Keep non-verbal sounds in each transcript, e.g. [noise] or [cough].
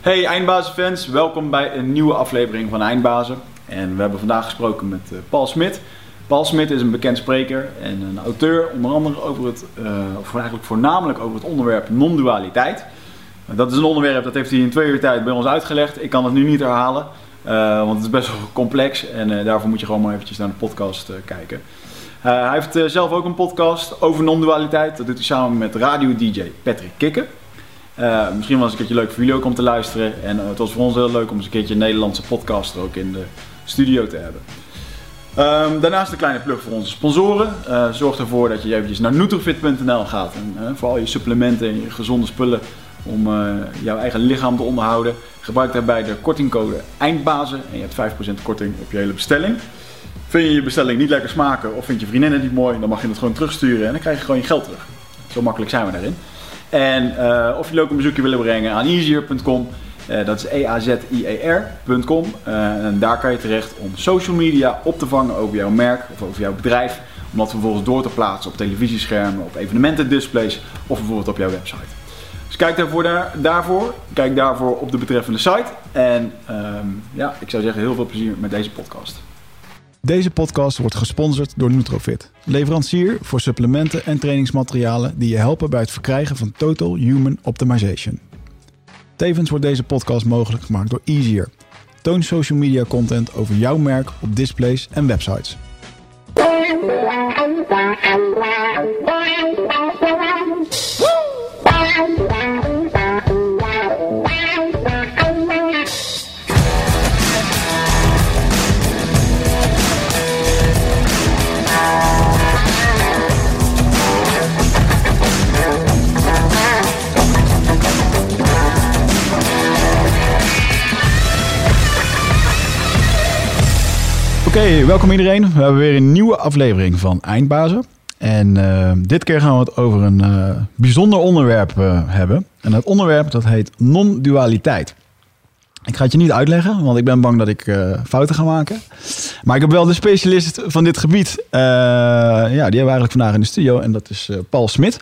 Hey Eindbazenfans, welkom bij een nieuwe aflevering van Eindbazen. En we hebben vandaag gesproken met uh, Paul Smit. Paul Smit is een bekend spreker en een auteur, onder andere over het, uh, of eigenlijk voornamelijk over het onderwerp non-dualiteit. Dat is een onderwerp dat heeft hij in twee uur tijd bij ons uitgelegd. Ik kan het nu niet herhalen, want het is best wel complex en daarvoor moet je gewoon maar eventjes naar de podcast kijken. hij heeft zelf ook een podcast over non-dualiteit. Dat doet hij samen met radio-dj Patrick Kikken. Uh, misschien was het een keertje leuk voor jullie ook om te luisteren. En uh, het was voor ons heel leuk om eens een keertje een Nederlandse podcast ook in de studio te hebben. Um, daarnaast een kleine plug voor onze sponsoren. Uh, zorg ervoor dat je eventjes naar nutrofit.nl gaat. En, voor al je supplementen en je gezonde spullen om jouw eigen lichaam te onderhouden. Gebruik daarbij de kortingcode EINDBAZEN en je hebt 5% korting op je hele bestelling. Vind je je bestelling niet lekker smaken of vind je vriendin het niet mooi, dan mag je het gewoon terugsturen en dan krijg je gewoon je geld terug. Zo makkelijk zijn we daarin. En uh, of jullie ook een bezoekje willen brengen aan easier.com. Uh, dat is e-a-z-i-e-r.com. Uh, en daar kan je terecht om social media op te vangen over jouw merk of over jouw bedrijf. Om dat vervolgens door te plaatsen op televisieschermen, op evenementendisplays of bijvoorbeeld op jouw website. Dus kijk daarvoor, daar, daarvoor, kijk daarvoor op de betreffende site. En um, ja, ik zou zeggen heel veel plezier met deze podcast. Deze podcast wordt gesponsord door Nutrofit, leverancier voor supplementen en trainingsmaterialen die je helpen bij het verkrijgen van Total Human Optimization. Tevens wordt deze podcast mogelijk gemaakt door Easier. Toon social media content over jouw merk op displays en websites. Oké, welkom iedereen. We hebben weer een nieuwe aflevering van Eindbazen. En uh, dit keer gaan we het over een uh, bijzonder onderwerp uh, hebben. En dat onderwerp dat heet non-dualiteit. Ik ga het je niet uitleggen, want ik ben bang dat ik fouten ga maken. Maar ik heb wel de specialist van dit gebied. ja, die hebben we eigenlijk vandaag in de studio. En dat is Paul Smit.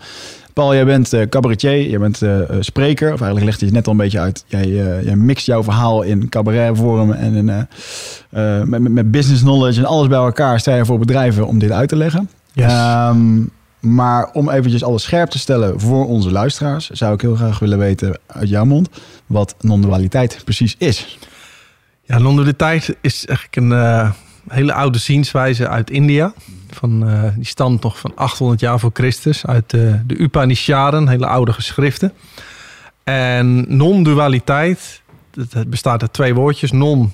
Paul, jij bent uh, cabaretier, jij bent uh, spreker. Of eigenlijk legt je het net al een beetje uit. Jij, uh, jij mixt jouw verhaal in cabaretvorm en in, met, met, business knowledge en alles bij elkaar. Sta je voor bedrijven om dit uit te leggen. Yes. Um, maar om eventjes alles scherp te stellen voor onze luisteraars... zou ik heel graag willen weten uit jouw mond wat non-dualiteit precies is. Ja, non-dualiteit is eigenlijk een hele oude zienswijze uit India... Van, uh, die stamt nog van 800 jaar voor Christus uit uh, de Upanishaden, hele oude geschriften. En non-dualiteit, het bestaat uit twee woordjes, non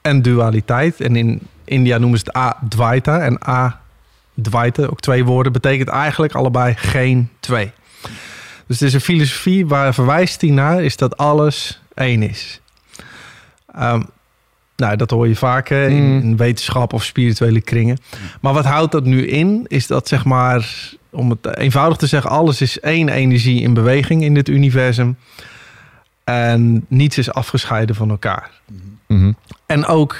en dualiteit. En in India noemen ze het A-dvaita en A-dvaita, ook twee woorden, betekent eigenlijk allebei geen twee. Dus het is een filosofie waar verwijst hij naar, is dat alles één is. Um, nou, dat hoor je vaak in, in, wetenschap of spirituele kringen. Maar wat houdt dat nu in? Is dat zeg maar, om het eenvoudig te zeggen, alles is één energie in beweging in dit universum. En niets is afgescheiden van elkaar. Mm-hmm. En ook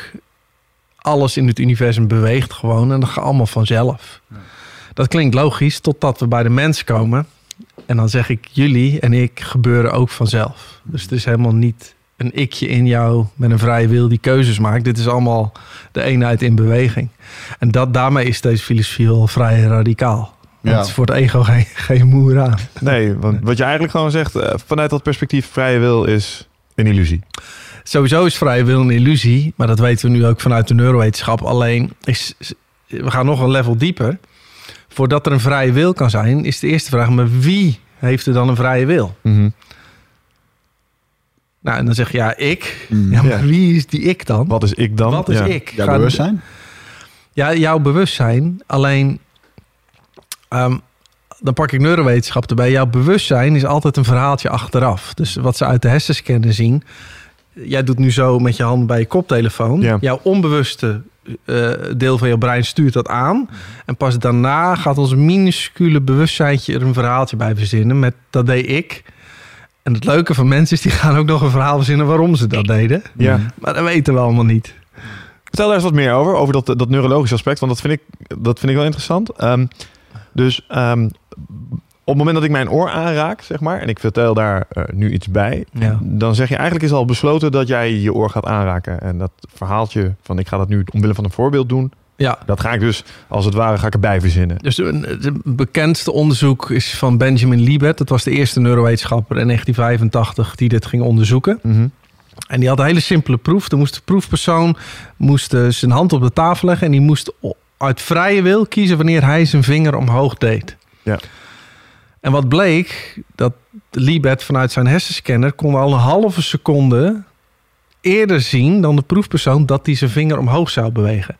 alles in het universum beweegt gewoon en dat gaat allemaal vanzelf. Dat klinkt logisch totdat we bij de mens komen. En dan zeg ik, jullie en ik gebeuren ook vanzelf. Dus het is helemaal niet een ikje in jou met een vrije wil die keuzes maakt. Dit is allemaal de eenheid in beweging. En dat, daarmee is deze filosofie wel vrij radicaal. Want ja. het is voor het ego geen, geen moer aan. Nee, want wat je eigenlijk gewoon zegt, eh, vanuit dat perspectief, vrije wil is een illusie. Sowieso is vrije wil een illusie, maar dat weten we nu ook vanuit de neurowetenschap. Alleen, is, we gaan nog een level dieper. Voordat er een vrije wil kan zijn, is de eerste vraag, maar wie heeft er dan een vrije wil? Mm nou, en dan zeg je ja, ik. Mm, ja, maar wie is die ik dan? Wat is ik dan? Wat is ik? Jouw bewustzijn? Ja, jouw bewustzijn. Alleen, um, dan pak ik neurowetenschap erbij. Jouw bewustzijn is altijd een verhaaltje achteraf. Dus wat ze uit de hersenscannen zien. Jij doet nu zo met je hand bij je koptelefoon. Ja. Jouw onbewuste uh, deel van je brein stuurt dat aan. En pas daarna gaat ons minuscule bewustzijntje er een verhaaltje bij verzinnen. Met dat deed ik. En het leuke van mensen is, die gaan ook nog een verhaal verzinnen waarom ze dat deden. Ja. Maar dat weten we allemaal niet. Vertel daar eens wat meer over, over dat, dat neurologische aspect, want dat vind ik, dat vind ik wel interessant. Um, dus um, het moment dat ik mijn oor aanraak, zeg maar, en ik vertel daar eh, nu iets bij, Ja. dan zeg je eigenlijk is al besloten dat jij je oor gaat aanraken. En dat verhaaltje van ik ga dat nu omwille van een voorbeeld doen, ja. dat ga ik dus als het ware ga ik erbij verzinnen. Dus het bekendste onderzoek is van Benjamin Libet. Dat was de eerste neurowetenschapper in 1985 die dit ging onderzoeken. Mhm. En die had een hele simpele proef. Er moest de proefpersoon moest eh, zijn hand op de tafel leggen... en die moest uit vrije wil kiezen wanneer hij zijn vinger omhoog deed. Ja. En wat bleek, dat Libet vanuit zijn hersenscanner... kon al een halve seconde eerder zien dan de proefpersoon... dat hij zijn vinger omhoog zou bewegen.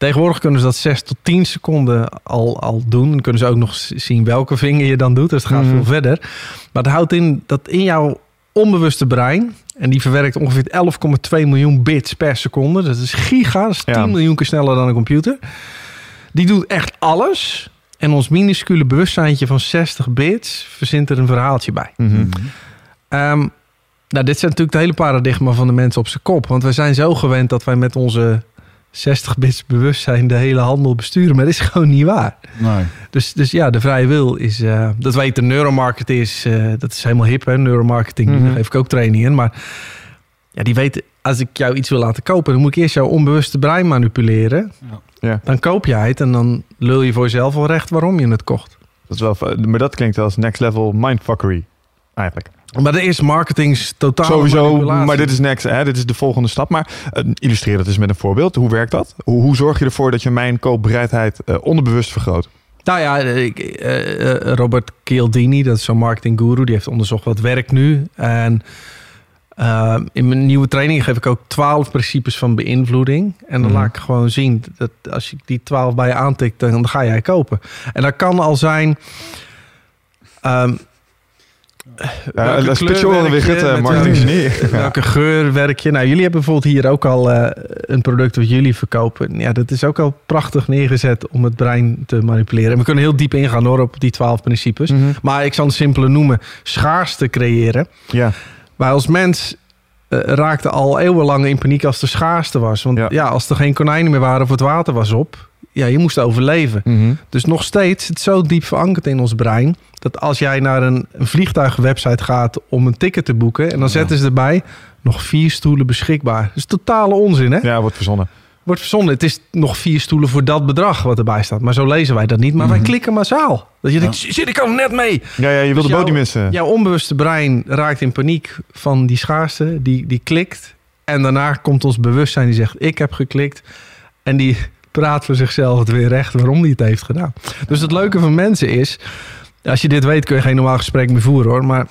Tegenwoordig kunnen ze dat 6 tot 10 seconden al, al doen. Dan kunnen ze ook nog zien welke vinger je dan doet. Dus het gaat Mhm. veel verder. Maar het houdt in dat in jouw onbewuste brein... en die verwerkt ongeveer 11,2 miljoen bits per seconde. Dat is giga, dat is 10 Ja. miljoen keer sneller dan een computer. Die doet echt alles. En ons minuscule bewustzijntje van 60 bits... verzint er een verhaaltje bij. Mhm. Ehm, nou, dit zijn natuurlijk de hele paradigma van de mensen op zijn kop. Want wij zijn zo gewend dat wij met onze 60 bits bewustzijn de hele handel besturen. Maar dat is [laughs] gewoon niet waar. Nee. Dus, dus ja, de vrije wil is... eh, dat weet de neuromarket is... eh, dat is helemaal hip, hè, neuromarketing. Mhm. Daar geef ik ook training in. Maar ja, die weten... Als ik jou iets wil laten kopen... dan moet ik eerst jouw onbewuste brein manipuleren. Ja. Ja. Dan koop jij het en dan lul je voor jezelf wel recht waarom je het kocht. Dat is wel, maar dat klinkt als next level mindfuckery, eigenlijk. Maar er is marketing totaal Sowieso, maar dit is next, hè, dit is de volgende stap. Maar eh, illustreer dat eens met een voorbeeld. Hoe werkt dat? Hoe, hoe zorg je ervoor dat je mijn koopbereidheid eh, onderbewust vergroot? Nou ja, ik, eh, Robert Cialdini, dat is zo'n marketingguru, die heeft onderzocht wat werkt nu. En in mijn nieuwe training geef ik ook twaalf principes van beïnvloeding. En dan Mhm. laat ik gewoon zien dat als je die twaalf bij je aantikt, dan ga jij kopen. En dat kan al zijn. ehm, welke kleur special werk weer het met marketing [laughs] welke- genie. Welke geur werk je? Nou, jullie hebben bijvoorbeeld hier ook al eh, een product wat jullie verkopen. Ja, dat is ook al prachtig neergezet om het brein te manipuleren. En we kunnen heel diep ingaan hoor op die twaalf principes. Mhm. Maar ik zal een simpele noemen. Schaarste creëren. Ja, Wij als mens eh, raakten al eeuwenlang in paniek als er schaarste was. Want ja. Ja. als er geen konijnen meer waren of het water was op... Ja, je moest overleven. Mhm. Dus nog steeds zit zo diep verankerd in ons brein... dat als jij naar een, een vliegtuigwebsite gaat om een ticket te boeken... en dan zetten ze erbij nog vier stoelen beschikbaar. Dat is totale onzin, hè? ja wordt verzonnen. Wordt verzonnen. Het is nog vier stoelen voor dat bedrag wat erbij staat. Maar zo lezen wij dat niet. Maar wij Mhm. klikken massaal. Dat je denkt, zit ik al net mee? Ja, ja je wil Dus de boot niet missen. Jouw onbewuste brein raakt in paniek van die schaarste. Die, die klikt. En daarna komt ons bewustzijn die zegt, ik heb geklikt. En die praat voor zichzelf het weer recht waarom die het heeft gedaan. Dus het leuke van mensen is... Als je dit weet kun je geen normaal gesprek meer voeren hoor. Maar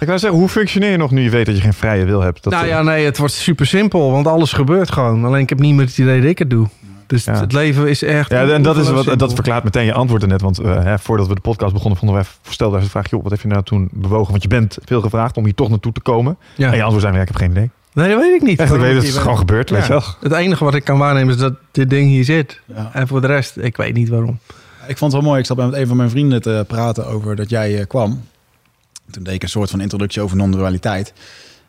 Ik wou zeggen, hoe functioneer je nog nu je weet dat je geen vrije wil hebt? Dat, nou ja, nee, het wordt super simpel. Want alles gebeurt gewoon. Alleen ik heb niet meer het idee dat ik het doe. Dus Ja. het leven is echt... Ja, en dat, is wat, dat verklaart meteen je antwoord net. Want eh, hè, voordat we de podcast begonnen, vonden wij, stelden wij de vraag: joh, wat heb je nou toen bewogen? Want je bent veel gevraagd om hier toch naartoe te komen. Ja. En je antwoord zijn: ik heb geen idee. Nee, dat weet ik niet. Echt, ik weet het, is ben. gewoon gebeurd, weet Ja. je wel. Het enige wat ik kan waarnemen is dat dit ding hier zit. Ja. En voor de rest, ik weet niet waarom. Ik vond het wel mooi. Ik zat met een van mijn vrienden te praten over dat jij eh, kwam. Toen deed ik een soort van introductie over non-dualiteit.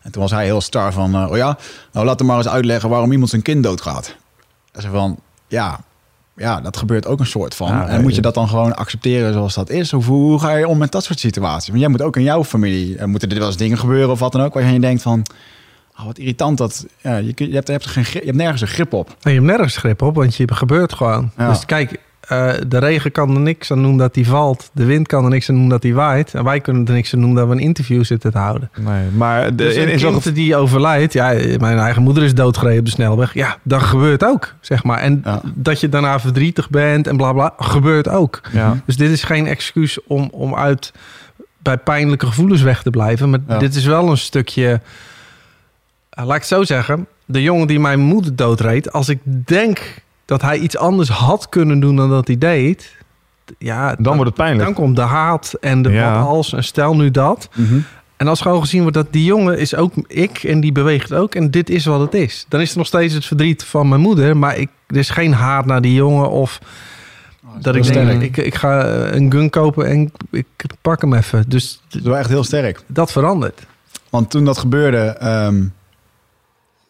En toen was hij heel star van... eh, oh ja, nou laat hem maar eens uitleggen waarom iemand zijn kind doodgaat. En ze van, ja, ja, dat gebeurt ook een soort van. Ja, en moet je dat dan gewoon accepteren zoals dat is? Of hoe, ga je om met dat soort situaties? Want jij moet ook in jouw familie... Er moeten er wel eens dingen gebeuren of wat dan ook... waar je denkt van... Oh, wat irritant dat... Ja, je, je, hebt, je, hebt geen, je hebt nergens een grip op. En je hebt nergens grip op, want je gebeurt gewoon. Ja. Dus kijk, eh, de regen kan er niks aan doen dat die valt. De wind kan er niks aan doen dat die waait. En wij kunnen er niks aan doen dat we een interview zitten te houden. Nee, maar de, Dus in, kind die overlijdt, ja, mijn eigen moeder is doodgereden op de snelweg. Ja, dat gebeurt ook, zeg maar. En Ja. dat je daarna verdrietig bent en bla bla, gebeurt ook. Ja. Dus dit is geen excuus om, om uit bij pijnlijke gevoelens weg te blijven. Maar dit is wel een stukje. Eh, laat ik het zo zeggen. De jongen die mijn moeder doodreed. Als ik denk dat hij iets anders had kunnen doen dan dat hij deed. Ja, Dan wordt het pijnlijk. Dan komt de haat en de Ja. wat als. En stel nu dat. En als gewoon gezien wordt dat die jongen is ook ik en die beweegt ook. En dit is wat het is. Dan is er nog steeds het verdriet van mijn moeder. Maar ik, er is geen haat naar die jongen of dat ik denk, sterk. ik, ik ga eh, een gun kopen en ik pak hem even. Dus Dat is wel echt heel sterk. dat verandert. Want toen dat gebeurde, ehm,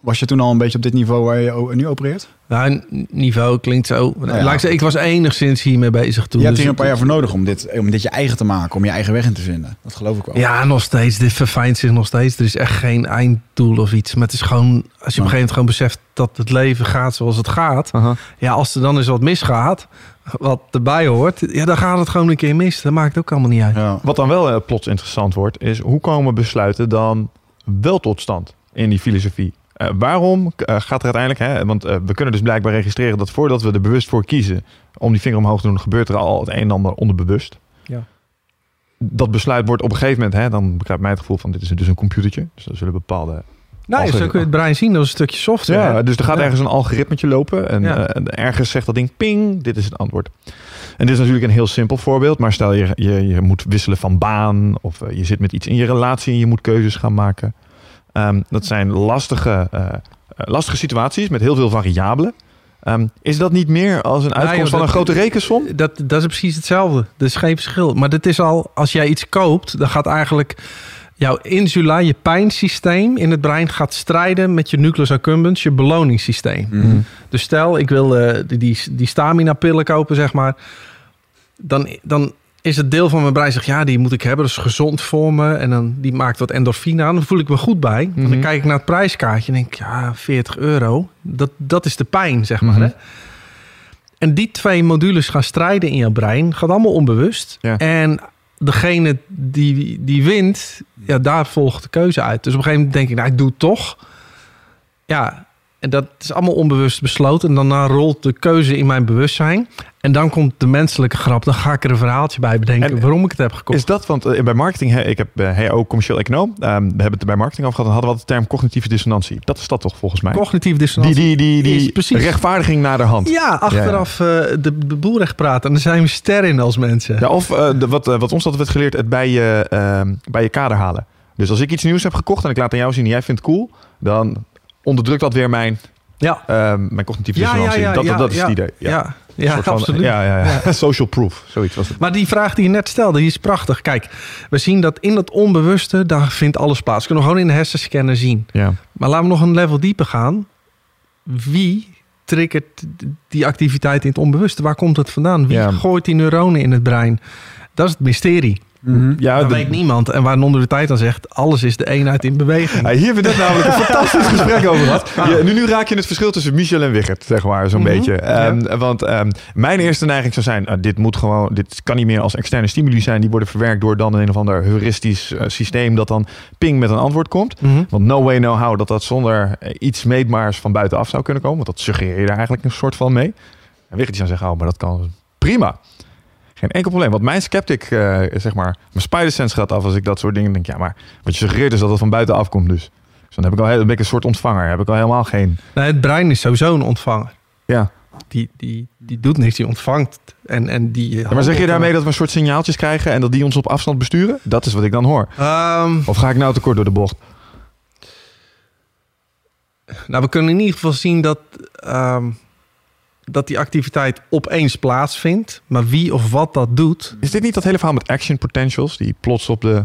Was je toen al een beetje op dit niveau waar je nu opereert? Nou, niveau klinkt zo. ja. Laat ik, zeggen, ik was enigszins hiermee bezig toen. je hebt dus hier een paar jaar voor nodig om dit, om dit je eigen te maken, om je eigen weg in te vinden. Dat geloof ik wel. Ja, nog steeds. Dit verfijnt zich nog steeds. Er is echt geen einddoel of iets. Maar het is gewoon, als je op een gegeven moment gewoon beseft dat het leven gaat zoals het gaat. Ja, als er dan eens wat misgaat, wat erbij hoort, ja, dan gaat het gewoon een keer mis. Dat maakt ook allemaal niet uit. Ja. Wat dan wel eh, plots interessant wordt, is hoe komen besluiten dan wel tot stand in die filosofie? Eh, waarom eh, gaat er uiteindelijk, hè, want eh, we kunnen dus blijkbaar registreren dat voordat we er bewust voor kiezen om die vinger omhoog te doen, gebeurt er al het een en ander onderbewust. Ja. Dat besluit wordt op een gegeven moment, hè, dan begrijpt mij het gevoel van dit is dus een computertje. Dus er zullen bepaalde Nou, Als zo kun je het brein zien. Dat is een stukje software. Ja, dus er gaat ergens een algoritmetje lopen. En Ja. ergens zegt dat ding ping, dit is het antwoord. En dit is natuurlijk een heel simpel voorbeeld. Maar stel je, je, je moet wisselen van baan. Of je zit met iets in je relatie en je moet keuzes gaan maken. Ehm, dat zijn lastige, eh, eh, lastige situaties met heel veel variabelen. Ehm, is dat niet meer als een uitkomst joh, van een dat- grote rekensom? Dat, dat is precies hetzelfde. Er is geen verschil. Maar dit is al, als jij iets koopt, dan gaat eigenlijk jouw insula, je pijnsysteem in het brein, gaat strijden met je nucleus accumbens, je beloningssysteem. Mhm. Dus stel, ik wil eh, die, die, die stamina-pillen kopen, zeg maar. Dan, dan is het deel van mijn brein zegt, ja, die moet ik hebben. Dat is gezond voor me. En dan die maakt wat endorfine aan. Dan voel ik me goed bij. En Mhm. dan kijk ik naar het prijskaartje en denk ja, 40 euro. Dat, dat is de pijn, zeg maar. Mhm. Hè? En die twee modules gaan strijden in jouw brein. Gaat allemaal onbewust. Ja. En degene die, die wint, ja, daar volgt de keuze uit. Dus op een gegeven moment denk ik, nou, ik doe het toch. Ja, en dat is allemaal onbewust besloten. En daarna rolt de keuze in mijn bewustzijn. En dan komt de menselijke grap. Dan ga ik er een verhaaltje bij bedenken En- waarom ik het heb gekocht. Is dat, want eh, bij marketing, ik heb bij HO commercieel econoom, ehm, we hebben het er bij marketing over gehad, en hadden we de term cognitieve dissonantie. Dat is dat toch volgens mij? Cognitieve dissonantie. die, die, die Is precies. rechtvaardiging naar de hand. Ja, achteraf eh, de, de boel recht praten. En daar zijn we ster in als mensen. Ja, of eh, de, wat, eh, wat ons altijd werd geleerd, het bij je, ehm, bij je kader halen. Dus als ik iets nieuws heb gekocht en ik laat aan jou zien en jij vindt het cool, dan onderdrukt dat weer mijn, Ja, ehm, mijn cognitieve Ja, ja, dissonantie. ja, dat, ja, dat is ja. het idee. ja, ja, van- absoluut. Ja, ja, ja. [laughs] Social proof, zoiets was het. Maar die vraag die je net stelde, die is prachtig. Kijk, we zien dat in dat onbewuste, daar vindt alles plaats. We kunnen gewoon in de hersenscanner zien. Ja. Maar laten we nog een level dieper gaan. Wie triggert die activiteit in het onbewuste? Waar komt het vandaan? Wie Ja. gooit die neuronen in het brein? Dat is het mysterie. Mhm. Ja, dat de- weet niemand. En waar onder de tijd dan zegt, alles is de eenheid in beweging. Ja, hier hebben we net namelijk een [laughs] fantastisch gesprek over gehad. Je- nu, nu raak je het verschil tussen Michel en Wichert, zeg maar, zo'n Mhm, beetje. Ehm, Want ehm, mijn eerste neiging zou zijn, ah, dit moet gewoon, dit kan niet meer als externe stimuli zijn. Die worden verwerkt door dan een of ander heuristisch eh, systeem dat dan ping met een antwoord komt. Mhm. Want no way, no how dat dat zonder eh, iets meetbaars van buitenaf zou kunnen komen. Want dat suggereer je daar eigenlijk een soort van mee. En Wichert die zou zeggen, oh, maar dat kan prima. Geen enkel probleem. Want mijn sceptic, eh, zeg maar, mijn spider sense gaat af als ik dat soort dingen denk. Ja, maar wat je suggereert is dat het van buitenaf komt dus. Dus dan heb ik al heel, dan ben ik een soort ontvanger. Heb ik al helemaal geen... Nee, het brein is sowieso een ontvanger. Ja. Die, die, die doet niks, die ontvangt. En, en die Ja, maar zeg je daarmee dat we een soort signaaltjes krijgen en dat die ons op afstand besturen? Dat is wat ik dan hoor. Ehm, Of ga ik nou te kort door de bocht? Nou, we kunnen in ieder geval zien dat, ehm, dat die activiteit opeens plaatsvindt. Maar wie of wat dat doet. Is dit niet dat hele verhaal met action potentials? Die plots op de...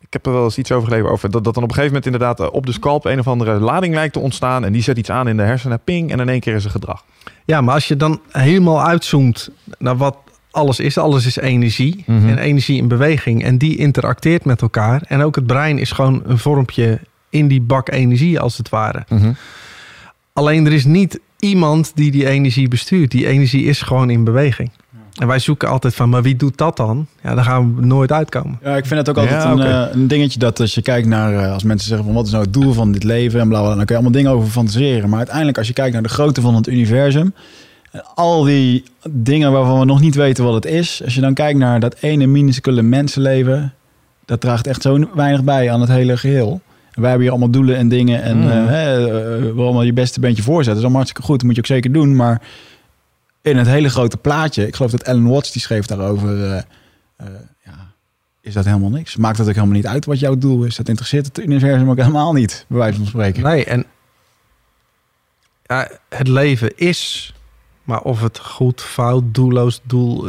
Ik heb er wel eens iets over gelezen over. Dat, dat dan op een gegeven moment inderdaad eh, op de scalp een of andere lading lijkt te ontstaan. En die zet iets aan in de hersenen. Ping. En in één keer is er gedrag. Ja, maar als je dan helemaal uitzoomt naar wat alles is. Alles is energie. Mhm. En energie in beweging. En die interacteert met elkaar. En ook het brein is gewoon een vormpje in die bak energie als het ware. Alleen er is niet iemand die die energie bestuurt. Die energie is gewoon in beweging. En wij zoeken altijd van, maar wie doet dat dan? Ja, daar gaan we nooit uitkomen. Ja, ik vind het ook altijd Ja, een, eh, een dingetje dat als je kijkt naar, eh, als mensen zeggen van wat is nou het doel van dit leven en bla bla, dan kun je allemaal dingen over fantaseren. Maar uiteindelijk als je kijkt naar de grootte van het universum, en al die dingen waarvan we nog niet weten wat het is, als je dan kijkt naar dat ene minuscule mensenleven, dat draagt echt zo weinig bij aan het hele geheel. Wij hebben hier allemaal doelen en dingen en Mm. eh, hè, eh, waar allemaal je beste beentje voor zetten. Dat is allemaal hartstikke goed, dat moet je ook zeker doen. Maar in het hele grote plaatje, ik geloof dat Ellen Watts die schreef daarover, eh, ja, is dat helemaal niks. Maakt het ook helemaal niet uit wat jouw doel is. Dat interesseert het universum ook helemaal niet, bij wijze van spreken. Nee, en ja, het leven is, maar of het goed, fout, doelloos, doel,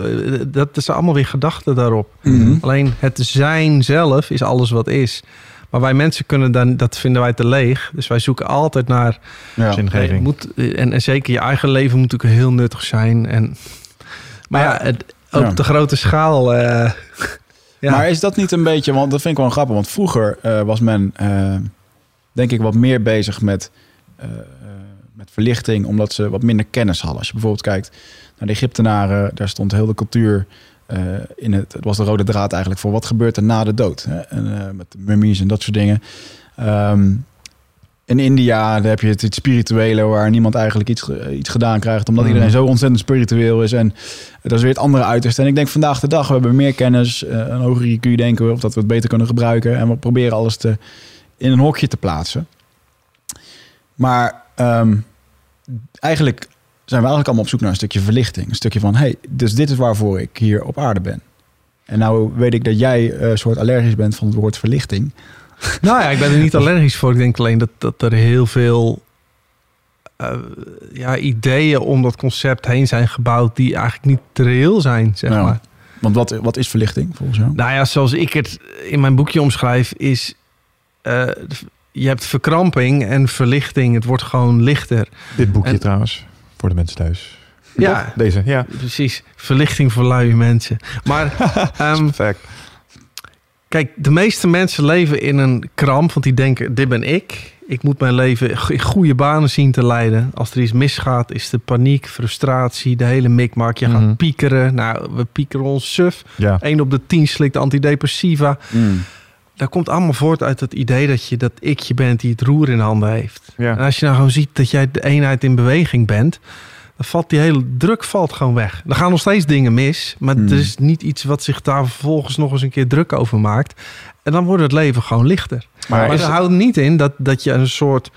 dat is allemaal weer gedachten daarop. Mhm. Alleen het zijn zelf is alles wat is. Maar wij mensen kunnen dan, dat vinden wij te leeg. Dus wij zoeken altijd naar. Ja. Zingeving. Moet, en, en zeker je eigen leven moet natuurlijk heel nuttig zijn. En, maar ja, het, op Ja. de grote schaal. eh, [laughs] ja. Maar is dat niet een beetje, want dat vind ik wel grappig, want vroeger eh, was men eh, denk ik wat meer bezig met, met verlichting, omdat ze wat minder kennis hadden. Als je bijvoorbeeld kijkt naar de Egyptenaren, daar stond heel de cultuur in het, het was de rode draad eigenlijk voor wat gebeurt er na de dood. Hè? En, eh, met mummies en dat soort dingen. Ehm, in India daar heb je het, het spirituele waar niemand eigenlijk iets, iets gedaan krijgt. Omdat iedereen zo ontzettend spiritueel is. En dat is weer het andere uiterste. En ik denk vandaag de dag, we hebben meer kennis, eh, een hoger IQ denken we, of dat we het beter kunnen gebruiken. En we proberen alles te, in een hokje te plaatsen. Maar ehm, eigenlijk zijn we eigenlijk allemaal op zoek naar een stukje verlichting. Een stukje van, hey, dus dit is waarvoor ik hier op aarde ben. En nou weet ik dat jij eh, een soort allergisch bent van het woord verlichting. [laughs] Nou ja, ik ben er niet [laughs] allergisch voor. Ik denk alleen dat, dat er heel veel eh, ja, ideeën om dat concept heen zijn gebouwd die eigenlijk niet reëel zijn, zeg Ja. maar. Want wat, wat is verlichting volgens jou? Nou ja, zoals ik het in mijn boekje omschrijf, is eh, je hebt verkramping en verlichting. Het wordt gewoon lichter. Dit boekje En- trouwens, voor de mensen thuis. Ja. Toch? Deze, ja. Precies, verlichting voor luie mensen. Maar [laughs] ehm, Perfect. Kijk, de meeste mensen leven in een kramp, want die denken: dit ben ik. Ik moet mijn leven in goede banen zien te leiden. Als er iets misgaat, is de paniek, frustratie, de hele mikmak. Je Mhm. gaat piekeren. Nou, we piekeren ons suf. Ja. 1 op de 10 slikt antidepressiva. Dat komt allemaal voort uit het idee dat je dat ikje bent die het roer in handen heeft. En als je nou gewoon ziet dat jij de eenheid in beweging bent, dan valt die hele druk valt gewoon weg. Er gaan nog steeds dingen mis, maar Hmm. er is niet iets wat zich daar vervolgens nog eens een keer druk over maakt. En dan wordt het leven gewoon lichter. Maar Maar dat het- houdt niet in dat, dat je een soort.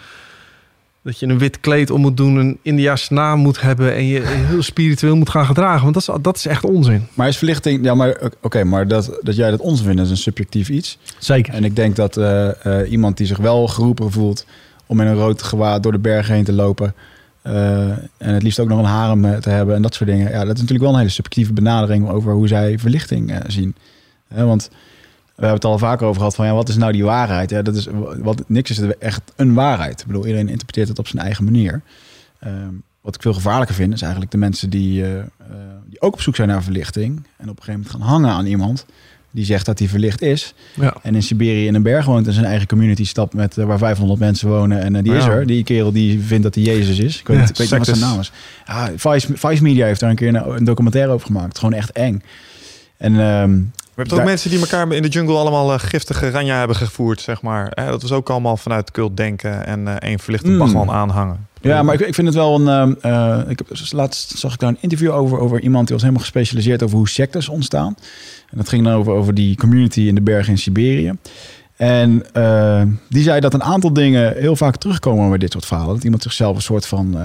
Dat je een wit kleed om moet doen, een Indiaanse naam moet hebben en je heel spiritueel moet gaan gedragen. Want dat is, dat is echt onzin. Maar is verlichting, ja, maar oké, maar dat, dat jij dat ons vindt, is een subjectief iets. Zeker. En ik denk dat eh, eh, iemand die zich wel geroepen voelt om in een rood gewaad door de bergen heen te lopen. eh, en het liefst ook nog een harem te hebben en dat soort dingen. Ja, dat is natuurlijk wel een hele subjectieve benadering over hoe zij verlichting zien. Want we hebben het al vaker over gehad van ja, wat is nou die waarheid? Ja, dat is, wat, niks is echt een waarheid. Ik bedoel, iedereen interpreteert het op zijn eigen manier. Ehm, wat ik veel gevaarlijker vind, is eigenlijk de mensen die, eh, eh, die ook op zoek zijn naar verlichting. En op een gegeven moment gaan hangen aan iemand die zegt dat hij verlicht is. Ja. En in Siberië in een berg woont en zijn eigen community stapt met eh, waar 500 mensen wonen. En die is er. Die kerel die vindt dat hij Jezus is. Ik weet, Ja, niet, ik weet niet wat zijn naam is. Ja, Vice, Vice Media heeft daar een keer een, een documentaire over gemaakt. Gewoon echt eng. En ehm, We hebben toch Daar- mensen die elkaar in de jungle allemaal eh, giftige ranja hebben gevoerd, zeg maar. Dat was ook allemaal vanuit cult denken en eh één verlichte Mm. bagman aanhangen. Ja, maar ik, ik vind het wel een. eh, ik heb, dus laatst zag ik daar een interview over, over iemand die was helemaal gespecialiseerd over hoe sectes ontstaan. En dat ging dan over, over die community in de bergen in Siberië. En die zei dat een aantal dingen heel vaak terugkomen bij dit soort verhalen. Dat iemand zichzelf een soort van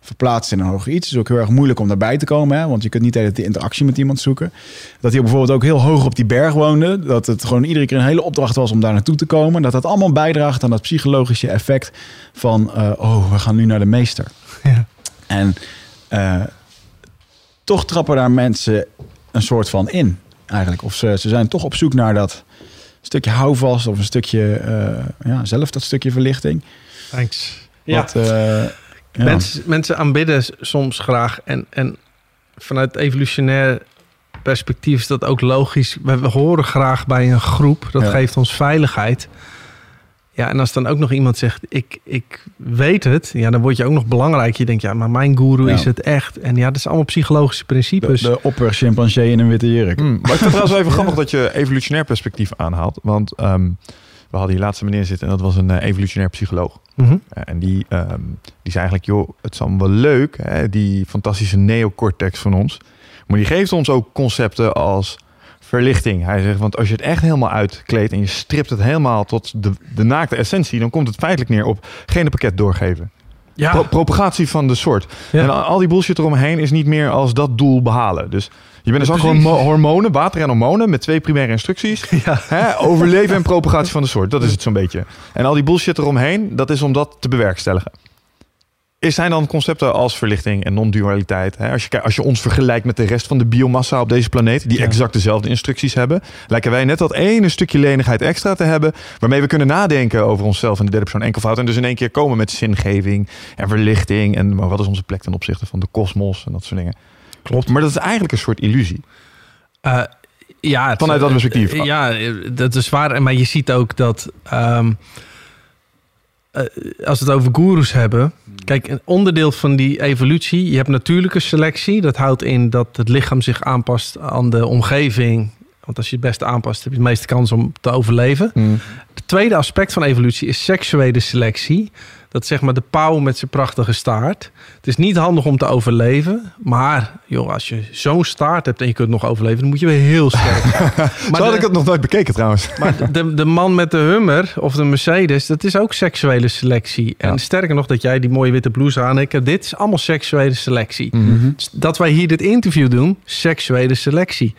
verplaatst in een hoger iets. Het is ook heel erg moeilijk om daarbij te komen, hè, want je kunt niet de hele interactie met iemand zoeken. Dat hij bijvoorbeeld ook heel hoog op die berg woonde. Dat het gewoon iedere keer een hele opdracht was om daar naartoe te komen. Dat dat allemaal bijdraagt aan dat psychologische effect van, eh, oh, we gaan nu naar de meester. [laughs] Ja. En eh, toch trappen daar mensen een soort van in, eigenlijk. Of ze, ze zijn toch op zoek naar dat stukje houvast of een stukje, eh, ja, zelf dat stukje verlichting. Thanks. Ja. Wat, eh, ja. Mensen, mensen aanbidden soms graag. En, en vanuit evolutionair perspectief is dat ook logisch. We, we horen graag bij een groep. Dat Ja. geeft ons veiligheid. Ja, en als dan ook nog iemand zegt, ik, ik weet het. Ja, dan word je ook nog belangrijk. Je denkt, ja, maar mijn guru Ja. is het echt. En ja, dat is allemaal psychologische de, principes. de opper-chimpansee in een witte jurk. Mm, maar ik vind het trouwens wel even grappig dat je evolutionair perspectief aanhaalt. Want ehm, we hadden hier laatste meneer zitten en dat was een eh, evolutionair psycholoog. Mhm. Eh, en die, ehm, die zei eigenlijk, joh, het is allemaal wel leuk, hè, die fantastische neocortex van ons. Maar die geeft ons ook concepten als verlichting. Hij zegt, want als je het echt helemaal uitkleedt en je stript het helemaal tot de, de naakte essentie, dan komt het feitelijk neer op geen pakket doorgeven. Ja, Pro- propagatie van de soort. Ja. En al die bullshit eromheen is niet meer als dat doel behalen. Dus je bent dus ook gewoon hormonen, water en hormonen met twee primaire instructies. [laughs] ja. Hè, overleven en propagatie van de soort. Dat is het zo'n beetje. En al die bullshit eromheen, dat is om dat te bewerkstelligen. is zijn dan concepten als verlichting en non-dualiteit? Als, je, als je ons vergelijkt met de rest van de biomassa op deze planeet, die Ja. exact dezelfde instructies hebben, lijken wij net dat ene stukje lenigheid extra te hebben, waarmee we kunnen nadenken over onszelf in de derde persoon enkelvoud. En dus in één keer komen met zingeving en verlichting. En maar wat is onze plek ten opzichte van de kosmos en dat soort dingen. Klopt. Maar dat is eigenlijk een soort illusie. Eh, ja, het- Vanuit dat perspectief. eh, ja, eh, dat is waar. Maar je ziet ook dat ehm, eh, als we het over goeroes hebben. Kijk, een onderdeel van die evolutie. Je hebt natuurlijke selectie. Dat houdt in dat het lichaam zich aanpast aan de omgeving. Want als je het beste aanpast, heb je de meeste kans om te overleven. Het tweede aspect van evolutie is seksuele selectie. Dat zeg maar de pauw met zijn prachtige staart. Het is niet handig om te overleven. Maar joh, als je zo'n staart hebt en je kunt nog overleven... dan moet je weer heel sterk zijn. [laughs] Zo maar had de, ik het nog nooit bekeken trouwens. maar de, de man met de Hummer of de Mercedes... dat is ook seksuele selectie. En Ja. sterker nog, dat jij die mooie witte blouse aan... Ik heb dit is allemaal seksuele selectie. Mhm. Dat wij hier dit interview doen, seksuele selectie.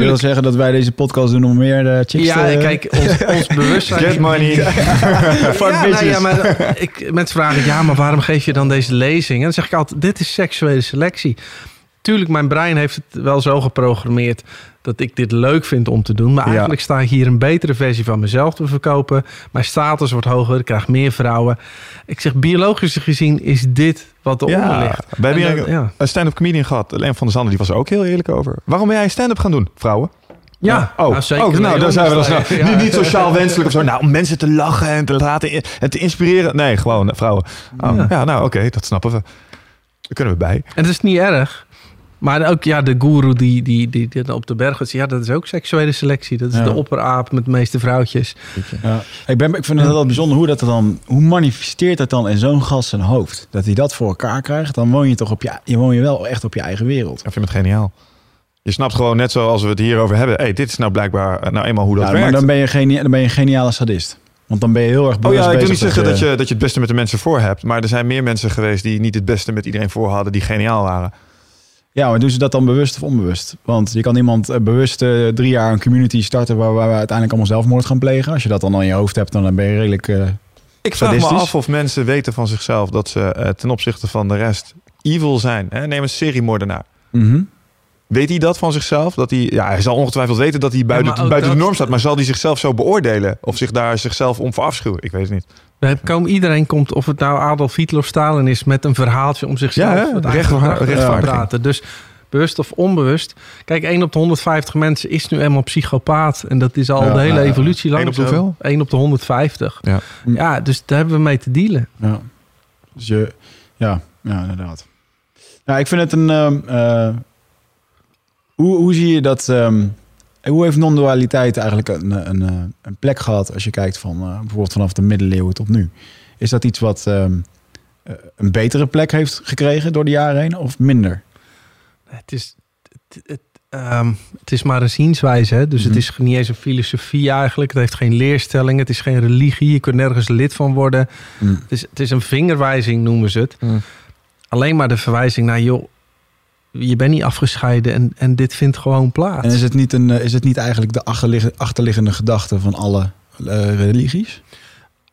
Je wil zeggen dat wij deze podcast doen om meer eh, chicks Ja, te... kijk, ons, [laughs] ons bewustzijn... Get money. [laughs] Fuck ja, nou bitches. ja, maar eh, ik, mensen vragen, ja, maar waarom geef je dan deze lezing? En dan zeg ik altijd, dit is seksuele selectie. Tuurlijk, mijn brein heeft het wel zo geprogrammeerd dat ik dit leuk vind om te doen. Maar Ja. eigenlijk sta ik hier een betere versie van mezelf te verkopen. Mijn status wordt hoger, ik krijg meer vrouwen. Ik zeg, biologisch gezien is dit wat eronder Ja, ligt. we hebben En hier ja. een stand-up comedian gehad. Leen van der Zanden, die was er ook heel eerlijk over. Waarom ben jij stand-up gaan doen, vrouwen? Ja, oh, nou, zeker. oh, nou, daar zijn we dan snel. ja. Niet, niet sociaal [laughs] wenselijk of zo. Nou, om mensen te lachen en te laten en te inspireren. Nee, gewoon eh, vrouwen. Oh, Ja. ja. nou, oké, dat snappen we. Daar kunnen we bij. En dat is niet erg. Maar ook ja, de goeroe die, die, die, die op de berg is, ja, dat is ook seksuele selectie. Dat is Ja. de opperaap met de meeste vrouwtjes. Ja. Ik, ben, ik vind het wel bijzonder hoe dat er dan... Hoe manifesteert dat dan in zo'n gast zijn hoofd? Dat hij dat voor elkaar krijgt. Dan woon je toch op je... Je woon je wel echt op je eigen wereld. Ik vind het geniaal. Je snapt gewoon net zoals we het hierover hebben. hey, dit is nou blijkbaar eh, nou eenmaal hoe dat Ja, werkt. maar dan ben, je genie- dan ben je een geniale sadist. Want dan ben je heel erg Oh bewust ja, ik wil niet zeggen dat je, dat je het beste met de mensen voor hebt. Maar er zijn meer mensen geweest die niet het beste met iedereen voor hadden. Die geniaal waren. Ja, maar doen ze dat dan bewust of onbewust? Want je kan iemand eh, bewust eh, drie jaar een community starten... waar, waar we uiteindelijk allemaal zelfmoord gaan plegen. Als je dat dan al in je hoofd hebt, dan ben je redelijk... eh, Ik vraag me af of mensen weten van zichzelf dat ze eh, ten opzichte van de rest evil zijn. Hè? Neem een seriemoordenaar. mhm. Weet hij dat van zichzelf? Dat hij, ja, hij zal ongetwijfeld weten dat hij buiten, buiten de norm staat. Maar zal hij zichzelf zo beoordelen? Of zich daar zichzelf om verafschuwen? Ik weet het niet. We hebben- komen, iedereen komt, of het nou Adolf Hitler of Stalin is, met een verhaaltje om zichzelf Ja, Recht- praten. Dus bewust of onbewust. Kijk, 1 op de 150 mensen is nu eenmaal psychopaat. En dat is al Ja, de hele ja, evolutie lang Eén op de zo. hoeveel? 1 op de 150. Ja. Ja, dus daar hebben we mee te dealen. Ja. Dus je, ja, ja, inderdaad. Nou, ik vind het een. ehm, eh, hoe, hoe zie je dat? ehm, hoe heeft non-dualiteit eigenlijk een, een, eh, een plek gehad als je kijkt van eh, bijvoorbeeld vanaf de middeleeuwen tot nu? Is dat iets wat ehm, eh, een betere plek heeft gekregen door de jaren heen of minder? Het is, het, het, ehm, het is maar een zienswijze. Hè? Dus Mhm. het is niet eens een filosofie eigenlijk. Het heeft geen leerstelling. Het is geen religie. Je kunt nergens lid van worden. Mm. Het is, het is een vingerwijzing, noemen ze het. Mm. Alleen maar de verwijzing naar, joh, je bent niet afgescheiden en, en dit vindt gewoon plaats. En is het niet, een, eh, is het niet eigenlijk de achterliggende, achterliggende gedachte van alle eh, religies?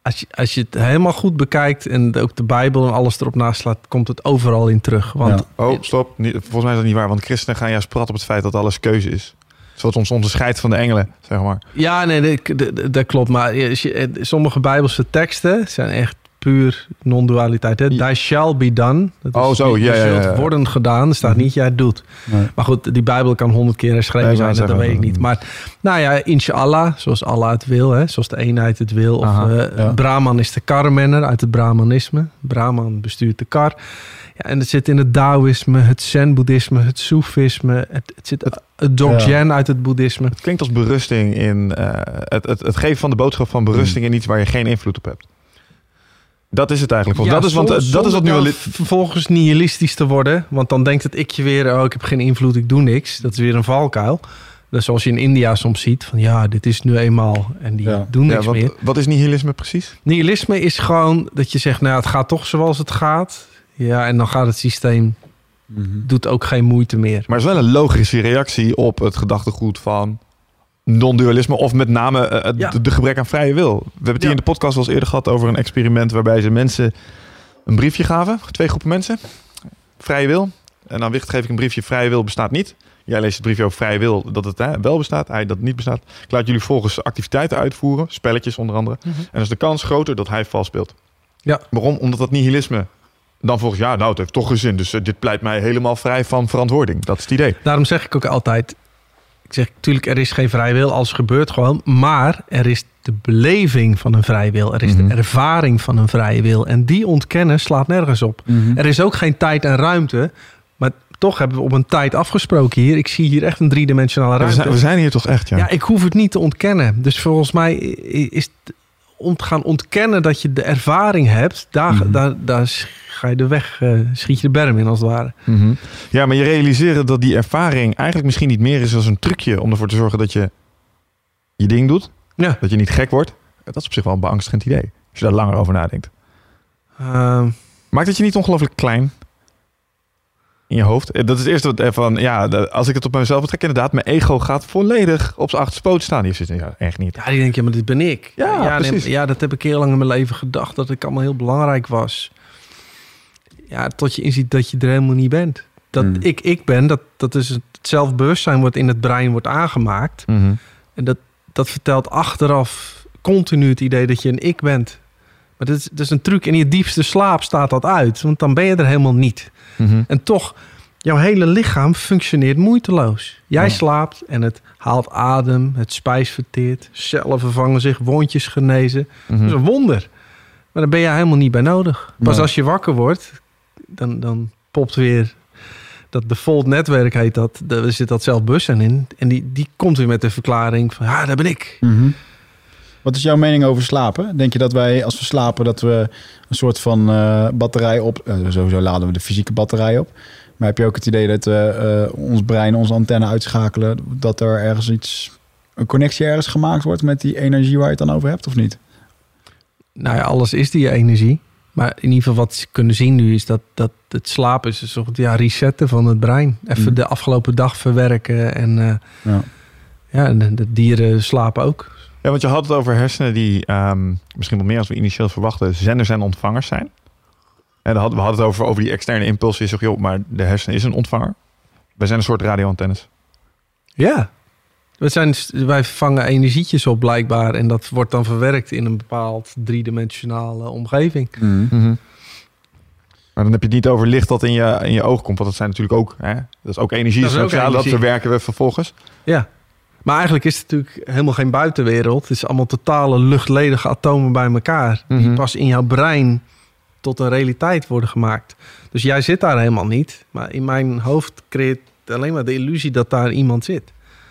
Als je, als je het helemaal goed bekijkt en ook de Bijbel en alles erop naast slaat, komt het overal in terug. Want Ja. Oh, stop. Niet, volgens mij is dat niet waar. Want christenen gaan juist praten op het feit dat alles keuze is. Zoals ons onderscheidt van de engelen, zeg maar. Ja, nee, dat, dat- dat klopt. Maar als je- sommige Bijbelse teksten zijn echt puur non-dualiteit. Hè? Ja. Thy shall be done. Dat Oh, zo, je ja, ja, zult ja. worden gedaan. Staat niet, jij doet. Nee. Maar goed, die Bijbel kan honderd keer herschreven Nee, zijn. Dat weet ik niet. Maar nou ja, inshallah, zoals Allah het wil. Hè? Zoals de eenheid het wil. Of Aha, eh, ja. Brahman is de karmenner uit het Brahmanisme. Brahman bestuurt de kar. Ja, en het zit in het Taoïsme, het Zen-boeddhisme, het Soefisme. Het, het zit het Dzogchen uit het boeddhisme. Het klinkt als berusting in eh, het, het, het geven van de boodschap van berusting in iets waar je geen invloed op hebt. Dat is het eigenlijk. Ja, dat is, want, eh, zonder- dat is wat nu wel. vervolgens nihilistisch te worden. Want dan denkt het ikje weer, oh, ik heb geen invloed, ik doe niks. Dat is weer een valkuil. Dus zoals je in India soms ziet, van ja, dit is nu eenmaal. En die Ja. doen Ja, niks wat, meer. wat is nihilisme precies? Nihilisme is gewoon dat je zegt, nou, het gaat toch zoals het gaat. Ja, en dan gaat het systeem, Mhm. doet ook geen moeite meer. Maar het is wel een logische reactie op het gedachtegoed van non-dualisme. Of met name eh, het- Ja. de, de gebrek aan vrije wil. We hebben het hier in de podcast wel eens eerder gehad over een experiment waarbij ze mensen een briefje gaven. Twee groepen mensen. Vrije wil. En Wicht geef ik een briefje vrije wil bestaat niet. Jij leest het briefje over vrije wil dat het hè, wel bestaat. Hij dat het niet bestaat. Ik laat jullie volgens activiteiten uitvoeren. Spelletjes onder andere. En dan is de kans groter dat hij vals speelt. Ja. Waarom? Omdat dat nihilisme dan volgens ja, nou, het heeft toch geen zin. Dus eh, dit pleit mij helemaal vrij van verantwoording. Dat is het idee. Daarom zeg ik ook altijd... Ik zeg, natuurlijk, er is geen vrije wil, alles gebeurt gewoon. Maar er is de beleving van een vrije wil. Er is Mhm. de ervaring van een vrije wil. En die ontkennen slaat nergens op. Er is ook geen tijd en ruimte. Maar toch hebben we op een tijd afgesproken hier. Ik zie hier echt een driedimensionale We ruimte. zijn, we zijn hier toch echt, ja. Ja, ik hoef het niet te ontkennen. Dus volgens mij is om te gaan ontkennen dat je de ervaring hebt, daar, Mhm. daar, daar ga je de weg, eh, schiet je de berm in als het ware. Mhm. Ja, maar je realiseren dat die ervaring eigenlijk misschien niet meer is als een trucje om ervoor te zorgen dat je je ding doet. Ja. Dat je niet gek wordt. Dat is op zich wel een beangstigend idee. Als je daar langer over nadenkt. Ehm, Maakt het je niet ongelooflijk klein? In je hoofd? Eh, Dat is het eerste wat eh, van, ja, als ik het op mezelf betrek, inderdaad, mijn ego gaat volledig op zijn achterpoot staan. Die zit, ja, echt niet. ja, die denk je, maar dit ben ik. Ja, nee, precies. ja, dat heb ik heel lang in mijn leven gedacht, dat ik allemaal heel belangrijk was. Ja, tot je inziet dat je er helemaal niet bent. Dat Hmm. ik ik ben, dat, dat is het zelfbewustzijn wat in het brein wordt aangemaakt. Mhm. En dat, dat vertelt achteraf continu het idee dat je een ik bent. Maar dat is, dat is een truc. In je diepste slaap staat dat uit. Want dan ben je er helemaal niet. Mhm. En toch, jouw hele lichaam functioneert moeiteloos. Jij Ja. slaapt en het haalt adem, het spijs verteert, cellen vervangen zich, wondjes genezen. Mhm. Dat is een wonder. Maar daar ben je helemaal niet bij nodig. Pas Nee. als je wakker wordt, dan, dan popt weer dat default netwerk heet dat. Daar zit dat zelfbewustzijn in. En die, die komt weer met de verklaring van, ja, daar ben ik. Mhm. Wat is jouw mening over slapen? Denk je dat wij, als we slapen, dat we een soort van eh, batterij op... eh, sowieso laden we de fysieke batterij op. Maar heb je ook het idee dat we eh, ons brein, onze antenne uitschakelen... dat er ergens iets, een connectie ergens gemaakt wordt met die energie waar je het dan over hebt, of niet? Nou ja, alles is die energie. Maar in ieder geval wat ze kunnen zien nu is dat, dat het slapen is een soort ja, resetten van het brein. Even Mm. de afgelopen dag verwerken. En Ja. ja, en de dieren slapen ook. Ja, want je had het over hersenen die ehm, misschien wel meer als we initieel verwachten, zenders en ontvangers zijn. En dan hadden, we hadden het over, over die externe impulsen. Je zegt, joh, maar de hersenen is een ontvanger. Wij zijn een soort radioantennes. Ja. We zijn, wij vangen energietjes op blijkbaar. En dat wordt dan verwerkt in een bepaald driedimensionale omgeving. Maar dan heb je het niet over licht dat in je, in je oog komt. Want dat zijn natuurlijk ook, hè, dat is ook energie. Dat is dus ook ja, dat energie. verwerken we vervolgens. Ja. Maar eigenlijk is het natuurlijk helemaal geen buitenwereld. Het is allemaal totale luchtledige atomen bij elkaar. Die Mhm. pas in jouw brein tot een realiteit worden gemaakt. Dus jij zit daar helemaal niet. Maar in mijn hoofd creëert alleen maar de illusie dat daar iemand zit.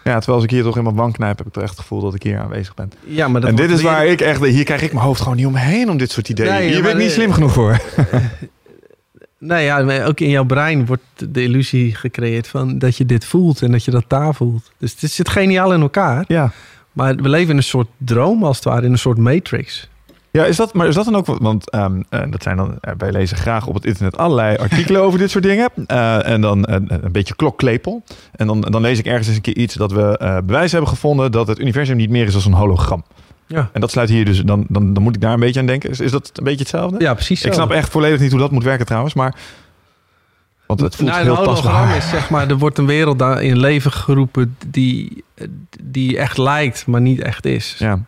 Ja, terwijl als ik hier toch in mijn wang knijp, heb ik toch echt het gevoel dat ik hier aanwezig ben. Ja, maar dat en dit is waar ik echt, hier krijg ik mijn hoofd gewoon niet omheen om dit soort ideeën. Nee, hier ben maar ik niet slim genoeg voor. [laughs] Nee, ja, maar ook in jouw brein wordt de illusie gecreëerd van dat je dit voelt en dat je dat daar voelt. Dus het zit geniaal in elkaar. Ja. Maar we leven in een soort droom als het ware, in een soort matrix. Ja, is dat, maar is dat dan ook wat? Want ehm, eh, dat zijn dan, eh, wij lezen graag op het internet allerlei artikelen over dit soort dingen. Eh, en dan een beetje klokklepel. En dan, dan lees ik ergens eens een keer iets dat we bewijs hebben gevonden dat het universum niet meer is als een hologram. Ja, En dat sluit hier dus, dan, dan, dan moet ik daar een beetje aan denken. Is, is dat een beetje hetzelfde? ja precies zo. ik snap echt volledig niet hoe dat moet werken trouwens, maar. Want het voelt nou, heel tastbaar. is zeg maar, er wordt een wereld daar in leven geroepen die, die echt lijkt, maar niet echt is. Ja.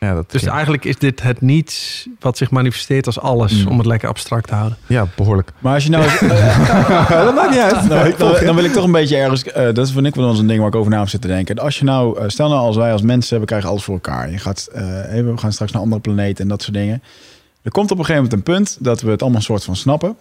Ja, dat, Dus eigenlijk is dit het niets wat zich manifesteert als alles, Mm. om het lekker abstract te houden. ja, behoorlijk. Maar als je nou... [laughs] dat maakt niet uit. [laughs] Nou, dan, dan wil ik toch een beetje ergens. eh, dat is vind ik wel eens een ding waar ik over na heb zitten denken. Als je nou, eh, stel nou als wij als mensen hebben, krijgen alles voor elkaar. Je gaat, eh, even, we gaan straks naar andere planeten en dat soort dingen. Er komt op een gegeven moment een punt dat we het allemaal soort van snappen.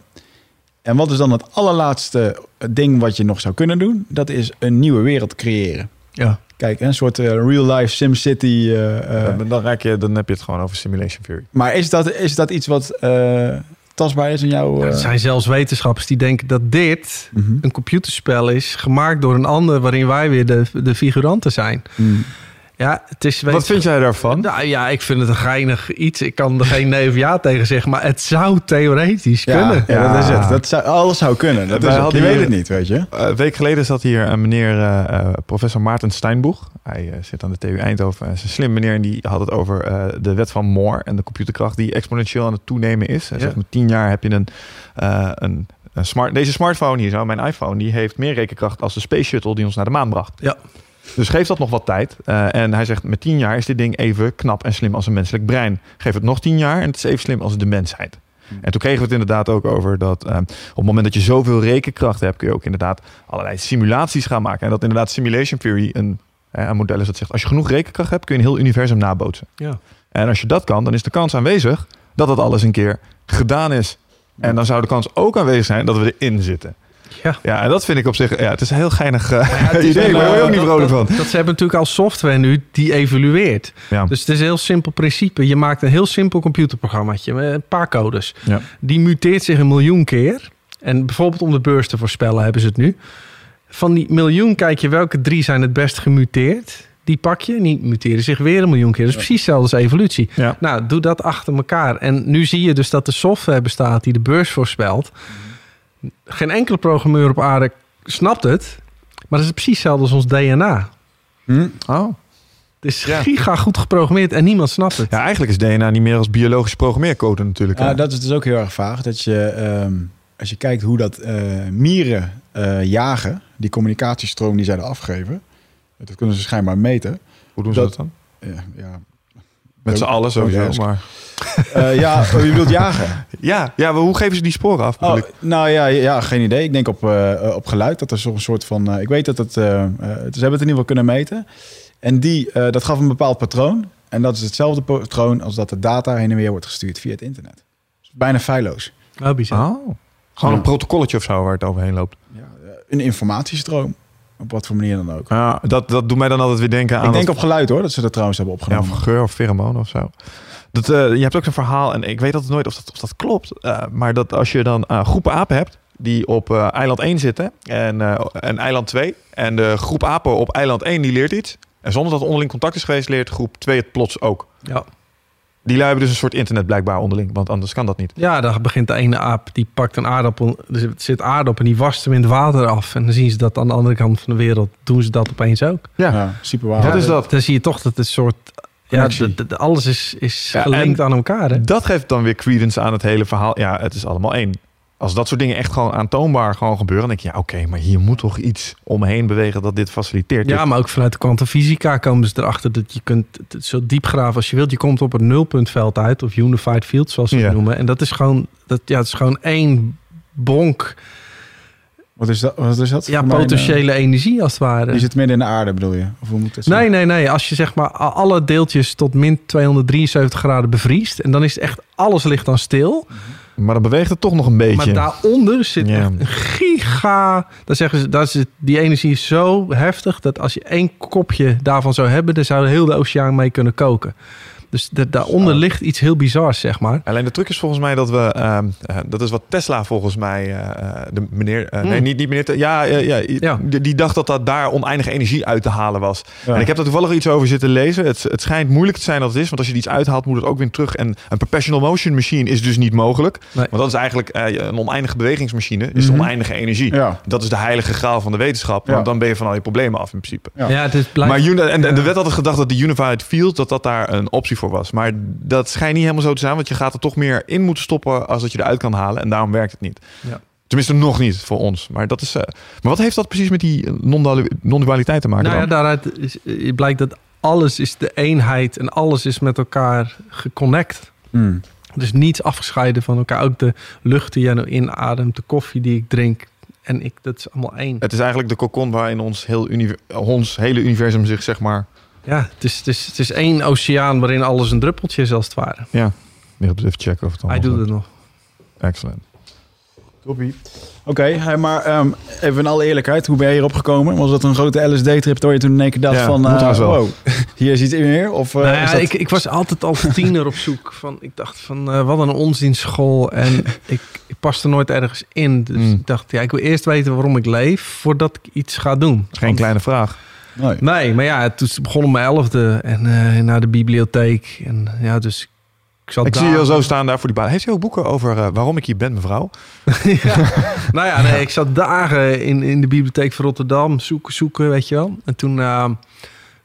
En wat is dan het allerlaatste ding wat je nog zou kunnen doen? Dat is een nieuwe wereld creëren. Ja. Kijk, een soort eh, real-life SimCity. eh, eh, dan, dan, raak je, dan heb je het gewoon over simulation theory. maar is dat, is dat iets wat eh, tastbaar is in jouw... er eh, zijn zelfs wetenschappers die denken dat dit mhm. een computerspel is gemaakt door een ander waarin wij weer de, de figuranten zijn. Mm. Ja, het is... Wat vind jij daarvan? Nou ja, ik vind het een geinig iets. Ik kan er geen nee of ja tegen zeggen, maar het zou theoretisch Ja, kunnen. ja, dat is het. Dat zou, alles zou kunnen. Dat is het. Je weet het niet, weet je. Eh, Een week geleden zat hier een meneer, eh, eh, professor Maarten Steinboeg. Hij zit aan de TU Eindhoven. Hij is een slim meneer en die had het over eh, de wet van Moore en de computerkracht die exponentieel aan het toenemen is. Hij Ja. zegt met tien jaar heb je een, eh, een, een smart, deze smartphone hier zo, mijn iPhone, die heeft meer rekenkracht als de Space Shuttle die ons naar de maan bracht. Ja. Dus geef dat nog wat tijd. Eh, en hij zegt met tien jaar is dit ding even knap en slim als een menselijk brein. Geef het nog tien jaar en het is even slim als de mensheid. En toen kregen we het inderdaad ook over dat eh, op het moment dat je zoveel rekenkracht hebt, kun je ook inderdaad allerlei simulaties gaan maken. En dat inderdaad simulation theory een, eh, een model is dat zegt, als je genoeg rekenkracht hebt, kun je een heel universum nabootsen. Ja. En als je dat kan, dan is de kans aanwezig dat dat alles een keer gedaan is. En dan zou de kans ook aanwezig zijn dat we erin zitten. Ja. Ja, en dat vind ik op zich, ja, het is een heel geinig eh, Ja, [laughs] idee, maar daar word je ook eh, niet vrolijk van. Dat, ze hebben natuurlijk al software nu die evalueert. Ja. Dus het is een heel simpel principe. Je maakt een heel simpel computerprogrammaatje met een paar codes. Ja. Die muteert zich een miljoen keer. En bijvoorbeeld om de beurs te voorspellen hebben ze het nu. Van die miljoen kijk je welke drie zijn het best gemuteerd. Die pak je en die muteren zich weer een miljoen keer. Dus precies hetzelfde als evolutie. Ja. Nou, doe dat achter elkaar. En nu zie je dus dat de software bestaat die de beurs voorspelt. Geen enkele programmeur op aarde snapt het. Maar dat is precies hetzelfde als ons DNA. Hm? Oh. Het is Ja. giga goed geprogrammeerd en niemand snapt het. Ja, eigenlijk is DNA niet meer als biologische programmeercode natuurlijk. Ja, dat is dus ook heel erg vaag. Dat je, ehm, als je kijkt hoe dat eh, mieren eh, jagen, die communicatiestroom die zij er afgeven, dat kunnen ze schijnbaar meten. Hoe doen ze dat- dat dan? Ja, ja. Met z'n allen sowieso, Oh, ja. maar... [laughs] Eh, ja oh, je wilt jagen. Ja, ja, maar hoe geven ze die sporen af? Oh, nou ja, ja, geen idee. Ik denk op, eh, op geluid dat er zo'n soort van. eh, ik weet dat het. ze hebben het in ieder geval kunnen meten. En die, eh, dat gaf een bepaald patroon. En dat is hetzelfde patroon als dat de data heen en weer wordt gestuurd via het internet. Dus bijna feilloos. Oh, bizar. Oh. Gewoon een protocolletje of zo waar het overheen loopt. Ja, een informatiestroom. Op wat voor manier dan ook. Ja, dat, dat doet mij dan altijd weer denken aan... ik denk dat- op geluid hoor, dat ze dat trouwens hebben ja, opgenomen. of geur of pheromonen of zo. Dat, eh, je hebt ook een verhaal, en ik weet altijd nooit of dat, of dat klopt. eh, maar dat als je dan eh, groepen apen hebt die op eh, eiland 1 zitten en, eh, en eiland 2. En de groep apen op eiland 1 die leert iets. En zonder dat er onderling contact is geweest, leert groep 2 het plots ook. Ja. Die lui hebben dus een soort internet blijkbaar onderling, want anders kan dat niet. ja, dan begint de ene aap, die pakt een aardappel. Er zit- zit aardappel en die wast hem in het water af. En dan zien ze dat aan de andere kant van de wereld doen ze dat opeens ook. Ja, super waar. Wat Ja, is dat? Dan zie je toch dat het een soort... Ja, Connectie. de- de- alles is, is Ja, gelinkt aan elkaar. Hè? Dat geeft dan weer credence aan het hele verhaal. Ja, het is allemaal één. Als dat soort dingen echt gewoon aantoonbaar gewoon gebeuren, dan denk je, ja, oké, maar hier moet toch iets omheen bewegen dat dit faciliteert. Ja, maar ook vanuit de kwantumfysica komen ze erachter dat je kunt het zo diep graven als je wilt. Je komt op het nulpuntveld uit, of unified field, zoals ze het noemen. En dat is gewoon, dat, ja, het is gewoon één bonk Wat is dat? Wat is dat? ja, mijn, potentiële energie, als het eh, ware. die zit midden in de aarde bedoel je? Of hoe moet Nee, nee, nee. Als je zeg maar alle deeltjes tot min 273 graden bevriest... en dan is het echt, alles ligt dan stil. Maar dan beweegt het toch nog een beetje. Maar daaronder zit Ja. echt een giga... Daar zeggen ze, dat is die energie is zo heftig... dat als je één kopje daarvan zou hebben... dan zou heel de oceaan mee kunnen koken. Dus da- daaronder Zo. ligt iets heel bizars, zeg maar. Alleen de truc is volgens mij dat we, ehm, eh, dat is wat Tesla volgens mij, eh, eh, de meneer, eh, nee, Hmm. niet, niet meneer, Te- ja, ja, ja, Ja. Die, die dacht dat dat daar oneindige energie uit te halen was. Ja. En ik heb daar toevallig iets over zitten lezen. Het, het schijnt moeilijk te zijn dat het is, want als je er iets uithaalt, moet het ook weer terug. En een perpetual motion machine is dus niet mogelijk. Nee. Want dat is eigenlijk een oneindige bewegingsmachine, is Mhm. oneindige energie. Ja. Dat is de heilige graal van de wetenschap, Ja. want dan ben je van al je problemen af in principe. Ja. Ja, het is blijft... Maar en, en de wet had het gedacht dat de unified field dat dat daar een optie voor was. Maar dat schijnt niet helemaal zo te zijn, want je gaat er toch meer in moeten stoppen als dat je eruit kan halen. En daarom werkt het niet. Ja. Tenminste, nog niet voor ons. Maar, dat is, eh, maar wat heeft dat precies met die non-duali- non-dualiteit te maken? Nou ja, dan? daaruit is, eh, blijkt dat alles is de eenheid... en alles is met elkaar geconnect. Hmm. Dus niets afgescheiden van elkaar. Ook de lucht die jij nou inademt, de koffie die ik drink. En ik, dat is allemaal één. Het is eigenlijk de cocon waarin ons, heel uni- ons hele universum zich, zeg maar... Ja, het is, het, is, het is één oceaan waarin alles een druppeltje is als het ware. Ja, even checken of het Hij allemaal doet zo- het nog. Excellent. Toppie. Oké, hey, maar ehm, even in alle eerlijkheid, hoe ben je hierop gekomen? Was dat een grote LSD-trip waar je toen in één keer dacht Ja, van... wel. wow, hier is iets meer? Of, eh, Nou ja, dat- ik, ik was altijd al tiener op zoek. Van, ik dacht van, eh, wat een onzinschool. En [laughs] ik, ik paste nooit ergens in. Dus Mm. ik dacht, ja, ik wil eerst weten waarom ik leef... voordat ik iets ga doen. Geen Want- kleine vraag. Nee. Nee, maar ja, toen begon om mijn elfde en eh, naar de bibliotheek. En ja, dus ik zat Ik zie je al zo staan daar voor die baan. Heeft u ook boeken over eh, waarom ik hier ben, mevrouw? [laughs] ja. Nou ja, nee, ik zat dagen in, in de bibliotheek van Rotterdam, zoeken, zoeken, weet je wel. En toen eh,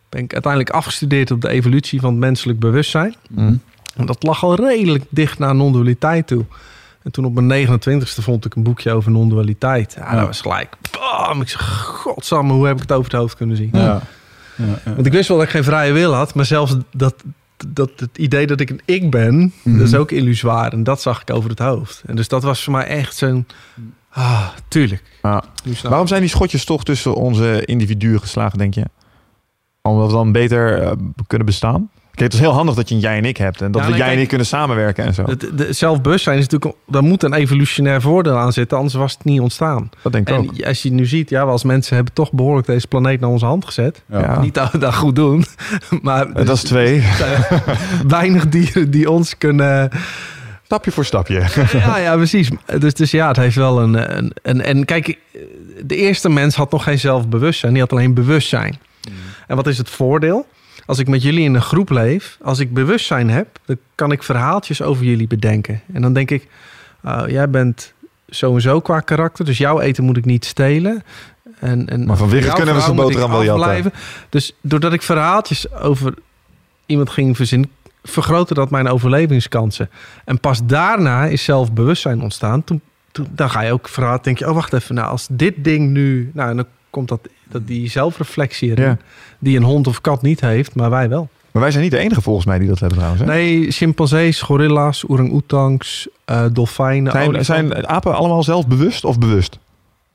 ben ik uiteindelijk afgestudeerd op de evolutie van het menselijk bewustzijn. Mhm. En dat lag al redelijk dicht naar non-dualiteit toe. En toen op mijn 29ste vond ik een boekje over non-dualiteit. Ja, Ja. dat was gelijk. Bam! Ik zeg, godsamme, hoe heb ik het over het hoofd kunnen zien? Ja. Ja, ja. Want ik wist wel dat ik geen vrije wil had, maar zelfs dat, dat het idee dat ik een ik ben, Mhm. dat is ook illusoir. En dat zag ik over het hoofd. En dus dat was voor mij echt zo'n, ah, tuurlijk. Ja. Waarom zijn die schotjes toch tussen onze individuen geslagen, denk je? Omdat we dan beter eh, kunnen bestaan? Kijk, het is heel handig dat je een jij en ik hebt. En dat Ja, we jij en ik kunnen samenwerken en zo. Het, de, zelfbewustzijn is natuurlijk, daar moet een evolutionair voordeel aan zitten, anders was het niet ontstaan. Dat denk ik ook. En als je nu ziet, ja, we als mensen hebben toch behoorlijk deze planeet naar onze hand gezet. Ja. Ja. Niet dat we dat goed doen, [laughs] maar dat is twee. [laughs] weinig dieren die ons kunnen. Stapje voor stapje. Ja, ja, precies. Dus, dus ja, het heeft wel een, een, een. En kijk, de eerste mens had nog geen zelfbewustzijn, die had alleen bewustzijn. En wat is het voordeel? Als ik met jullie in een groep leef, als ik bewustzijn heb, dan kan ik verhaaltjes over jullie bedenken. En dan denk ik, oh, jij bent zo en zo qua karakter, dus jouw eten moet ik niet stelen. En, en Maar van kunnen we zijn ik boterham wel jatten. Dus doordat ik verhaaltjes over iemand ging verzinnen, vergrootte dat mijn overlevingskansen. En pas daarna is zelfbewustzijn ontstaan. Toen, toen, dan ga je ook verhaal, denk je, oh wacht even, nou als dit ding nu, nou en dan komt dat, dat die zelfreflectie erin, Ja. die een hond of kat niet heeft, maar wij wel. Maar wij zijn niet de enige volgens mij die dat hebben trouwens. Hè? Nee, chimpansees, gorilla's, orang-oetangs, eh, dolfijnen, Zijn, olifanten. zijn apen allemaal zelfbewust of bewust?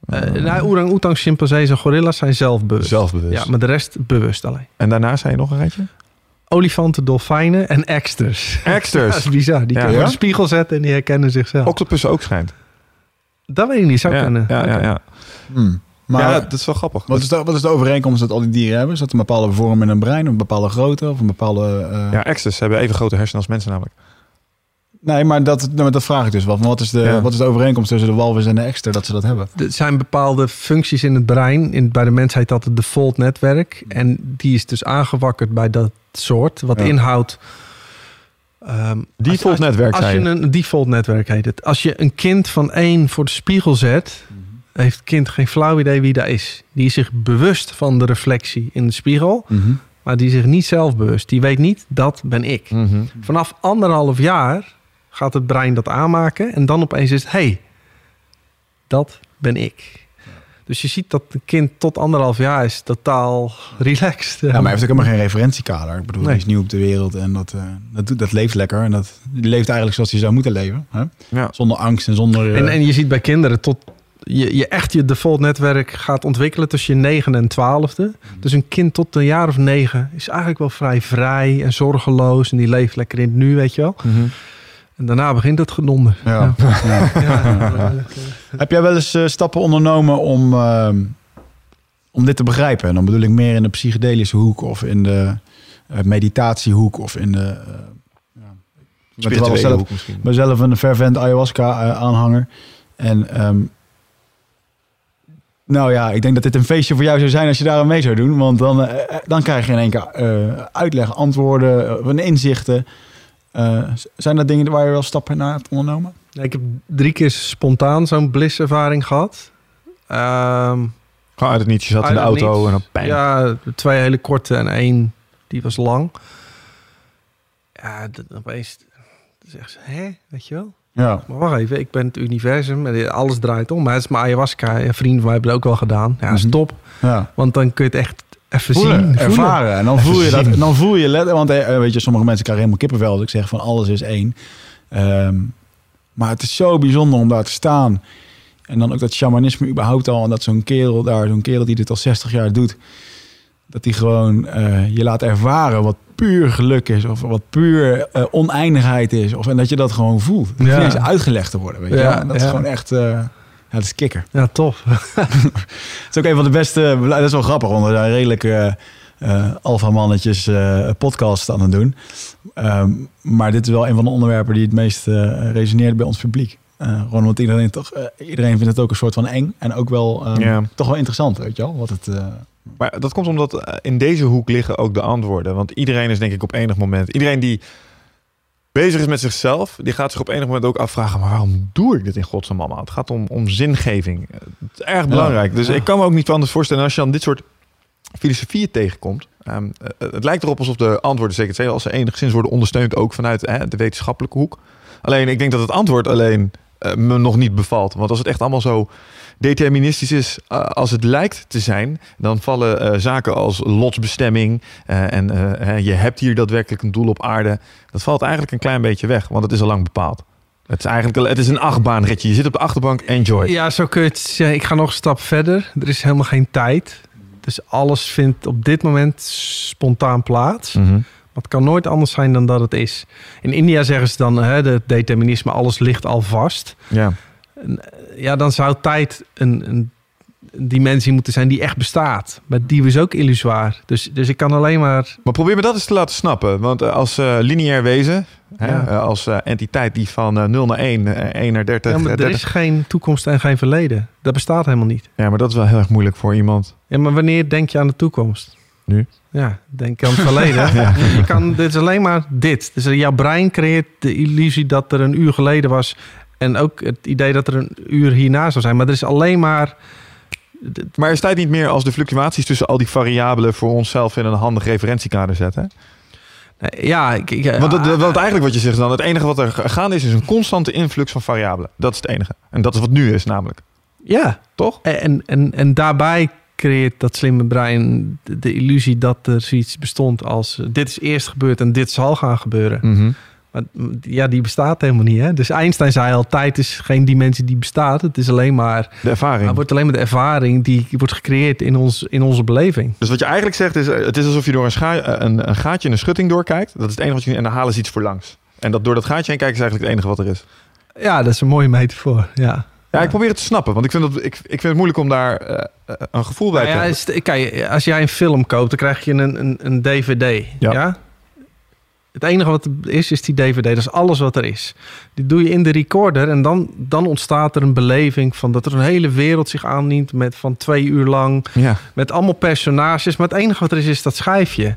Eh, nou, orang-oetangs, chimpansees en gorilla's zijn zelfbewust. Zelfbewust. Ja, maar de rest bewust alleen. En daarna zei je nog een rijtje? Olifanten, dolfijnen en eksters. Dat Exters. [laughs] is bizar. Die Ja. kunnen Ja? de spiegel zetten en die herkennen zichzelf. Octopussen ook schijnt. Dat weet ik niet, zou ja, kunnen. ja, ja, ja. Hmm. Maar ja, dat is wel grappig. wat, is de, wat is de overeenkomst dat al die dieren hebben? Is dat een bepaalde vorm in een brein, een bepaalde grootte of een bepaalde... eh, Ja, exters hebben even grote hersenen als mensen namelijk. Nee, maar dat, nou, maar dat vraag ik dus wel. Van Wat is, de, Ja. wat is de overeenkomst tussen de walvis en de ekster dat ze dat hebben? Er zijn bepaalde functies in het brein. In, bij de mens heet dat het default netwerk. En die is dus aangewakkerd bij dat soort. Wat Ja. inhoudt... ehm, Default als- netwerk, Als je je. een default netwerk heet het. Als je een kind van één voor de spiegel zet... heeft het kind geen flauw idee wie dat is. Die is zich bewust van de reflectie in de spiegel... maar die is zich niet zelfbewust. Die weet niet, dat ben ik. Mhm. Vanaf anderhalf jaar gaat het brein dat aanmaken. En dan opeens is het, hey, dat ben ik. Dus je ziet dat een kind tot anderhalf jaar is totaal relaxed. Ja, maar hij heeft ook helemaal geen referentiekader. Ik bedoel, Nee. hij is nieuw op de wereld en dat, eh, dat, dat leeft lekker. En dat leeft eigenlijk zoals hij zou moeten leven. Hè? Ja. Zonder angst en zonder... eh, En, en je ziet bij kinderen tot je, je echt je default netwerk gaat ontwikkelen tussen je negen en twaalfde. Dus een kind tot een jaar of negen is eigenlijk wel vrij vrij en zorgeloos. En die leeft lekker in het nu, weet je wel. Mhm. En daarna begint het gedonder. ja. Ja. Ja. Heb jij wel eens eh, stappen ondernomen om, eh, om dit te begrijpen? En dan bedoel ik meer in de psychedelische hoek of in de eh, meditatiehoek of in de... ja. Ik ben zelf, hoek misschien. ik ben zelf een fervent ayahuasca-aanhanger. En ehm, nou ja, ik denk dat dit een feestje voor jou zou zijn als je daar aan mee zou doen. Want dan, eh, dan krijg je in één keer eh, uitleg, antwoorden, eh, een inzichten. Eh, zijn dat dingen waar je wel stappen naar hebt ondernomen? Ik heb drie keer spontaan zo'n blisservaring gehad. Ehm, Gewoon uit het niets. Je zat in de auto niets. en dan pijn. Ja, twee hele korte en één die was lang. Ja, dat, opeens zegt ze, hè, weet je wel? Ja. Maar wacht even, ik ben het universum en alles draait om. Maar het is mijn ayahuasca. En vrienden van mij hebben het ook wel gedaan. Ja, dat is Mhm. top. ja. Want dan kun je het echt even Voelen, zien. voelen. ervaren. En dan voel je dat. dan voel je let, want eh, weet je, sommige mensen krijgen helemaal kippenvel als ik zeg van alles is één. Ehm, maar het is zo bijzonder om daar te staan. En dan ook dat shamanisme überhaupt al. En dat zo'n kerel daar, zo'n kerel die dit al 60 jaar doet. Dat die gewoon eh, je laat ervaren wat puur geluk is. Of wat puur eh, oneindigheid is. Of, en dat je dat gewoon voelt. Het Ja. eens uitgelegd te worden. Weet je Ja? En dat is gewoon echt... eh, ja, dat is kikker. Ja, tof. [laughs] [laughs] Het is ook een van de beste. Dat is wel grappig, want we zijn redelijk eh eh, alpha-mannetjes eh, podcast aan het doen. Ehm, maar dit is wel een van de onderwerpen die het meest eh, resoneert bij ons publiek. Gewoon omdat iedereen toch, iedereen vindt het ook een soort van eng en ook wel Ja. toch wel interessant, weet je wel, wat het, Maar dat komt omdat eh, in deze hoek liggen ook de antwoorden. Want iedereen is denk ik op enig moment... Iedereen die bezig is met zichzelf... die gaat zich op enig moment ook afvragen... maar waarom doe ik dit in godsnaam allemaal? Het gaat om, om zingeving. Het is erg belangrijk. Dus Ja. ik kan me ook niet anders voorstellen... als je dan dit soort filosofieën tegenkomt... ehm, eh, het lijkt erop alsof de antwoorden, zeker het als ze enigszins worden ondersteund... ook vanuit hè, de wetenschappelijke hoek. Alleen, ik denk dat het antwoord alleen eh, me nog niet bevalt. Want als het echt allemaal zo deterministisch is eh, als het lijkt te zijn, dan vallen eh, zaken als lotsbestemming eh, en hè, je hebt hier daadwerkelijk een doel op aarde. Dat valt eigenlijk een klein beetje weg, want het is al lang bepaald. Het is eigenlijk het is een achtbaanritje. Je zit op de achterbank, enjoy. Ja, zo kun je het zeggen. Ik ga nog een stap verder. Er is helemaal geen tijd. Dus alles vindt op dit moment spontaan plaats. Maar het kan nooit anders zijn dan dat het is. In India zeggen ze dan, hè, het determinisme, alles ligt al vast. Ja. Ja, dan zou tijd een, een dimensie moeten zijn die echt bestaat. Maar die is ook illusoir. Dus, dus ik kan alleen maar... Maar probeer me dat eens te laten snappen. Want eh, als eh, lineair wezen, hè, Ja. eh, als entiteit die van eh, 0 naar 1, eh, 1 naar 30, Ja, maar eh, er 30 is geen toekomst en geen verleden. Dat bestaat helemaal niet. ja, maar dat is wel heel erg moeilijk voor iemand. Ja, maar wanneer denk je aan de toekomst? Nu. Ja, denk aan het verleden. [laughs] Je kan, dit is alleen maar dit. Dus jouw brein creëert de illusie dat er een uur geleden was. En ook het idee dat er een uur hierna zou zijn. Maar er is alleen maar... Maar is tijd niet meer als de fluctuaties tussen al die variabelen voor onszelf in een handig referentiekader zetten? Ja, ik, ik- Want, het- want eigenlijk wat je zegt dan, het enige wat er gaande is, is een constante influx van variabelen. Dat is het enige. En dat is wat nu is namelijk. Ja, Toch? En, en, en daarbij creëert dat slimme brein de, illusie dat er zoiets bestond als... dit is eerst gebeurd en dit zal gaan gebeuren. Mhm. Maar ja, die bestaat helemaal niet. Hè? Dus Einstein zei al, tijd is geen dimensie die bestaat. Het is alleen maar, De ervaring. het wordt alleen maar de ervaring die wordt gecreëerd in, ons, in onze beleving. Dus wat je eigenlijk zegt is, eh, het is alsof je door een, scha- eh, een, een gaatje in een schutting doorkijkt. Dat is het enige wat je en dan halen ze iets voor langs. En dat door dat gaatje heen kijken is eigenlijk het enige wat er is. Ja, dat is een mooie metafoor. Ja. Ja, ik probeer het te snappen, want ik vind, dat, ik, ik vind het moeilijk om daar eh, een gevoel bij Nou te ja, hebben. is- kijk, als jij een film koopt, dan krijg je een, een, een DVD. Ja. Ja. Het enige wat er is, is die DVD. Dat is alles wat er is. Die doe je in de recorder en dan, dan ontstaat er een beleving van dat er een hele wereld zich aandient met van twee uur lang Ja. met allemaal personages. Maar het enige wat er is, is dat schijfje.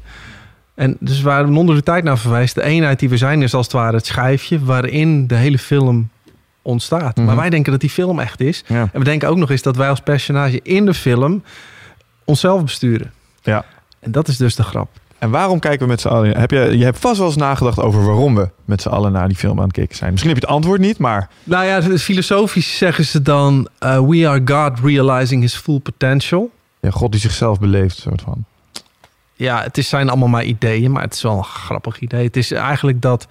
En dus waar non de tijd naar verwijst, de eenheid die we zijn, is als het ware het schijfje waarin de hele film ontstaat. Mhm. Maar wij denken dat die film echt is. Ja. En we denken ook nog eens dat wij als personage in de film onszelf besturen. Ja. En dat is dus de grap. En waarom kijken we met z'n allen? Heb je, je hebt vast wel eens nagedacht over waarom we met z'n allen naar die film aan het kijken zijn. Misschien heb je het antwoord niet, maar Nou ja, dus filosofisch zeggen ze dan: uh, We are God realizing his full potential. ja, God die zichzelf beleeft, soort van. Ja, het is, zijn allemaal maar ideeën, maar het is wel een grappig idee. Het is eigenlijk dat.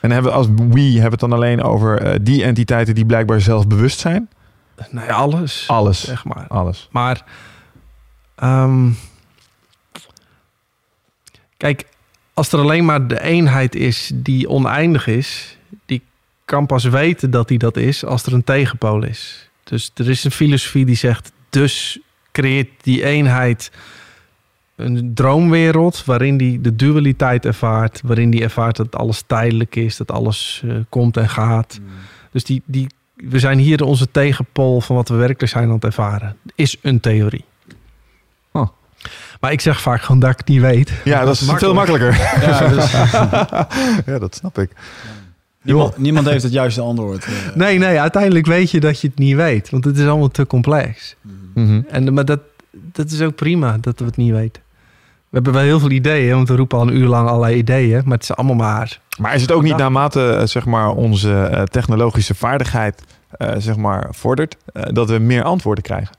En hebben we als we hebben we het dan alleen over eh, die entiteiten die blijkbaar zelfbewust zijn? Nou ja, alles. Alles. Zeg maar. Alles. Maar. ehm, kijk, als er alleen maar de eenheid is die oneindig is, die kan pas weten dat die dat is als er een tegenpool is. Dus er is een filosofie die zegt, dus creëert die eenheid een droomwereld waarin die de dualiteit ervaart, waarin die ervaart dat alles tijdelijk is, dat alles eh, komt en gaat. Dus die, die, we zijn hier onze tegenpool van wat we werkelijk zijn aan het ervaren. Is een theorie. Maar ik zeg vaak gewoon dat ik het niet weet. Ja, dat is veel makkelijker. Ja, dus [laughs] ja, dat snap ik. niemand, niemand heeft het juiste antwoord. eh. Nee, nee, uiteindelijk weet je dat je het niet weet. Want het is allemaal te complex. Mhm. En, maar dat, dat is ook prima dat we het niet weten. We hebben wel heel veel ideeën, want we roepen al een uur lang allerlei ideeën. Maar het is allemaal maar... Maar is het ook niet naarmate eh, zeg maar, onze eh, technologische vaardigheid eh, zeg maar, vordert, dat we meer antwoorden krijgen?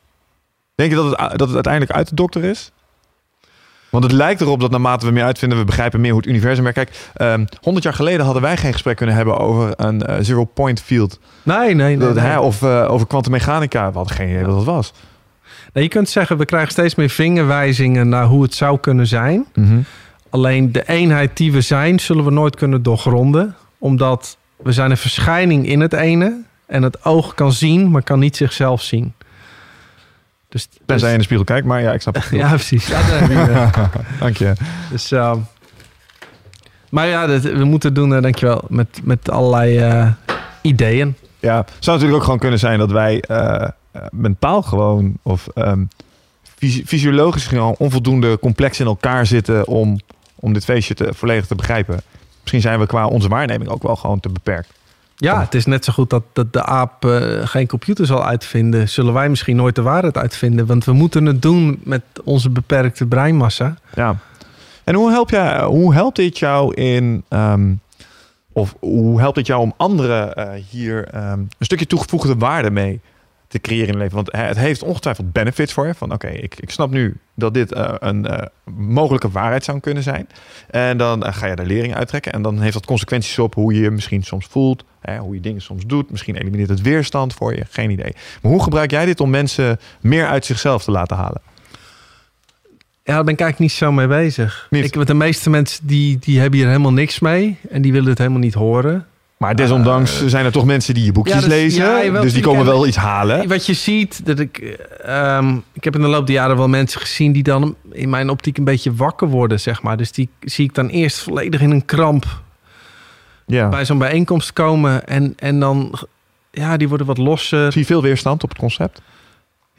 Denk je dat het, dat het uiteindelijk uit de dokter is? Want het lijkt erop dat naarmate we meer uitvinden, we begrijpen meer hoe het universum werkt. Kijk, ehm 100 jaar geleden hadden wij geen gesprek kunnen hebben over een eh, zero-point field. Nee, nee, of eh, over kwantummechanica. We hadden geen idee wat dat was. Nee, je kunt zeggen, we krijgen steeds meer vingerwijzingen naar hoe het zou kunnen zijn. Alleen de eenheid die we zijn, zullen we nooit kunnen doorgronden. Omdat we zijn een verschijning in het ene. En het oog kan zien, maar kan niet zichzelf zien. Dus, Tenzij je dus- in de spiegel kijkt, maar ja, ik snap het. [laughs] ja, precies. Het. [laughs] Dank je. dus, ehm, maar ja, we moeten het doen, eh, dankjewel, met, met allerlei eh, ideeën. Ja, het zou natuurlijk ook gewoon kunnen zijn dat wij eh, eh, mentaal gewoon of ehm, fysi- fysiologisch gewoon onvoldoende complex in elkaar zitten om, om dit feestje te, volledig te begrijpen. Misschien zijn we qua onze waarneming ook wel gewoon te beperkt. Ja, het is net zo goed dat, dat de aap eh, geen computer zal uitvinden. Zullen wij misschien nooit de waarheid uitvinden? Want we moeten het doen met onze beperkte breinmassa. Ja. En hoe, help jij, hoe helpt dit jou in. ehm, of hoe helpt het jou om anderen eh, hier ehm, een stukje toegevoegde waarde mee te creëren in je leven? Want het heeft ongetwijfeld benefits voor je. Van oké, ik, ik snap nu dat dit eh, een eh, mogelijke waarheid zou kunnen zijn. En dan eh, ga je daar lering uittrekken. En dan heeft dat consequenties op hoe je je misschien soms voelt. Hè, hoe je dingen soms doet. Misschien elimineert het weerstand voor je. Geen idee. Maar hoe gebruik jij dit om mensen meer uit zichzelf te laten halen? Ja, daar ben ik eigenlijk niet zo mee bezig. Niet? Ik, want de meeste mensen die, die hebben hier helemaal niks mee. En die willen het helemaal niet horen. Maar desondanks zijn er toch mensen die je boekjes Ja, dat- lezen. ja, dus die komen En- wel iets halen. Wat je ziet, dat ik, eh, ehm, ik heb in de loop der jaren wel mensen gezien die dan in mijn optiek een beetje wakker worden, zeg maar. Dus die zie ik dan eerst volledig in een kramp Ja. bij zo'n bijeenkomst komen. En, en dan, ja, die worden wat losser. Zie je veel weerstand op het concept?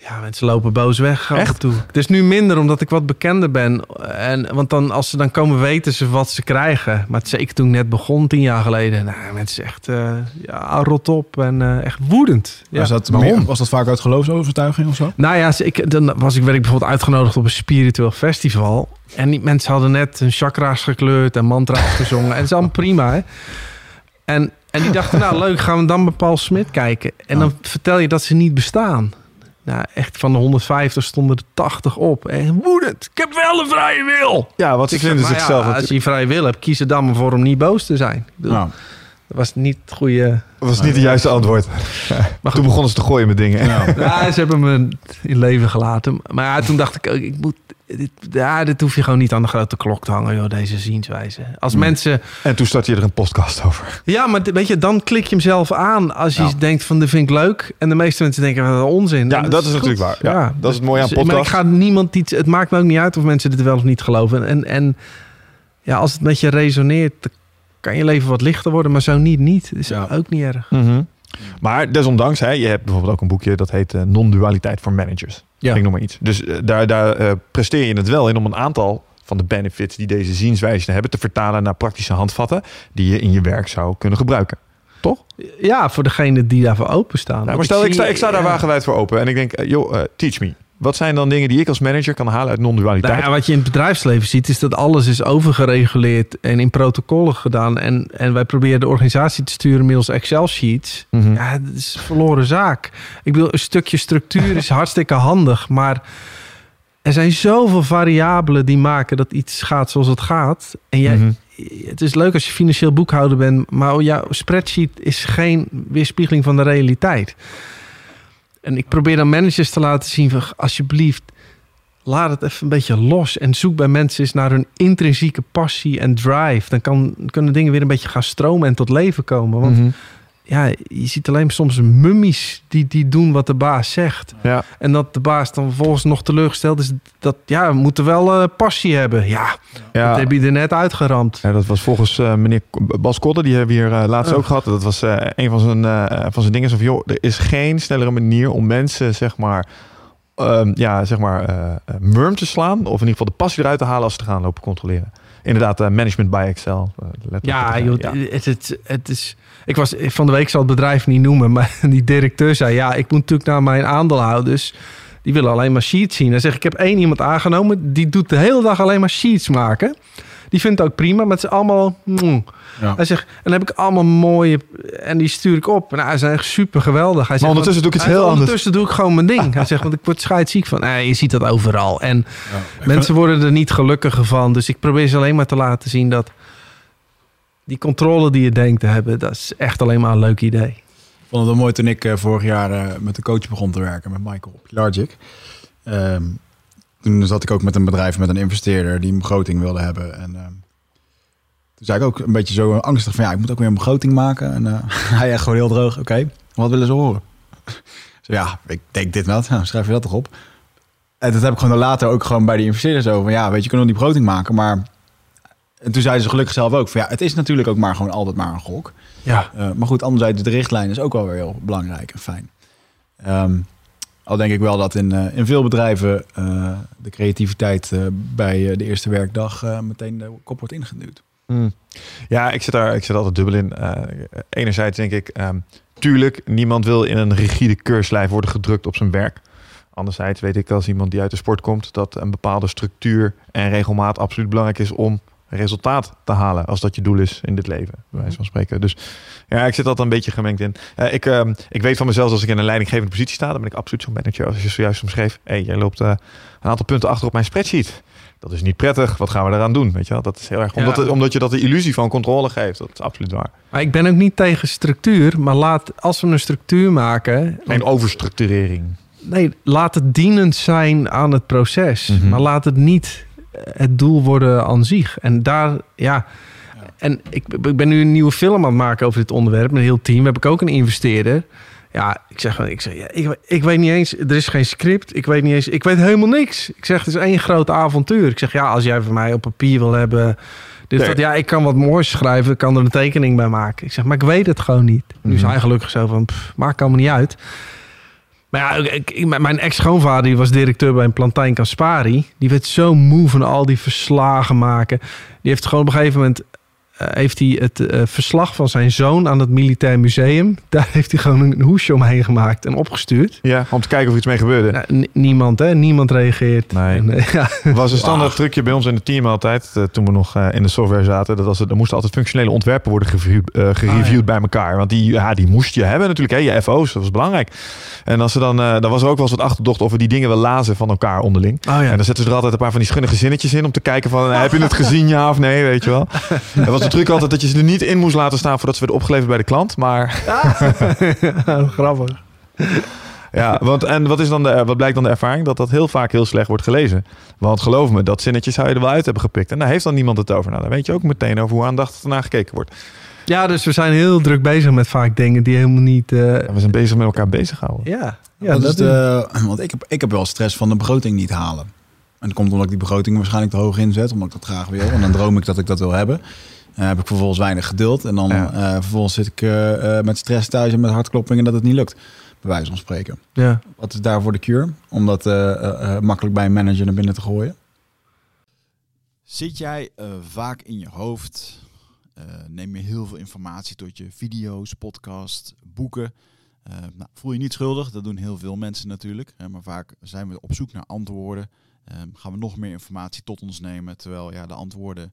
Ja, mensen lopen boos weg af Echt? en toe. Het is nu minder omdat ik wat bekender ben. En, want dan, als ze dan komen, weten ze wat ze krijgen. Maar het zeker toen ik net begon, tien jaar geleden. Nou, mensen echt, eh, ja, rot op en eh, echt woedend. Ja. Was, dat Waarom? meer- was dat vaak uit geloofsovertuiging of zo? Nou ja, ik, dan was ik, werd ik bijvoorbeeld uitgenodigd op een spiritueel festival. En die mensen hadden net hun chakra's gekleurd en mantra's gezongen. En dat is allemaal prima, hè? En, en die dachten, nou leuk, gaan we dan bij Paul Smit kijken. En dan vertel je dat ze niet bestaan. Nou, echt van de 150 stonden er 80 op. En woedend, ik heb wel een vrije wil. Ja, wat ze Ik zeg, vinden maar ja, zichzelf. als je vrije wil hebt, kies er dan maar voor om niet boos te zijn. Bedoel, Nou, Dat was niet het goede... Dat was niet het juiste antwoord. [laughs] Maar Toen begonnen ze te gooien met dingen. nou, Ja, ze hebben me in leven gelaten. Maar ja, toen dacht ik, ook, ik moet, dit, ja, dit hoef je gewoon niet aan de grote klok te hangen, joh, deze zienswijze. Als Hmm. mensen, En toen startte je er een podcast over. ja, maar weet je, dan klik je hem zelf aan als je Ja. denkt van, dit vind ik leuk. En de meeste mensen denken, wat onzin. Ja, dat is goed. natuurlijk waar. Ja, dat is het mooie aan Dus- Maar ik podcast. ga niemand iets, het maakt me ook niet uit of mensen dit wel of niet geloven. En, en ja, als het met je resoneert, kan je leven wat lichter worden, maar zo niet, niet. Dat is Ja. ook niet erg. Mhm. Maar desondanks, hè, je hebt bijvoorbeeld ook een boekje dat heet eh, Non-dualiteit voor managers. Ja. Ik noem maar iets. Dus eh, daar, daar eh, presteer je het wel in om een aantal van de benefits die deze zienswijzen hebben te vertalen naar praktische handvatten die je in je werk zou kunnen gebruiken. Toch? Ja, voor degene die daarvoor openstaan. Nou, maar stel, ik zie- sta, ik sta daar ja. wagenwijd voor open en ik denk, joh, teach me. Wat zijn dan dingen die ik als manager kan halen uit non-dualiteit? Nou ja, wat je in het bedrijfsleven ziet, is dat alles is overgereguleerd en in protocollen gedaan. En, en wij proberen de organisatie te sturen middels Excel-sheets. Mhm. Ja, dat is een verloren zaak. Ik bedoel, een stukje structuur is [laughs] hartstikke handig, maar er zijn zoveel variabelen die maken dat iets gaat zoals het gaat. En jij, Mhm. het is leuk als je financieel boekhouder bent, maar jouw spreadsheet is geen weerspiegeling van de realiteit. En ik probeer dan managers te laten zien van alsjeblieft, laat het even een beetje los en zoek bij mensen eens naar hun intrinsieke passie en drive. Dan kan, kunnen dingen weer een beetje gaan stromen en tot leven komen. Want Mhm. Ja, je ziet alleen soms mummies die, die doen wat de baas zegt. Ja. En dat de baas dan vervolgens nog teleurgesteld is dat ja, we moeten wel eh, passie hebben. Ja, Ja. dat heb je er net uitgeramd. Ja, dat was volgens eh, meneer Bas Kodde, die hebben we hier eh, laatst ook gehad. Dat was een van zijn, van zijn dingen. Van, joh, er is geen snellere manier om mensen, zeg maar, ehm, ja, zeg maar, murm te slaan. Of in ieder geval de passie eruit te halen als ze te gaan lopen controleren. Inderdaad, management by Excel. Ja, joh, zijn. Het, het, het is. Ik was van de week zal het bedrijf niet noemen, maar [laughs] die directeur zei: Ja, ik moet natuurlijk naar mijn aandeelhouders. Die willen alleen maar sheets zien. Hij zegt: Ik heb één iemand aangenomen, die doet de hele dag alleen maar sheets maken. Die vindt het ook prima, maar het is allemaal. mm. Ja. Hij zegt: En dan heb ik allemaal mooie. En die stuur ik op. Nou, hij is echt super geweldig. Hij zegt, ondertussen doe ik iets hij heel zegt, anders. Ondertussen doe ik gewoon mijn ding. Hij zegt: Want ik word scheidsziek van. Nee, je ziet dat overal. En Ja. Mensen worden er niet gelukkiger van. Dus ik probeer ze alleen maar te laten zien dat die controle die je denkt te hebben, dat is echt alleen maar een leuk idee. Ik vond het wel mooi toen ik eh, vorig jaar eh, met de coach begon te werken, met Michael op Largic. Ehm, toen zat ik ook met een bedrijf met een investeerder die een begroting wilde hebben. En ehm, toen zei ik ook een beetje zo angstig van ja, ik moet ook weer een begroting maken. En eh, [laughs] hij echt gewoon heel droog, oké, wat willen ze horen? [laughs] zo, ja, ik denk dit nou, [laughs] schrijf je dat toch op? En dat heb ik gewoon later ook gewoon bij die investeerders over. Ja, weet je, kunnen we die begroting maken, maar... En toen zeiden ze gelukkig zelf ook van ja, het is natuurlijk ook maar gewoon altijd maar een gok. Ja. Uh, maar goed, anderzijds, de richtlijn is ook wel weer heel belangrijk en fijn. Um, Al denk ik wel dat in, eh, in veel bedrijven eh, de creativiteit eh, bij eh, de eerste werkdag eh, meteen de kop wordt ingeduwd. Hmm. Ja, ik zit daar ik zit altijd dubbel in. Eh, enerzijds denk ik, ehm, tuurlijk, niemand wil in een rigide keurslijf worden gedrukt op zijn werk. Anderzijds weet ik als iemand die uit de sport komt, dat een bepaalde structuur en regelmaat absoluut belangrijk is om resultaat te halen. Als dat je doel is in dit leven, bij wijze van spreken. Dus ja, ik zit altijd een beetje gemengd in. Eh, ik, ehm, ik weet van mezelf, als ik in een leidinggevende positie sta, dan ben ik absoluut zo'n manager. Als je zojuist omschreef, hey, jij loopt eh, een aantal punten achter op mijn spreadsheet. Dat is niet prettig. Wat gaan we eraan doen? Weet je wel? Dat is heel erg. Ja. Omdat, omdat je dat de illusie van controle geeft. Dat is absoluut waar. Maar ik ben ook niet tegen structuur. Maar laat, als we een structuur maken... Geen overstructurering. Nee, laat het dienend zijn aan het proces. Mhm. Maar laat het niet het doel worden aan zich. En daar, ja... En ik, ik ben nu een nieuwe film aan het maken over dit onderwerp. Met een heel team heb ik ook een investeerder. Ja, ik zeg, ik, zeg ja, ik, ik weet niet eens, er is geen script. Ik weet niet eens, ik weet helemaal niks. Ik zeg, het is één groot avontuur. Ik zeg, ja, als jij van mij op papier wil hebben... Dus Nee. dat, ja, ik kan wat moois schrijven, ik kan er een tekening bij maken. Ik zeg, maar ik weet het gewoon niet. Nu is Mhm. hij gelukkig zo van, pff, maakt allemaal niet uit. Maar ja, ik, mijn ex-schoonvader die was directeur bij een plantijn Caspari. Die werd zo moe van al die verslagen maken. Die heeft gewoon op een gegeven moment... eh, heeft hij het eh, verslag van zijn zoon aan het Militair Museum... [laughs] daar heeft hij gewoon een hoesje omheen gemaakt en opgestuurd. Ja, om te kijken of iets mee gebeurde. Nou, niemand, hè? Niemand reageert. Nee. En, eh, [laughs] ja. was een standaard trucje bij ons in het team altijd, toen we nog eh, in de software zaten. Dat was het, er moesten altijd functionele ontwerpen worden eh, gereviewd Ah, ja. bij elkaar. Want die, ja, die moest je hebben natuurlijk, hè, je FO's, dat was belangrijk. En als ze dan, eh, dan was er ook wel eens wat achterdocht of we die dingen wel lazen van elkaar onderling. Oh ja. En dan zetten ze er altijd een paar van die schunnige zinnetjes in om te kijken van, heb je het gezien, ja of nee, weet je wel. [laughs] En was de truc altijd dat je ze er niet in moest laten staan voordat ze werden opgeleverd bij de klant. Maar [laughs] Grappig. Ja, want en wat, is dan de, wat blijkt dan de ervaring? Dat dat heel vaak heel slecht wordt gelezen. Want geloof me, dat zinnetje zou je er wel uit hebben gepikt. En daar heeft dan niemand het over. Nou, dan weet je ook meteen over hoe aandachtig ernaar gekeken wordt. Ja, dus we zijn heel druk bezig met vaak dingen die helemaal niet... eh, we zijn bezig met elkaar bezighouden. ja, ja, dat dat is de, want ik heb, ik heb wel stress van de begroting niet halen. En dat komt omdat ik die begroting waarschijnlijk te hoog inzet, omdat ik dat graag wil. En dan droom ik dat ik dat wil hebben. Dan heb ik vervolgens weinig geduld. En dan Ja. eh, vervolgens zit ik eh, eh, met stress thuis en met hartkloppingen dat het niet lukt. Bij wijze van spreken. ja. Wat is daarvoor de cure? Om dat eh, eh, eh, makkelijk bij een manager naar binnen te gooien. Zit jij eh, vaak in je hoofd? Eh, neem je heel veel informatie tot je video's, podcast, boeken? Eh, nou, voel je niet schuldig, dat doen heel veel mensen natuurlijk. Hè, maar vaak zijn we op zoek naar antwoorden. Ehm, gaan we nog meer informatie tot ons nemen. Terwijl ja, de antwoorden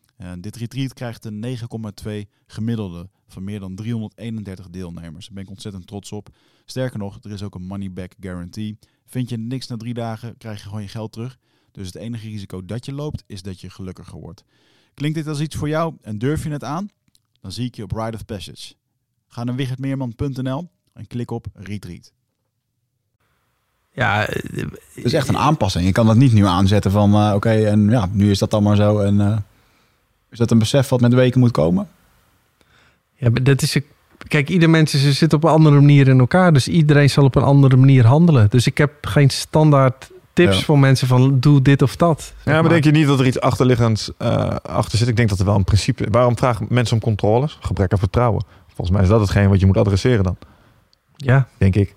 Eh, dit retreat krijgt een 9,2 gemiddelde van meer dan 331 deelnemers. Daar ben ik ontzettend trots op. Sterker nog, er is ook een money back guarantee. Vind je niks na drie dagen, krijg je gewoon je geld terug. Dus het enige risico dat je loopt, is dat je gelukkiger wordt. Klinkt dit als iets voor jou en durf je het aan? Dan zie ik je op Ride of Passage. Ga naar wichertmeerman.nl en klik op Retreat. Ja, eh, Het is echt een aanpassing. Je kan dat niet nu aanzetten van eh, oké, en ja, nu is dat dan maar zo. En eh, is dat een besef wat met de weken moet komen? Ja, dat is. Kijk, ieder mens is, zit op een andere manier in elkaar. Dus iedereen zal op een andere manier handelen. Dus ik heb geen standaard tips Ja. voor mensen van doe dit of dat. Ja, maar denk je niet dat er iets achterliggends eh, achter zit? Ik denk dat er wel een principe... Waarom vragen mensen om controles? Gebrek aan vertrouwen. Volgens mij is dat hetgeen wat je moet adresseren dan, Ja, denk ik.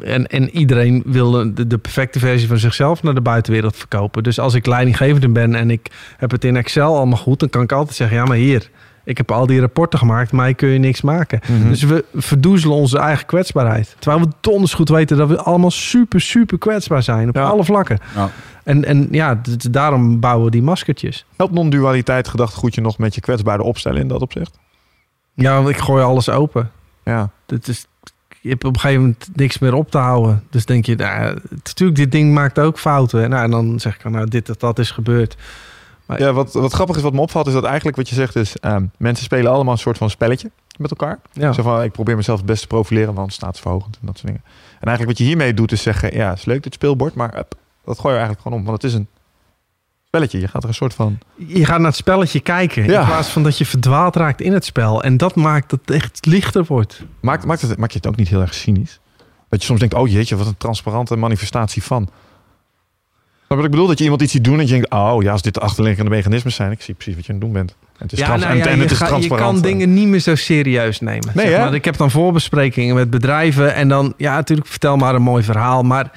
En, en iedereen wil de, de perfecte versie van zichzelf naar de buitenwereld verkopen. Dus als ik leidinggevende ben en ik heb het in Excel allemaal goed, dan kan ik altijd zeggen: ja, maar hier, Ik heb al die rapporten gemaakt, mij kun je niks maken. Mhm. Dus we verdoezelen onze eigen kwetsbaarheid. Terwijl we donders goed weten dat we allemaal super, super kwetsbaar zijn. Op Ja. alle vlakken. Ja. En, en ja, daarom bouwen we die maskertjes. Helpt non-dualiteit gedachtegoedje nog met je kwetsbare opstellen in dat opzicht? Ja, want ik gooi alles open. Ja. Dat is, je hebt op een gegeven moment niks meer op te houden. Dus denk je, nou, natuurlijk, dit ding maakt ook fouten. Nou, en dan zeg ik, nou, dit of dat is gebeurd. Maar- Ja, wat, wat grappig is, wat me opvalt, is dat eigenlijk wat je zegt is... ehm, mensen spelen allemaal een soort van spelletje met elkaar. Ja. Zo van, ik probeer mezelf het beste te profileren, want staatsverhogend en dat soort dingen. En eigenlijk wat je hiermee doet, is zeggen... Ja, is leuk dit speelbord, maar dat gooi je eigenlijk gewoon om. Want het is een spelletje. Je gaat er een soort van... Je gaat naar het spelletje kijken. Ja. In plaats van dat je verdwaald raakt in het spel. En dat maakt dat het echt lichter wordt. Maakt, maakt, het, maakt je het ook niet heel erg cynisch? Dat je soms denkt, oh jeetje, wat een transparante manifestatie van. Wat ik bedoel? Dat je iemand iets ziet doen en je denkt, oh ja, als dit de achterliggende mechanismen zijn, ik zie precies wat je aan het doen bent. En het is, trans- nou ja, en je, het is ga- je kan dingen niet meer zo serieus nemen. Nee, zeg maar. Ik heb dan voorbesprekingen met bedrijven. En dan, ja, natuurlijk, vertel maar een mooi verhaal. Maar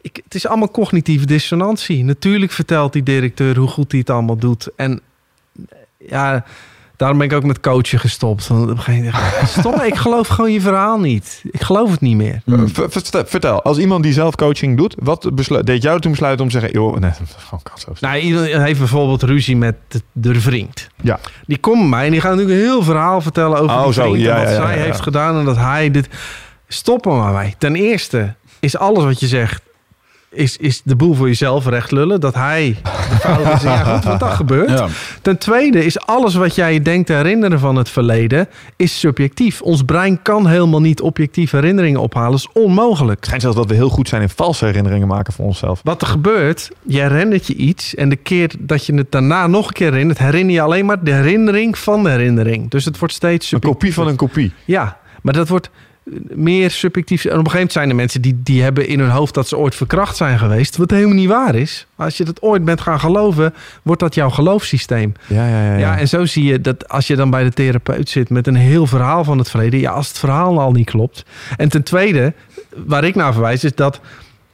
ik, het is allemaal cognitieve dissonantie. Natuurlijk vertelt die directeur hoe goed hij het allemaal doet. En ja, daarom ben ik ook met coachen gestopt. Want op een gegeven moment dacht ik, stop, ik geloof gewoon je verhaal niet. Ik geloof het niet meer. Eh, ver- ver- Vertel, als iemand die zelf coaching doet, wat deed jou toen besluiten om te zeggen, joh, nee, [laughs] dat is gewoon kansloos. Nou, iedereen heeft bijvoorbeeld ruzie met de, de vriend. Ja. Die komt bij mij en die gaat natuurlijk een heel verhaal vertellen over Oh, die zo, vriend ja, en wat ja, ja, zij heeft gedaan en dat hij dit... Stop er maar bij. Ten eerste is alles wat je zegt, is, is de boel voor jezelf recht lullen. Dat hij de fout is. Ja, goed, wat dat gebeurt. Ja. Ten tweede is alles wat jij denkt te herinneren van het verleden, is subjectief. Ons brein kan helemaal niet objectief herinneringen ophalen. Dat is onmogelijk. Het schijnt zelfs dat we heel goed zijn in valse herinneringen maken van onszelf. Wat er gebeurt, je herinnert je iets en de keer dat je het daarna nog een keer herinnert, herinner je alleen maar de herinnering van de herinnering. Dus het wordt steeds Een kopie van een kopie. Ja, maar dat wordt meer subjectief. En op een gegeven moment zijn er mensen die, die hebben in hun hoofd dat ze ooit verkracht zijn geweest, wat helemaal niet waar is. Als je dat ooit bent gaan geloven, wordt dat jouw geloofssysteem. Ja, ja, ja. Ja, en zo zie je dat als je dan bij de therapeut zit met een heel verhaal van het verleden, ja, als het verhaal al niet klopt. En ten tweede, waar ik naar verwijs, is dat.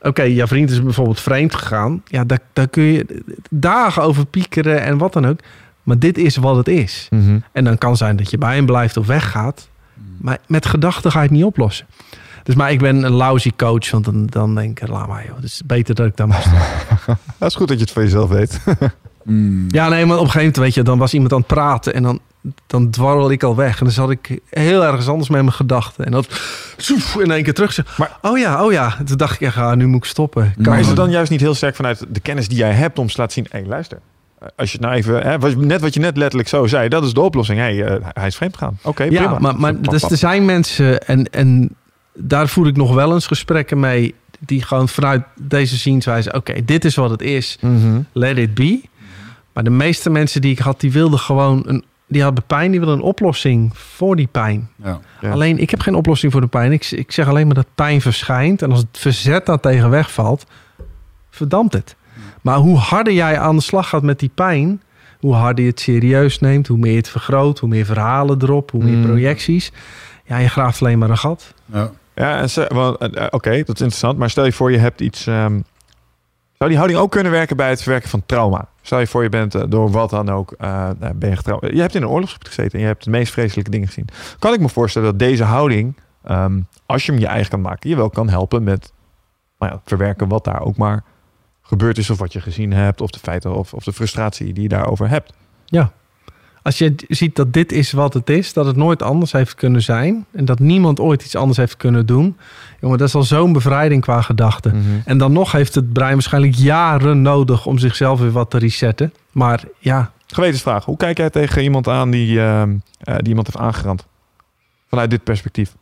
Oké, jouw vriend is bijvoorbeeld vreemd gegaan. Ja, daar, daar kun je dagen over piekeren en wat dan ook. Maar dit is wat het is. Mhm. En dan kan zijn dat je bij hem blijft of weggaat. Maar met gedachten ga je het niet oplossen. Dus maar ik ben een lousy coach, want dan, dan denk ik, laat maar joh. Het is beter dat ik dan maar [laughs] stop. Dat is goed dat je het van jezelf weet. [laughs] Mm. Ja, nee, maar op een gegeven moment, weet je, dan was iemand aan het praten en dan, dan dwarrel ik al weg. En dan zat ik heel ergens anders met mijn gedachten. En dat zoef, in één keer terug. Maar- oh ja, oh ja. Toen dacht ik, echt, ah, nu moet ik stoppen. Kan Maar is het dan juist niet heel sterk vanuit de kennis die jij hebt om te laten zien, hé, hey, luister. Als je het nou even, hè, net wat je net letterlijk zo zei, dat is de oplossing. Hey, eh, hij is vreemd gegaan. Oké, Ja, prima. maar, maar Pap, dus pap. er zijn mensen, en, en daar voer ik nog wel eens gesprekken mee, die gewoon vanuit deze zienswijze, oké, dit is wat het is, Mhm. let it be. Maar de meeste mensen die ik had, die wilden gewoon een, die hadden pijn, die wilden een oplossing voor die pijn. Ja. Ja. Alleen, ik heb geen oplossing voor de pijn. Ik, ik zeg alleen maar dat pijn verschijnt. En als het verzet daar tegen wegvalt, verdampt het. Maar hoe harder jij aan de slag gaat met die pijn, hoe harder je het serieus neemt, hoe meer je het vergroot, hoe meer verhalen erop, hoe meer Mm. projecties. Ja, je graaft alleen maar een gat. Ja. Ja, eh, eh, oké, dat is interessant. Maar stel je voor, je hebt iets. ehm, zou die houding ook kunnen werken bij het verwerken van trauma? Stel je voor, je bent eh, door wat dan ook, eh, nou, ben je getrouwd. Je hebt in een oorlogsgebied gezeten en je hebt de meest vreselijke dingen gezien. Kan ik me voorstellen dat deze houding, ehm, als je hem je eigen kan maken, je wel kan helpen met nou ja, verwerken wat daar ook maar gebeurd is, of wat je gezien hebt, of de feiten of, of de frustratie die je daarover hebt. Als je ziet dat dit is wat het is, dat het nooit anders heeft kunnen zijn. En dat niemand ooit iets anders heeft kunnen doen. Jongen, dat is al zo'n bevrijding qua gedachten. Mhm. En dan nog heeft het brein waarschijnlijk jaren nodig om zichzelf weer wat te resetten. Maar ja, Gewetensvraag. Hoe kijk jij tegen iemand aan die, ehm, eh, die iemand heeft aangerand? Vanuit dit perspectief.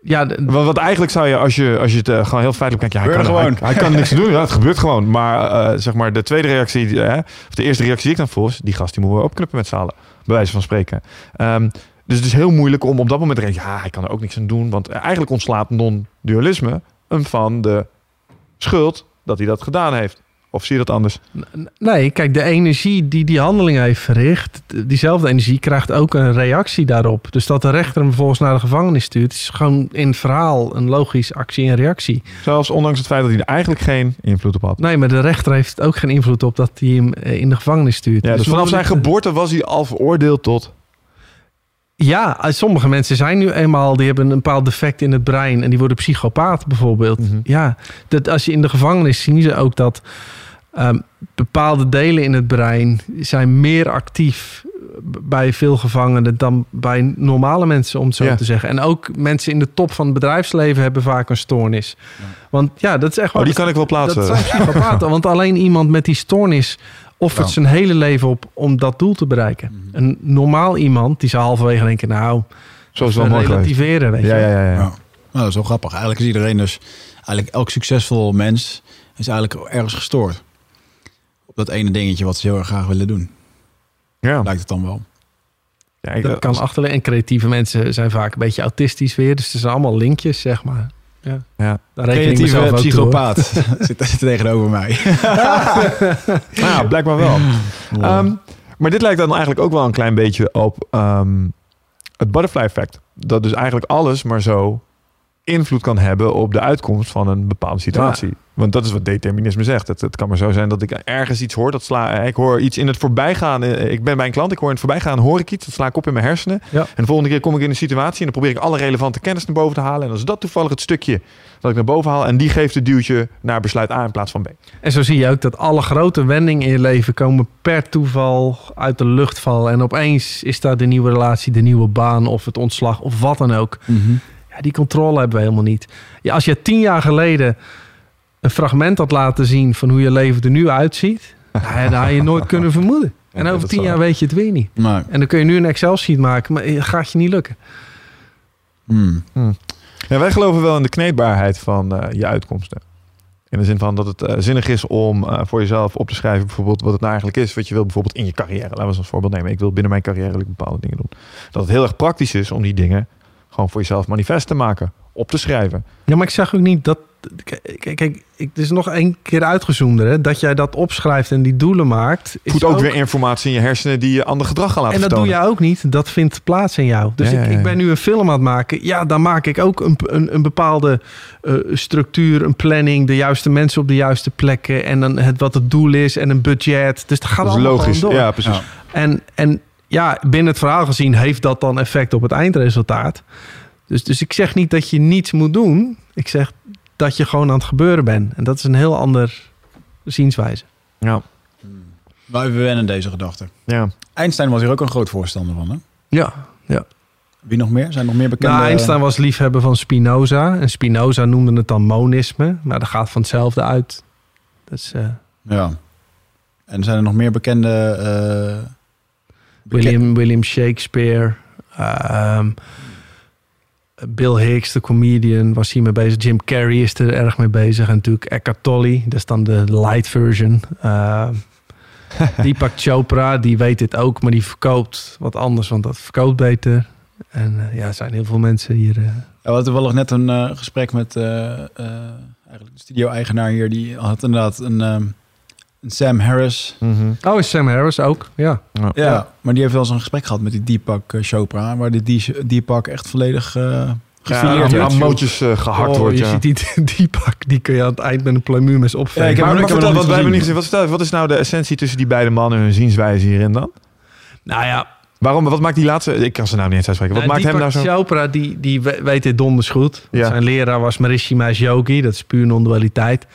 Ja de- Want, want eigenlijk zou je, als je, als je het eh, gewoon heel feitelijk kijkt, ja, hij, kan, hij, gewoon. hij kan niks doen. Ja, het gebeurt gewoon. Maar eh, zeg maar, de tweede reactie, eh, of de eerste reactie die ik dan voel, is die gast die moeten we opknippen met z'n allen. Bij wijze van spreken. Ehm, dus het is heel moeilijk om op dat moment te denken, ja, hij kan er ook niks aan doen. Want eigenlijk ontslaat non-dualisme hem van de schuld dat hij dat gedaan heeft. Of zie je dat anders? nee, kijk, de energie die die handeling heeft verricht, diezelfde energie krijgt ook een reactie daarop. Dus dat de rechter hem vervolgens naar de gevangenis stuurt, is gewoon in het verhaal een logisch actie en reactie. Zelfs ondanks het feit dat hij er eigenlijk geen invloed op had. Nee, maar de rechter heeft ook geen invloed op dat hij hem eh, in de gevangenis stuurt. Ja, dus we vanaf zijn geboorte was hij al veroordeeld tot Ja, eh, sommige mensen zijn nu eenmaal, die hebben een bepaald defect in het brein en die worden psychopaat bijvoorbeeld. Mhm. Ja, dat als je in de gevangenis zien ze ook dat ehm, bepaalde delen in het brein zijn meer actief b- bij veel gevangenen dan bij normale mensen, om het zo Ja. te zeggen. En ook mensen in de top van het bedrijfsleven hebben vaak een stoornis. Want ja, dat is echt Oh, die kan ik wel plaatsen. Dat zijn psychopaten, [laughs] want alleen iemand met die stoornis offert Ja. zijn hele leven op om dat doel te bereiken. Een normaal iemand die zou halverwege denken, nou, Zo is wel mooi relativeren, weet je. Ja, ja, ja. ja. Ja. Nou, dat is wel grappig. Eigenlijk is iedereen dus... Eigenlijk elk succesvol mens is eigenlijk ergens gestoord. Op dat ene dingetje wat ze heel erg graag willen doen. Ja. Lijkt het dan wel. Ja, ik- Dat kan als-. En creatieve mensen zijn vaak een beetje autistisch weer. Dus er zijn allemaal linkjes, zeg maar. Ja. Ja. Creatieve toe, psychopaat [laughs] [laughs] zit, zit tegenover mij. [laughs] Nou ja, blijkbaar wel. Ehm, maar dit lijkt dan eigenlijk ook wel een klein beetje op ehm, het butterfly effect. Dat dus eigenlijk alles maar zo invloed kan hebben op de uitkomst van een bepaalde situatie. Want dat is wat determinisme zegt. Het, het kan maar zo zijn dat ik ergens iets hoor. Dat sla, ik hoor iets in het voorbijgaan. eh, Ik ben bij een klant, ik hoor in het voorbijgaan hoor ik iets. Dat sla ik op in mijn hersenen. Ja. En de volgende keer kom ik in een situatie en dan probeer ik alle relevante kennis naar boven te halen. En dan is dat toevallig het stukje dat ik naar boven haal. En die geeft het duwtje naar besluit A in plaats van B. En zo zie je ook dat alle grote wendingen in je leven komen per toeval uit de lucht vallen. En opeens is daar de nieuwe relatie, de nieuwe baan of het ontslag of wat dan ook. Ja, die controle hebben we helemaal niet. Ja, als je tien jaar geleden een fragment had laten zien van hoe je leven er nu uitziet, nou ja, dat had je nooit kunnen vermoeden. En Ja, over dat tien jaar weet je het weer niet. Maar, En dan kun je nu een Excel-sheet maken, maar het gaat je niet lukken. hmm. Ja, wij geloven wel in de kneedbaarheid van eh, je uitkomsten. In de zin van dat het eh, zinnig is om eh, voor jezelf op te schrijven, bijvoorbeeld wat het nou eigenlijk is, wat je wil bijvoorbeeld in je carrière. Laten we eens als voorbeeld nemen. Ik wil binnen mijn carrière bepaalde dingen doen. Dat het heel erg praktisch is om die dingen gewoon voor jezelf manifest te maken, op te schrijven. Ja, maar ik zeg ook niet dat. Kijk, kijk ik, het is nog één keer uitgezoomder. Hè? Dat jij dat opschrijft en die doelen maakt. Is Voet ook, weer informatie in je hersenen die je ander gedrag gaan laten En dat doe jij ook niet. Dat vindt plaats in jou. Dus Ja, Ik, ja. ik ben nu een film aan het maken. Ja, dan maak ik ook een, een, een bepaalde eh, structuur, een planning, de juiste mensen op de juiste plekken en dan het, wat het doel is en een budget. Dus dat gaat Dat allemaal logisch. door. Ja, precies. En, en ja, binnen het verhaal gezien heeft dat dan effect op het eindresultaat. Dus, dus ik zeg niet dat je niets moet doen. Ik zeg dat je gewoon aan het gebeuren bent. En dat is een heel ander zienswijze. Ja. Maar even wennen deze gedachte. Ja. Einstein was hier ook een groot voorstander van. Hè? Ja, ja. Wie nog meer? Zijn er nog meer bekende... Nou, Einstein was liefhebber van Spinoza. En Spinoza noemde het dan monisme. Maar dat gaat van hetzelfde uit. Dus eh, Ja. En zijn er nog meer bekende... eh, William, William Shakespeare. ehm, Bill Hicks, de comedian, was hiermee bezig. Jim Carrey is er erg mee bezig. En natuurlijk Eckhart Tolle, dat is dan de light version. Ehm, [laughs] Deepak Chopra, die weet dit ook, maar die verkoopt wat anders, want dat verkoopt beter. En eh, ja, er zijn heel veel mensen hier. eh, Ja, we hadden toevallig net een eh, gesprek met eigenlijk de studio-eigenaar hier. Die had inderdaad een, ehm, een Sam Harris. Mhm. Oh, is Sam Harris ook? Ja. Ja, maar die heeft wel eens een gesprek gehad met die Deepak eh, Chopra. Waar die Deepak echt volledig Ja, gefileerd aan, werd. aan mootjes eh, gehakt oh, wordt. je ja. ziet die, [laughs] die pak, die kun je aan het eind met een opvegen. Ja, ik heb Maar, vertel, wat niet wij hebben niet gezien. Wat, vertel, wat is nou de essentie tussen die beide mannen en hun zienswijze hierin dan? Nou ja, Waarom, wat maakt die laatste... Ik kan ze nou niet eens uitspreken. Wat Nou, maakt hem nou Deepak zo... Chopra, die, die we- weet dit donders goed. Ja. Zijn leraar was Marishi Mahesh Yogi. Dat is puur non-dualiteit.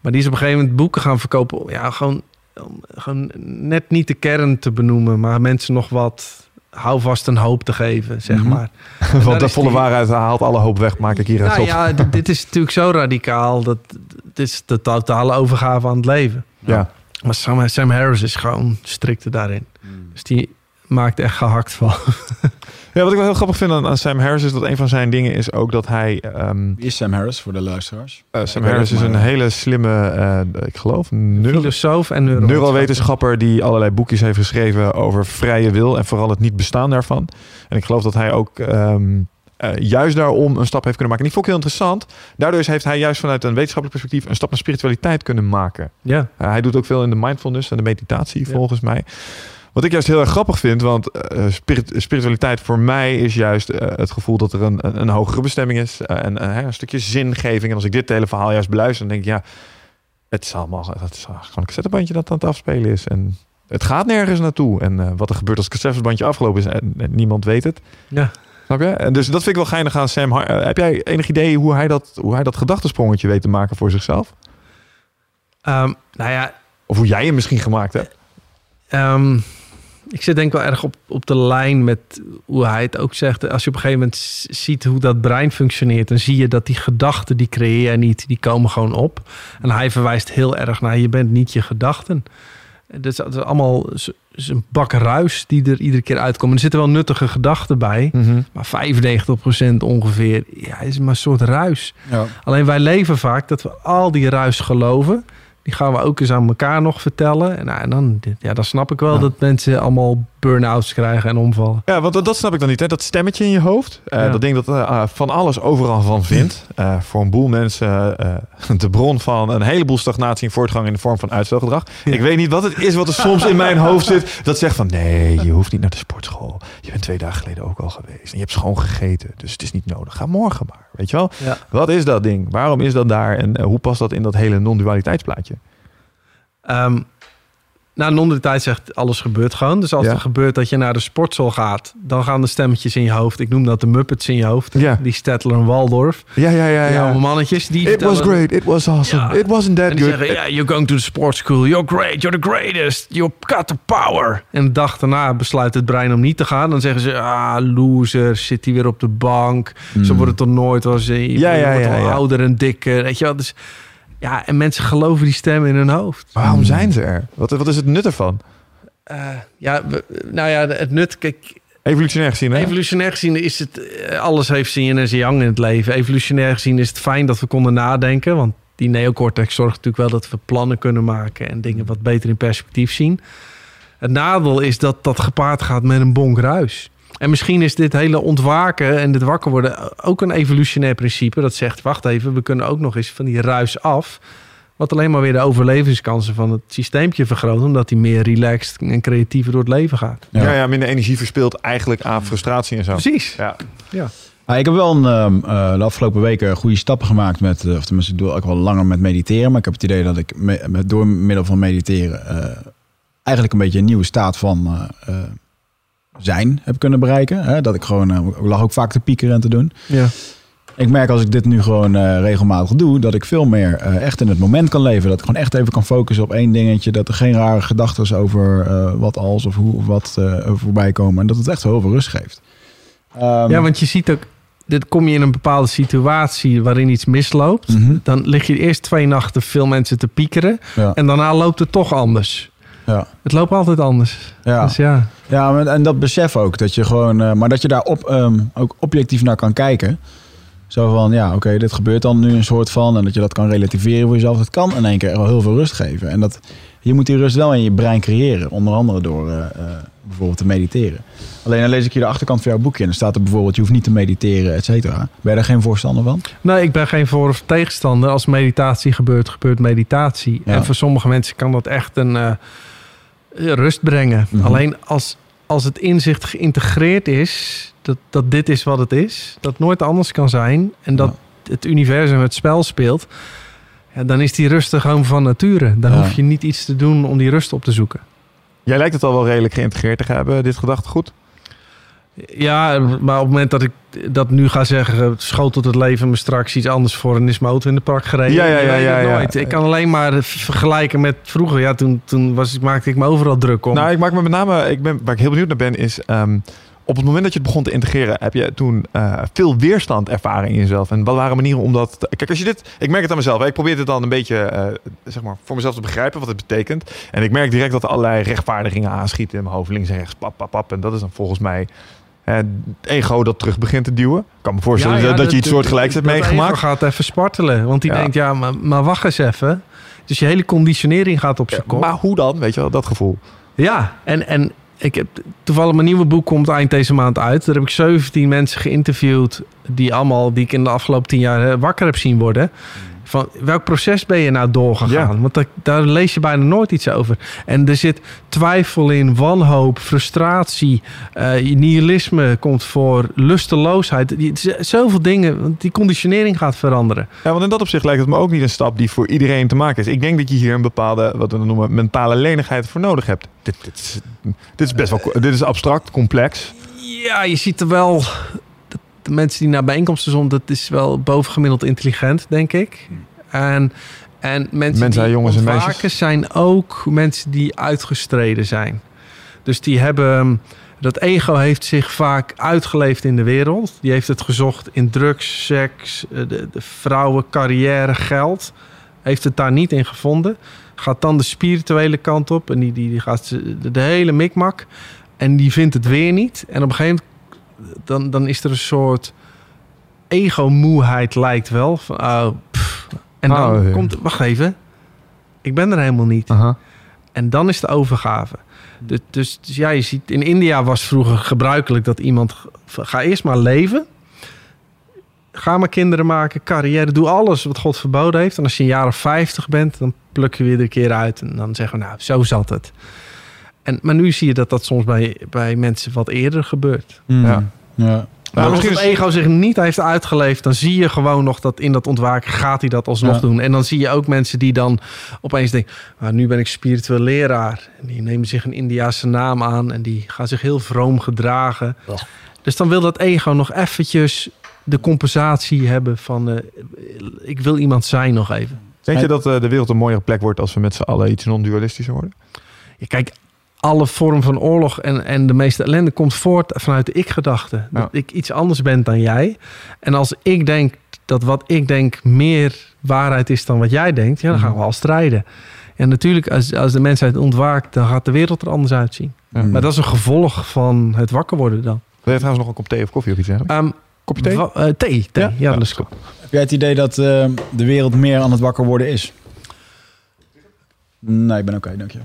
Maar die is op een gegeven moment boeken gaan verkopen. Ja, gewoon, om gewoon net niet de kern te benoemen. Maar mensen nog wat houvast en hoop te geven, zeg Mhm. maar. [laughs] Want de volle die- waarheid haalt alle hoop weg, maak ik hier Nou ja, dit, dit is natuurlijk zo radicaal. Dat, dit is de totale overgave aan het leven. Ja. Maar Sam, Sam Harris is gewoon strikte daarin. Dus die maakt echt gehakt van. [laughs] Ja, wat ik wel heel grappig vind aan, aan Sam Harris is dat een van zijn dingen is ook dat hij... ehm, Wie is Sam Harris voor de luisteraars? eh, Sam Harris is maar- een hele slimme, eh, ik geloof, neuro Filosoof en neurowetenschapper. neurowetenschapper die allerlei boekjes heeft geschreven over vrije wil en vooral het niet bestaan daarvan. En ik geloof dat hij ook ehm, eh, juist daarom een stap heeft kunnen maken. En die vond ik heel interessant. Daardoor is- heeft hij juist vanuit een wetenschappelijk perspectief een stap naar spiritualiteit kunnen maken. Ja. Uh, hij doet ook veel in de mindfulness en de meditatie, Ja. volgens mij. Wat ik juist heel erg grappig vind, want eh, spirit- spiritualiteit voor mij is juist eh, het gevoel dat er een, een, een hogere bestemming is. eh, en eh, een stukje zingeving. En als ik dit hele verhaal juist beluister, dan denk ik, ja, het is allemaal het is gewoon een cassettebandje dat aan het afspelen is. En het gaat nergens naartoe. En wat er gebeurt als het cassevebandje afgelopen is en, en niemand weet het. Ja. Snap je? En dus dat vind ik wel geinig aan Sam. Har- heb jij enig idee hoe hij dat, hoe hij dat gedachtesprongetje weet te maken voor zichzelf? Ehm, nou ja, Of hoe jij hem misschien gemaakt hebt? Ehm, ik zit denk ik wel erg op, op de lijn met hoe hij het ook zegt. Als je op een gegeven moment ziet hoe dat brein functioneert... dan zie je dat die gedachten, die creëer je niet, die komen gewoon op. En hij verwijst heel erg naar je bent niet je gedachten. Dat is, dat is allemaal is een bak ruis die er iedere keer uitkomen. Er zitten wel nuttige gedachten bij... maar 95% ongeveer ja, is maar een soort ruis. Ja. Alleen wij leven vaak dat we al die ruis geloven. Die gaan we ook eens aan elkaar nog vertellen. En, nou, en dan, ja, dan snap ik wel Ja. dat mensen allemaal burn-outs krijgen en omvallen. Ja, want dat, snap ik dan niet. Hè? Dat stemmetje in je hoofd. eh, Ja. Dat ding dat eh, ah, van alles overal van vindt. Eh, voor een boel mensen de bron van een heleboel stagnatie en voortgang in de vorm van uitstelgedrag. Ja. Ik weet niet wat het is wat er soms in mijn hoofd zit. Dat zegt van nee, je hoeft niet naar de sportschool. Je bent twee dagen geleden ook al geweest. En je hebt schoon gegeten. Dus het is niet nodig. Ga morgen maar. Weet je wel? Ja. Wat is dat ding? Waarom is dat daar? En hoe past dat in dat hele non-dualiteitsplaatje? Nou, non-dualiteit zegt alles gebeurt gewoon. Dus als Ja. er gebeurt dat je naar de sportschool gaat... dan gaan de stemmetjes in je hoofd. Ik noem dat de Muppets in je hoofd. Ja. Die Stettler en Waldorf. Ja, ja, ja. Ja. mannetjes. Die It was great. It was awesome. Ja. It wasn't that En die good. zeggen, ja, you're going to the sports school. You're great. You're the greatest. You've got the power. En de dag daarna besluit het brein om niet te gaan. Dan zeggen ze, ah, loser. Zit hij weer op de bank. Zo wordt het toch nooit. Was Hmm. Ja, je ja, wordt ja, al ouder en dikker. Weet je wel? Dus, ja, en mensen geloven die stem in hun hoofd. Waarom zijn ze er? Wat, wat is het nut ervan? Eh, ja, we- nou ja, het nut... Kijk, Evolutionair gezien, hè? Evolutionair gezien is het... eh, Alles heeft zijn yin en zijn yang in het leven. Evolutionair gezien is het fijn dat we konden nadenken. Want die neocortex zorgt natuurlijk wel dat we plannen kunnen maken... en dingen wat beter in perspectief zien. Het nadeel is dat dat gepaard gaat met een bonk ruis. En misschien is dit hele ontwaken en dit wakker worden... ook een evolutionair principe. Dat zegt, wacht even, we kunnen ook nog eens van die ruis af... Wat alleen maar weer de overlevingskansen van het systeempje vergroot... omdat hij meer relaxed en creatiever door het leven gaat. Ja. Ja. Ja, minder energie verspilt eigenlijk aan frustratie en zo. Precies. Ja. Ah, ik heb wel een, ehm, eh, de afgelopen weken goede stappen gemaakt met, eh, of tenminste, ik doe ook wel langer met mediteren. Maar ik heb het idee dat ik me- met, door middel van mediteren eh, eigenlijk een beetje een nieuwe staat van zijn heb kunnen bereiken. Hè? Dat ik gewoon, eh, ik lag ook vaak te piekeren en te doen. Ja. Ik merk als ik dit nu gewoon eh, regelmatig doe, dat ik veel meer eh, echt in het moment kan leven. Dat ik gewoon echt even kan focussen op één dingetje. Dat er geen rare gedachten over wat als of hoe of wat voorbij komen. En dat het echt heel veel rust geeft. Ehm, Ja, want je ziet ook, dit kom je in een bepaalde situatie waarin iets misloopt. mhm, Dan lig je eerst twee nachten veel mensen te piekeren. ja, En daarna loopt het toch anders. Ja, Het loopt altijd anders. ja. Dus ja. Ja, en dat besef ook. Dat je gewoon, eh, maar dat je daar op, ehm, ook objectief naar kan kijken. Zo van, ja, oké, dit gebeurt dan nu een soort van. En dat je dat kan relativeren voor jezelf. Dat kan in één keer wel heel veel rust geven. En dat, je moet die rust wel in je brein creëren. Onder andere door eh, eh, bijvoorbeeld te mediteren. Alleen dan lees ik hier de achterkant van jouw boekje. En dan staat er bijvoorbeeld, je hoeft niet te mediteren, et cetera. Ben je daar geen voorstander van? Nee, ik ben geen voor- of tegenstander. Als meditatie gebeurt, gebeurt meditatie. Ja. En voor sommige mensen kan dat echt een rust brengen. Mhm. Alleen als, als het inzicht geïntegreerd is, dat, dat dit is wat het is, dat nooit anders kan zijn en dat het universum het spel speelt, ja, dan is die rust er gewoon van nature. Dan Ja. hoef je niet iets te doen om die rust op te zoeken. Jij lijkt het al wel redelijk geïntegreerd te hebben, dit gedachtegoed. Ja, maar op het moment dat ik dat nu ga zeggen, schotelt het leven me straks iets anders voor en is mijn auto in de park gereden. Ja, ja, ja, ja. Ik kan alleen maar vergelijken met vroeger. Ja, toen, toen was, maakte ik me overal druk om. Nou, ik maak me met name, ik ben, waar ik heel benieuwd naar ben, is ehm, op het moment dat je het begon te integreren, heb je toen eh, veel weerstand ervaren in jezelf. En wat waren manieren om dat. te- Kijk, als je dit, ik merk het aan mezelf. hè. Ik probeer dit dan een beetje, eh, zeg maar, voor mezelf te begrijpen wat het betekent. En ik merk direct dat er allerlei rechtvaardigingen aanschieten in mijn hoofd, links en rechts, pap, pap, pap. En dat is dan volgens mij het ego dat terug begint te duwen. Ik kan me voorstellen Ja, ja, dat, je iets soortgelijks hebt dat ego meegemaakt. gaat even spartelen. Want die Ja. denkt, ja, maar, maar wacht eens even. Dus je hele conditionering gaat op zijn kop. Maar hoe dan? Weet je wel, dat gevoel. Ja, en, en ik heb toevallig mijn nieuwe boek komt eind deze maand uit. Daar heb ik 17 mensen geïnterviewd die allemaal die ik in de afgelopen 10 jaar eh, wakker heb zien worden. Van welk proces ben je nou doorgegaan? Ja. Want daar, daar lees je bijna nooit iets over. En er zit twijfel in, wanhoop, frustratie, eh, nihilisme komt voor, lusteloosheid. Is Zoveel dingen, want die conditionering gaat veranderen. Ja, want in dat opzicht lijkt het me ook niet een stap die voor iedereen te maken is. Ik denk dat je hier een bepaalde, wat we noemen, mentale lenigheid voor nodig hebt. Dit, dit, is, dit is best wel, dit is abstract, complex. Ja, je ziet er wel. De mensen die naar bijeenkomsten zijn, dat is wel bovengemiddeld intelligent, denk ik. En, en mensen, Mensen, die jongens en meisjes. zijn ook mensen die uitgestreden zijn. Dus die hebben. Dat ego heeft zich vaak uitgeleefd in de wereld. Die heeft het gezocht in drugs, seks, eh, de, de vrouwen, carrière, geld. Heeft het daar niet in gevonden. Gaat dan de spirituele kant op. En die, die, die gaat de hele mikmak. En die vindt het weer niet. En op een gegeven moment dan, dan is er een soort ego-moeheid lijkt wel. Van, pff. En dan Oh, ja. komt... Wacht even. Ik ben er helemaal niet. Aha. En dan is de overgave. Dus, dus, dus ja, je ziet... In India was vroeger gebruikelijk dat iemand... Ga eerst maar leven. Ga maar kinderen maken, carrière. Doe alles wat God verboden heeft. En als je een jaar of 50 bent, dan pluk je weer een keer uit. En dan zeggen we, nou, zo zat het. En, maar nu zie je dat dat soms bij, bij mensen wat eerder gebeurt. Mm. Ja. ja. Maar als het is- ego zich niet heeft uitgeleefd, dan zie je gewoon nog dat in dat ontwaken gaat hij dat alsnog Ja. doen. En dan zie je ook mensen die dan opeens denken, "Ah, nu ben ik spiritueel leraar. En die nemen zich een Indiaanse naam aan en die gaan zich heel vroom gedragen. Dus dan wil dat ego nog eventjes de compensatie hebben van, eh, ik wil iemand zijn nog even. Denk je dat eh, de wereld een mooiere plek wordt als we met z'n allen iets non-dualistischer worden? Ja, kijk, alle vorm van oorlog en, en de meeste ellende komt voort vanuit de ik-gedachte. Dat Ja. ik iets anders ben dan jij. En als ik denk dat wat ik denk meer waarheid is dan wat jij denkt, ja, dan gaan we al strijden. En natuurlijk, als, als de mensheid ontwaakt, dan gaat de wereld er anders uitzien. Ja. Mm. Maar dat is een gevolg van het wakker worden dan. Wil je trouwens nog een kop thee of koffie of iets zeggen? Ehm, Kopje thee? eh, thee, thee. Ja, Ja? dat is goed. Heb jij het idee dat eh, de wereld meer aan het wakker worden is? Nee, ik ben oké, dank je.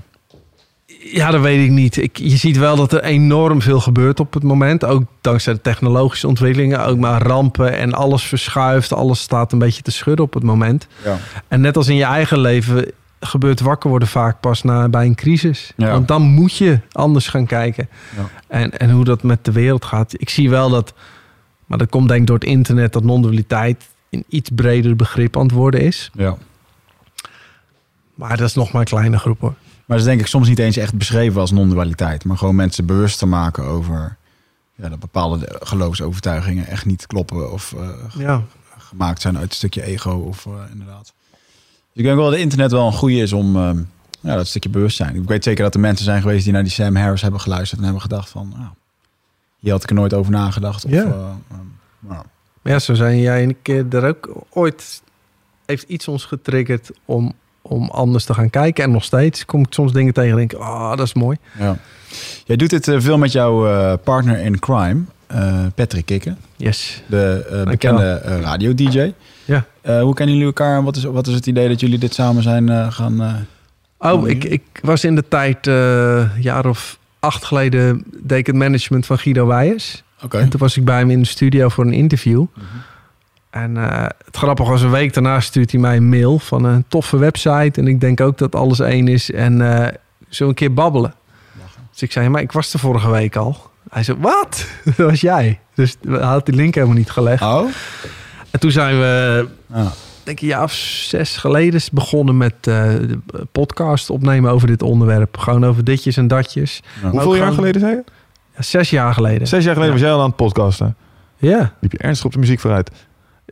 Ja, dat weet ik niet. Ik, je ziet wel dat er enorm veel gebeurt op het moment. Ook dankzij de technologische ontwikkelingen. Ook maar rampen en alles verschuift. Alles staat een beetje te schudden op het moment. Ja. En net als in je eigen leven gebeurt wakker worden vaak pas na, bij een crisis. Ja. Want dan moet je anders gaan kijken. Ja. En, en hoe dat met de wereld gaat. Ik zie wel dat, maar dat komt denk ik door het internet, dat non-dualiteit een iets breder begrip aan het worden is. ja. Maar dat is nog maar een kleine groep hoor. Maar dat is denk ik soms niet eens echt beschreven als non-dualiteit. Maar gewoon mensen bewust te maken over ja, dat bepaalde geloofsovertuigingen echt niet kloppen. Of eh, Ja, gemaakt zijn uit een stukje ego. Of eh, inderdaad. Dus ik denk wel dat het internet wel een goede is om eh, ja, dat stukje bewustzijn. Ik weet zeker dat er mensen zijn geweest die naar die Sam Harris hebben geluisterd. En hebben gedacht van, nou, hier had ik er nooit over nagedacht. Of, Ja. eh, eh, nou, Maar ja, zo zijn jij en ik er ook ooit... Heeft iets ons getriggerd om, om anders te gaan kijken. En nog steeds kom ik soms dingen tegen en denk ik... Oh, dat is mooi. ja. Jij doet dit eh, veel met jouw eh, partner in crime, eh, Patrick Kikken. Yes. De bekende radio-dj. Ja. Hoe kennen jullie elkaar? en Wat is, wat is het idee dat jullie dit samen zijn gaan... Oh, ik, ik was in de tijd, een jaar of acht geleden, deed ik het management van Guido Weijers. Oké. En toen was ik bij hem in de studio voor een interview. Mhm. En eh, het grappige was, een week daarna stuurt hij mij een mail van een toffe website. En ik denk ook dat alles één is. En eh zo een keer babbelen. Dus ik zei, maar ik was er vorige week al. Hij zei, wat? [laughs] Dat was jij. Dus hij had die link helemaal niet gelegd. Oh? En toen zijn we, Ah. denk ik, een jaar of zes geleden begonnen met eh, de podcast opnemen over dit onderwerp. Gewoon over ditjes en datjes. Ja. Hoeveel jaar gewoon- geleden zei je? Ja, zes jaar geleden. Zes jaar geleden Ja. was jij al aan het podcasten. Ja. Liep je ernstig op de muziek vooruit?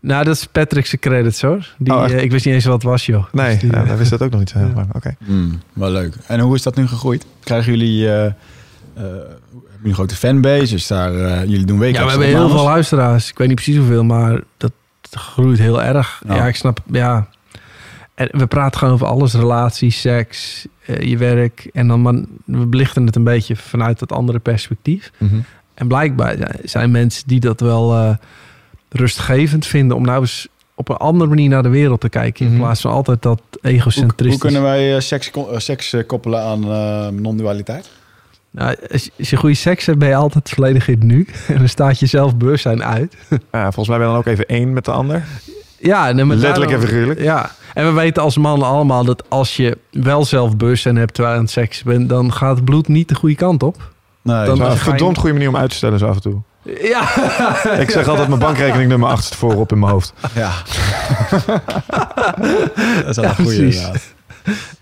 Nou, dat is Patrick's credits hoor. Die, Oh, echt? eh, ik wist niet eens wat het was, joh. Nee, Dus die, ja, eh, wist dat ook nog niet zo heel [laughs] Ja. lang. Oké. Hmm, wel leuk. En hoe is dat nu gegroeid? Krijgen jullie... eh, eh, een grote fanbase? Is daar, eh, jullie doen ja, wekelijks we hebben heel veel luisteraars. Ik weet niet precies hoeveel, maar dat groeit heel erg. Ja. Ja, ik snap, ja. En we praten gewoon over alles. Relaties, seks, eh, je werk. En dan maar, we belichten het een beetje vanuit dat andere perspectief. Mhm. En blijkbaar ja, zijn mensen die dat wel eh, rustgevend vinden... om nou eens op een andere manier naar de wereld te kijken... in Mhm. plaats van altijd dat Hoe, egocentristisch. hoe kunnen wij eh, seks, eh, seks eh, koppelen aan eh, non-dualiteit? Nou, als, je- goede seks hebt, ben je altijd volledig in het nu. [laughs] En dan staat je zelf bewustzijn uit. [laughs] Ja, volgens mij ben je dan ook even één met de ander. Ja, nee, Letterlijk en figuurlijk. Ja, en we weten als mannen allemaal dat als je wel zelf bewustzijn hebt terwijl je aan het seks bent, dan gaat het bloed niet de goede kant op. Nee, Dan- Dat is een verdomd goede manier om uit te stellen zo af en toe. Ja, Ik zeg altijd mijn bankrekeningnummer achter voorop in mijn hoofd. ja. dat is wel Ja, een goede precies. inderdaad.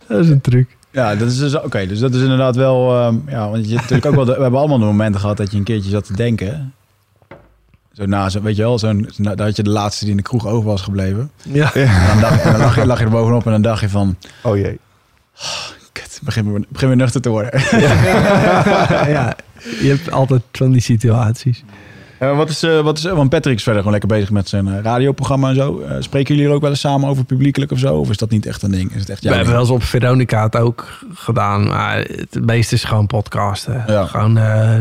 dat is een truc. Ja, dat is dus oké. dus dat is inderdaad wel. ehm, ja, want je hebt natuurlijk ook wel. De, we hebben allemaal de momenten gehad dat je een keertje zat te denken. Zo na, zo, weet je wel, zo'n, na- dat je de laatste die in de kroeg over was gebleven. Ja. En dan, dacht, en dan lag, je, lag je er bovenop en dan dacht je van, Oh jee. Begin, weer- begin weer nuchter te worden. ja, [laughs] je hebt altijd van die situaties. Wat is, eh, wat is, want Patrick is verder gewoon lekker bezig met zijn eh, radioprogramma en zo. Eh, spreken jullie er ook wel eens samen over publiekelijk of zo? Of is dat niet echt een ding? Is het echt We hebben wel eens op Veronica het ook gedaan, maar het meeste is gewoon podcasten. Ja. Gewoon, eh,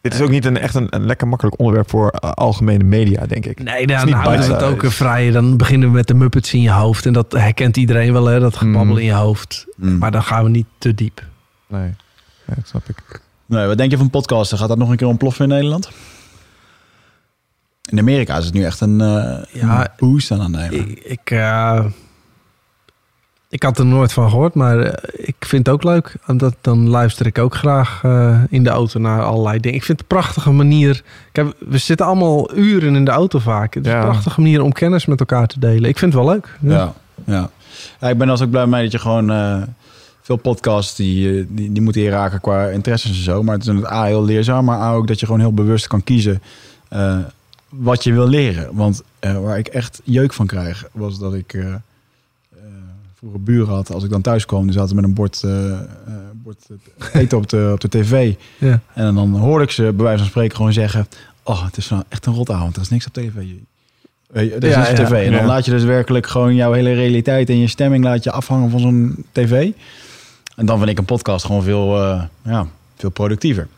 Dit is ook niet een, echt een, een lekker makkelijk onderwerp voor eh, algemene media, denk ik. nee, is dan niet houden we het ook een vrij. Dan beginnen we met de Muppets in je hoofd. En dat herkent iedereen wel, hè, dat gebabbel Mm. in je hoofd. Mm. Maar dan gaan we niet te diep. Nee, ja, dat snap ik. Nee, wat denk je van podcasten? Gaat dat nog een keer ontploffen in Nederland? In Amerika is het nu echt een, eh Ja, een boost aan het nemen. Ik, ik, eh, ik had er nooit van gehoord, maar eh, ik vind het ook leuk. Dat, dan luister ik ook graag eh, in de auto naar allerlei dingen. Ik vind het een prachtige manier. Kijk, we zitten allemaal uren in de auto vaak. Het is Ja. een prachtige manier om kennis met elkaar te delen. Ik vind het wel leuk. Ja. Ja, ja. ja ik ben als ook blij mee dat je gewoon eh, veel podcasts die, die, die moeten je raken qua interesses en zo. Maar het is het A heel leerzaam, maar A ook dat je gewoon heel bewust kan kiezen wat je wil leren. Want waar ik echt jeuk van krijg, was dat ik vroeger buren had. Als ik dan thuis kwam, die zaten met een bord, eh, eh, bord eh, eten op de, op de tv. [laughs] Ja. En dan hoorde ik ze bij wijze van spreken gewoon zeggen... Oh, het is nou echt een rotavond. Er is niks op tv. Er is Ja, niks op ja, tv. En dan ja. laat je dus werkelijk gewoon jouw hele realiteit en je stemming laat je afhangen van zo'n tv. En dan vind ik een podcast gewoon veel, eh, ja, veel productiever.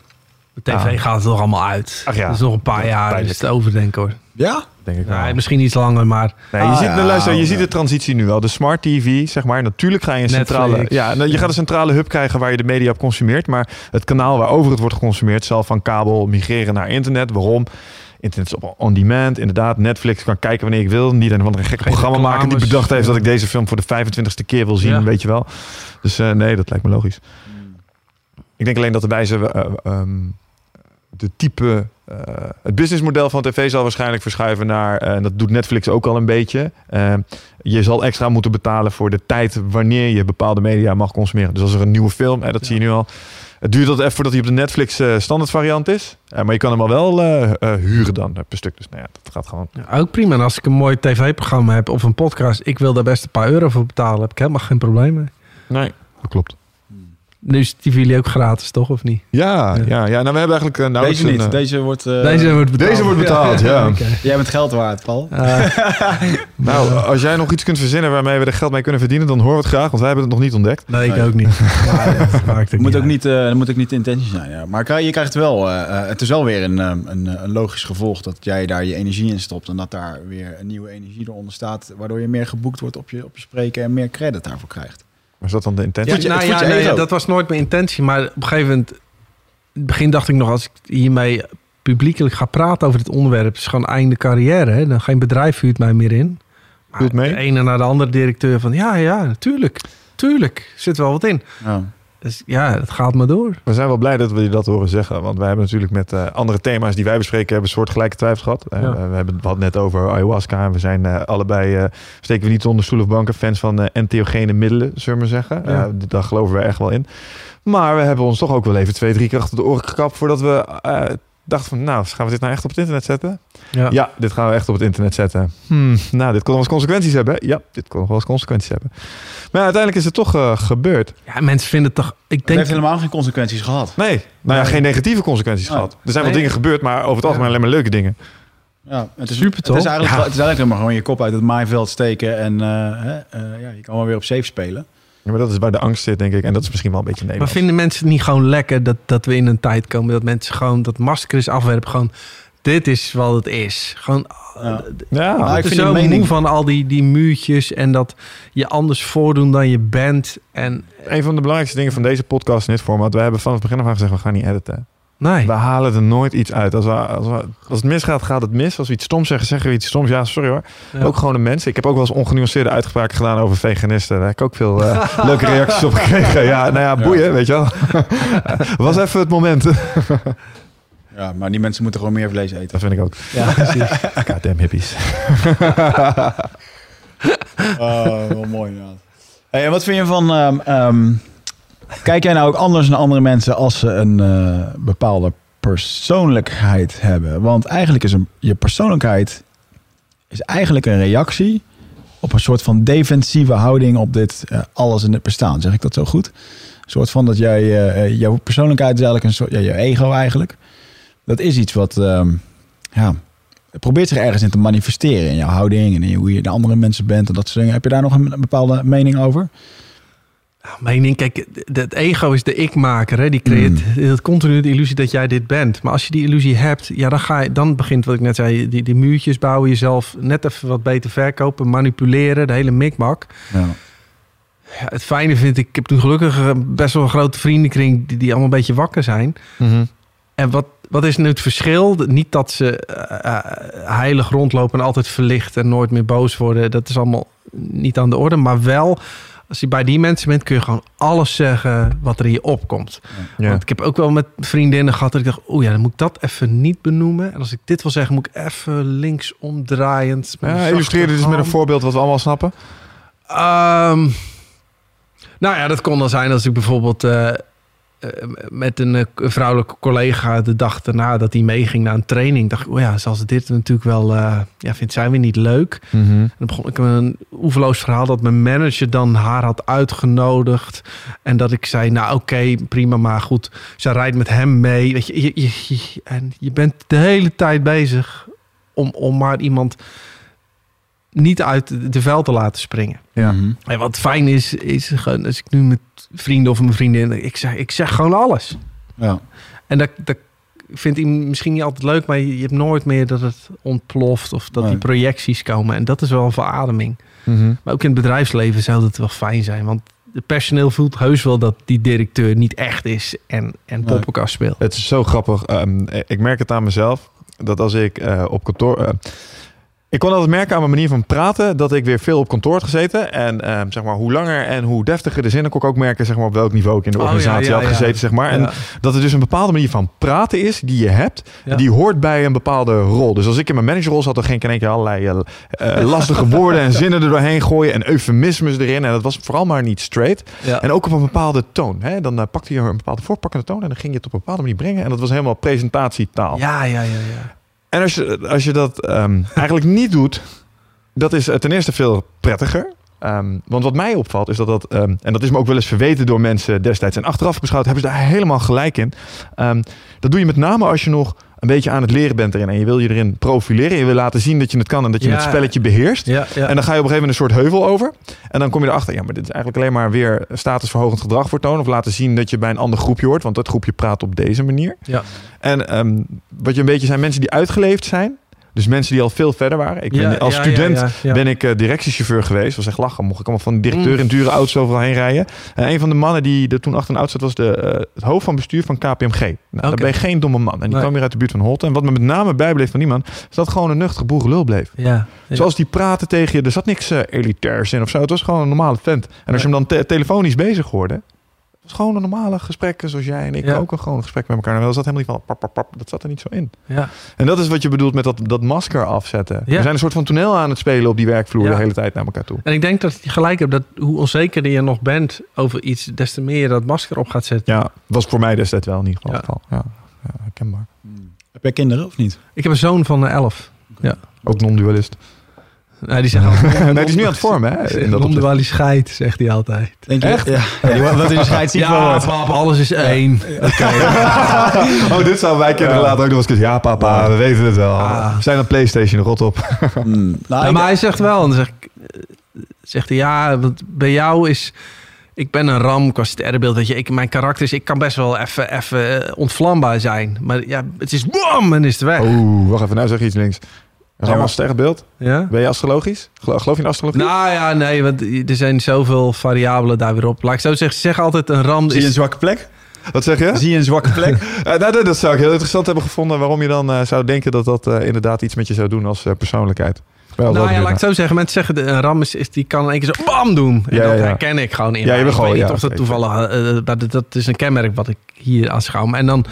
De tv Ja. gaat er toch allemaal uit. Ach ja. Dat is nog een paar jaar. Is te overdenken hoor. Ja? Denk ik misschien iets langer, maar Nee, je Ah, ziet, ja, nou, luister, je ja. ziet de transitie nu wel. De smart TV, zeg maar. Natuurlijk ga je een centrale... Netflix. Ja, nou, je gaat een centrale hub krijgen waar je de media op consumeert. Maar het kanaal waarover het wordt geconsumeerd... zal van kabel migreren naar internet. Waarom? Internet is op on-demand. Inderdaad, Netflix kan kijken wanneer ik wil. Niet een of andere gekke Geen programma maken die bedacht heeft... Ja. dat ik deze film voor de 25ste keer wil zien, Ja. weet je wel. Dus eh, nee, dat lijkt me logisch. Ik denk alleen dat de wijze... eh, ehm, de type... eh, het businessmodel van tv zal waarschijnlijk verschuiven naar... eh, en dat doet Netflix ook al een beetje... eh, je zal extra moeten betalen voor de tijd wanneer je bepaalde media mag consumeren. Dus als er een nieuwe film, dat zie je nu al. Het duurt altijd even voordat hij op de Netflix standaard variant is. Maar je kan hem al wel huren dan per stuk. Dus nou ja, dat gaat gewoon. ja, ook prima. En als ik een mooi tv-programma heb of een podcast, ik wil daar best een paar euro voor betalen. Heb ik helemaal geen probleem mee. Nee, dat klopt. Nu is die jullie ook gratis, toch? Of niet? Ja, ja, ja. Nou, we hebben eigenlijk uh, nou Deze niet. Deze wordt, eh, Deze wordt betaald. deze wordt betaald, ja. [laughs] Oké. Jij bent geld waard, Paul. [laughs] Eh, [laughs] Nou, als jij nog iets kunt verzinnen waarmee we er geld mee kunnen verdienen, dan horen we het graag, want wij hebben het nog niet ontdekt. nee, ik Nee. ook niet. Maakt Het moet ook niet, eh, dat moet ook niet de intentie zijn. Ja. Maar je krijgt wel, eh, eh, het is wel weer een, eh, een, eh, een logisch gevolg dat jij daar je energie in stopt. En dat daar weer een nieuwe energie eronder staat. Waardoor je meer geboekt wordt op je, op je spreken en meer credit daarvoor krijgt. Maar is dat dan de intentie? Ja, je- nou ja, nee, dat was nooit mijn intentie. Maar op een gegeven moment... In het begin dacht ik nog, als ik hiermee publiekelijk ga praten over dit onderwerp... is gewoon einde carrière. Hè? Dan geen bedrijf huurt mij meer in. Maar mee? de ene naar de andere directeur van... Ja, ja, natuurlijk. Tuurlijk. Zit wel wat in. Ja. Dus ja, het gaat maar door. We zijn wel blij dat we je dat horen zeggen. Want wij hebben natuurlijk met eh, andere thema's die wij bespreken... hebben soortgelijke twijfels gehad. Eh, we hebben het net over ayahuasca. En we zijn eh, allebei, steken we niet onder stoel of banken... fans van entheogene middelen, zullen we maar zeggen. Ja. Daar geloven we echt wel in. Maar we hebben ons toch ook wel even twee, drie keer achter de oren gekapt... voordat we dachten van... nou, gaan we dit nou echt op het internet zetten? Ja. Ja, dit gaan we echt op het internet zetten. Hmm, nou, dit kon nog eens consequenties hebben. Ja, dit kon nog wel eens consequenties hebben. Maar ja, uiteindelijk is het toch eh, gebeurd. Ja, mensen vinden het toch... Ik Het denk... heeft helemaal geen consequenties gehad. Nee, nou ja, Nee. geen negatieve consequenties Nee. gehad. Er zijn wel Nee. dingen gebeurd, maar over het algemeen Ja. alleen maar leuke dingen. Ja, het is Super, Het toch? is eigenlijk, Ja. wel- het is eigenlijk helemaal gewoon je kop uit het maaiveld steken. En eh, hè, eh, ja, je kan wel weer op safe spelen. Ja, maar dat is waar de angst zit, denk ik. En dat is misschien wel een beetje Maar Nederlands. vinden mensen het niet gewoon lekker dat, dat we in een tijd komen... dat mensen gewoon dat masker is afwerpen. Gewoon, dit is wat het is. Gewoon, Ja. Ja, Nou, ik vind zo die mening- moe van al die, die muurtjes... en dat je anders voordoen dan je bent. En een van de belangrijkste dingen van deze podcast in dit format... we hebben vanaf het begin af aan gezegd, we gaan niet editen. Nee. We halen er nooit iets uit. Als, we, als, we- als het misgaat, gaat het mis. Als we iets stoms zeggen, zeggen we iets stoms. Ja, sorry hoor. Ja. Ook gewoon een mens. Ik heb ook wel eens ongenuanceerde uitspraken gedaan over veganisten. Daar heb ik ook veel eh, [laughs] leuke reacties op gekregen. Ja, nou ja, boeien, weet je wel. [laughs] Was even het moment. [laughs] Ja, maar die mensen moeten gewoon meer vlees eten. Dat vind ik ook. Ja, precies. Goddamn hippies. Oh, wel mooi inderdaad. Hey, en wat vind je van... ehm, ehm, kijk jij nou ook anders naar andere mensen als ze een eh, bepaalde persoonlijkheid hebben? Want eigenlijk is een, je persoonlijkheid is eigenlijk een reactie op een soort van defensieve houding op dit eh, alles in het bestaan. Zeg ik dat zo goed? Een soort van dat jij, eh, jouw persoonlijkheid is eigenlijk een soort, je ego eigenlijk. Dat is iets wat, ehm, ja, probeert zich ergens in te manifesteren in jouw houding en in hoe je de andere mensen bent en dat soort dingen. Heb je daar nog een bepaalde mening over? Mening, kijk, het ego is de ik-maker. Hè? Die creëert het continu de illusie dat jij dit bent. Maar als je die illusie hebt, ja, dan, ga je, dan begint wat ik net zei, die, die muurtjes bouwen, jezelf net even wat beter verkopen, manipuleren, de hele mikmak. Ja. Ja, het fijne vind ik, ik heb nu gelukkig eh, best wel een grote vriendenkring die, die allemaal een beetje wakker zijn. En wat, wat is nu het verschil? Niet dat ze eh, eh, heilig rondlopen en altijd verlicht en nooit meer boos worden. Dat is allemaal niet aan de orde. Maar wel, als je bij die mensen bent, kun je gewoon alles zeggen wat er in je opkomt. Ja. Want ik heb ook wel met vriendinnen gehad dat ik dacht, oeh ja, dan moet ik dat even niet benoemen. En als ik dit wil zeggen, moet ik even links omdraaiend. met een Ja, illustreer dit eens met een voorbeeld wat we allemaal snappen. Ehm, nou ja, dat kon dan zijn als ik bijvoorbeeld eh, met een eh, vrouwelijke collega de dag daarna dat hij meeging naar een training, dacht ik, oh ja, zoals dit natuurlijk wel, eh, ja, vindt zij weer niet leuk. En dan begon ik een oeverloos verhaal dat mijn manager dan haar had uitgenodigd. En dat ik zei, nou oké, prima, maar goed, ze rijdt met hem mee. Weet je, je, je- en je bent de hele tijd bezig om, om maar iemand niet uit de veld te laten springen. Ja. Mhm. En wat fijn is, is gewoon als ik nu met vrienden of mijn vriendin, ik zeg, ik zeg gewoon alles. ja. En dat, dat vindt hij misschien niet altijd leuk, maar je, je hebt nooit meer dat het ontploft of dat Nee. die projecties komen. En dat is wel een verademing. Mhm. Maar ook in het bedrijfsleven zou dat wel fijn zijn, want het personeel voelt heus wel dat die directeur niet echt is en, en Nee. poppenkast speelt. Het is zo grappig. Ehm, ik merk het aan mezelf. Dat als ik eh, op kantoor... eh, ik kon altijd merken aan mijn manier van praten... dat ik weer veel op kantoor had gezeten. En ehm, zeg maar, hoe langer en hoe deftiger de zinnen... kon ik ook merken zeg maar, op welk niveau ik in de Oh, organisatie ja, had ja. gezeten. Zeg maar. En dat er dus een bepaalde manier van praten is... die je hebt, die hoort bij een bepaalde rol. Dus als ik in mijn managerrol zat... dan ging ik in één keer allerlei eh, eh, lastige [laughs] woorden... en zinnen er doorheen gooien en eufemismes erin. En dat was vooral maar niet straight. En ook op een bepaalde toon. Hè? Dan eh, pakte je een bepaalde voorpakkende toon en dan ging je het op een bepaalde manier brengen. En dat was helemaal presentatietaal. ja, ja, ja, ja. En als je, als je dat ehm, eigenlijk niet doet, dat is eh, ten eerste veel prettiger. Ehm, want wat mij opvalt is dat dat, ehm, en dat is me ook wel eens verweten door mensen destijds. En achteraf beschouwd hebben ze daar helemaal gelijk in. Ehm, dat doe je met name als je nog een beetje aan het leren bent erin. En je wil je erin profileren. Je wil laten zien dat je het kan en dat je Ja. het spelletje beheerst. ja, ja. En dan ga je op een gegeven moment een soort heuvel over. En dan kom je erachter, ja, maar dit is eigenlijk alleen maar weer statusverhogend gedrag vertonen. Of laten zien dat je bij een ander groepje hoort. Want dat groepje praat op deze manier. Ja. En wat je een beetje zijn mensen die uitgeleefd zijn. Dus mensen die al veel verder waren. Ik ben, Ja, als ja, student ja, ben ik eh, directiechauffeur geweest. was echt lachen. Mocht ik allemaal van de directeur Mm. in dure auto's overal heen rijden. En een van de mannen die er toen achter een auto zat... was de, eh, het hoofd van bestuur van KPMG. Nou, Dan Oké. ben je geen domme man. En die Nee. kwam weer uit de buurt van Holte. En wat me met name bijbleef van die man... is dat gewoon een nuchtere boerenlul bleef. ja. Zoals die praten tegen je. Er zat niks eh, elitairs in of zo. Het was gewoon een normale vent. En als je hem dan te- telefonisch bezig hoorde... Het was gewoon een normale gesprek zoals jij en ik Ja. ook een gewoon gesprek met elkaar. En dat zat helemaal niet van pap, pap, pap. Dat zat er niet zo in. ja. En dat is wat je bedoelt met dat, dat masker afzetten. Ja. We zijn een soort van toneel aan het spelen op die werkvloer Ja. de hele tijd naar elkaar toe. En ik denk dat je gelijk hebt dat hoe onzekerder je nog bent over iets, des te meer je dat masker op gaat zetten. Ja, was voor mij destijds wel in ieder geval. Ja. het geval. Ja. Ja, herkenbaar. Heb jij kinderen of niet? Ik heb een zoon van eh, 11. Ook non-dualist. Nee, die altijd, [laughs] nee, die is nu aan het vormen, hè? In dat opzicht. Non-dualie scheid, zegt hij altijd. Denk je? Echt? Ja, wat in wel Ja, wordt. pap, alles is één. [laughs] [laughs] Oh, dit zou wij kinderen later ook nog eens kunnen. Ja, papa, we weten het wel. Ah. We zijn een Playstation, rot op. Hmm. Nou, maar hij zegt wel, en dan zeg ik, zegt hij, ja, want bij jou is, ik ben een ram qua sterrenbeeld, weet je, ik, mijn karakter is, ik kan best wel even, even eh, ontvlambaar zijn, maar ja, het is bam en is het weg. Oeh, wacht even. Nou zeg je iets links. Is allemaal sterrenbeeld. Ja? Ben je astrologisch? Gelo- Geloof je in astrologie? Nou ja, nee, want er zijn zoveel variabelen daar weer op. Laat ik zo zeggen, ze zeggen altijd een ram zie je een is... zwakke plek? Wat zeg je? Zie je een zwakke plek? [laughs] Eh, nou, dat, dat zou ik heel interessant hebben gevonden. Waarom je dan eh, zou denken dat dat eh, inderdaad iets met je zou doen als eh, persoonlijkheid. Wel, Nou ja, laat ik het zo zeggen. Mensen zeggen, de- een ram is, is- die kan in één keer zo bam doen. En Ja, ja, dat ja. herken ik gewoon in Ja, mij. je Ik gewoon- weet niet ja, of dat toevallig... dat, dat is een kenmerk wat ik hier aanschouw. En dan,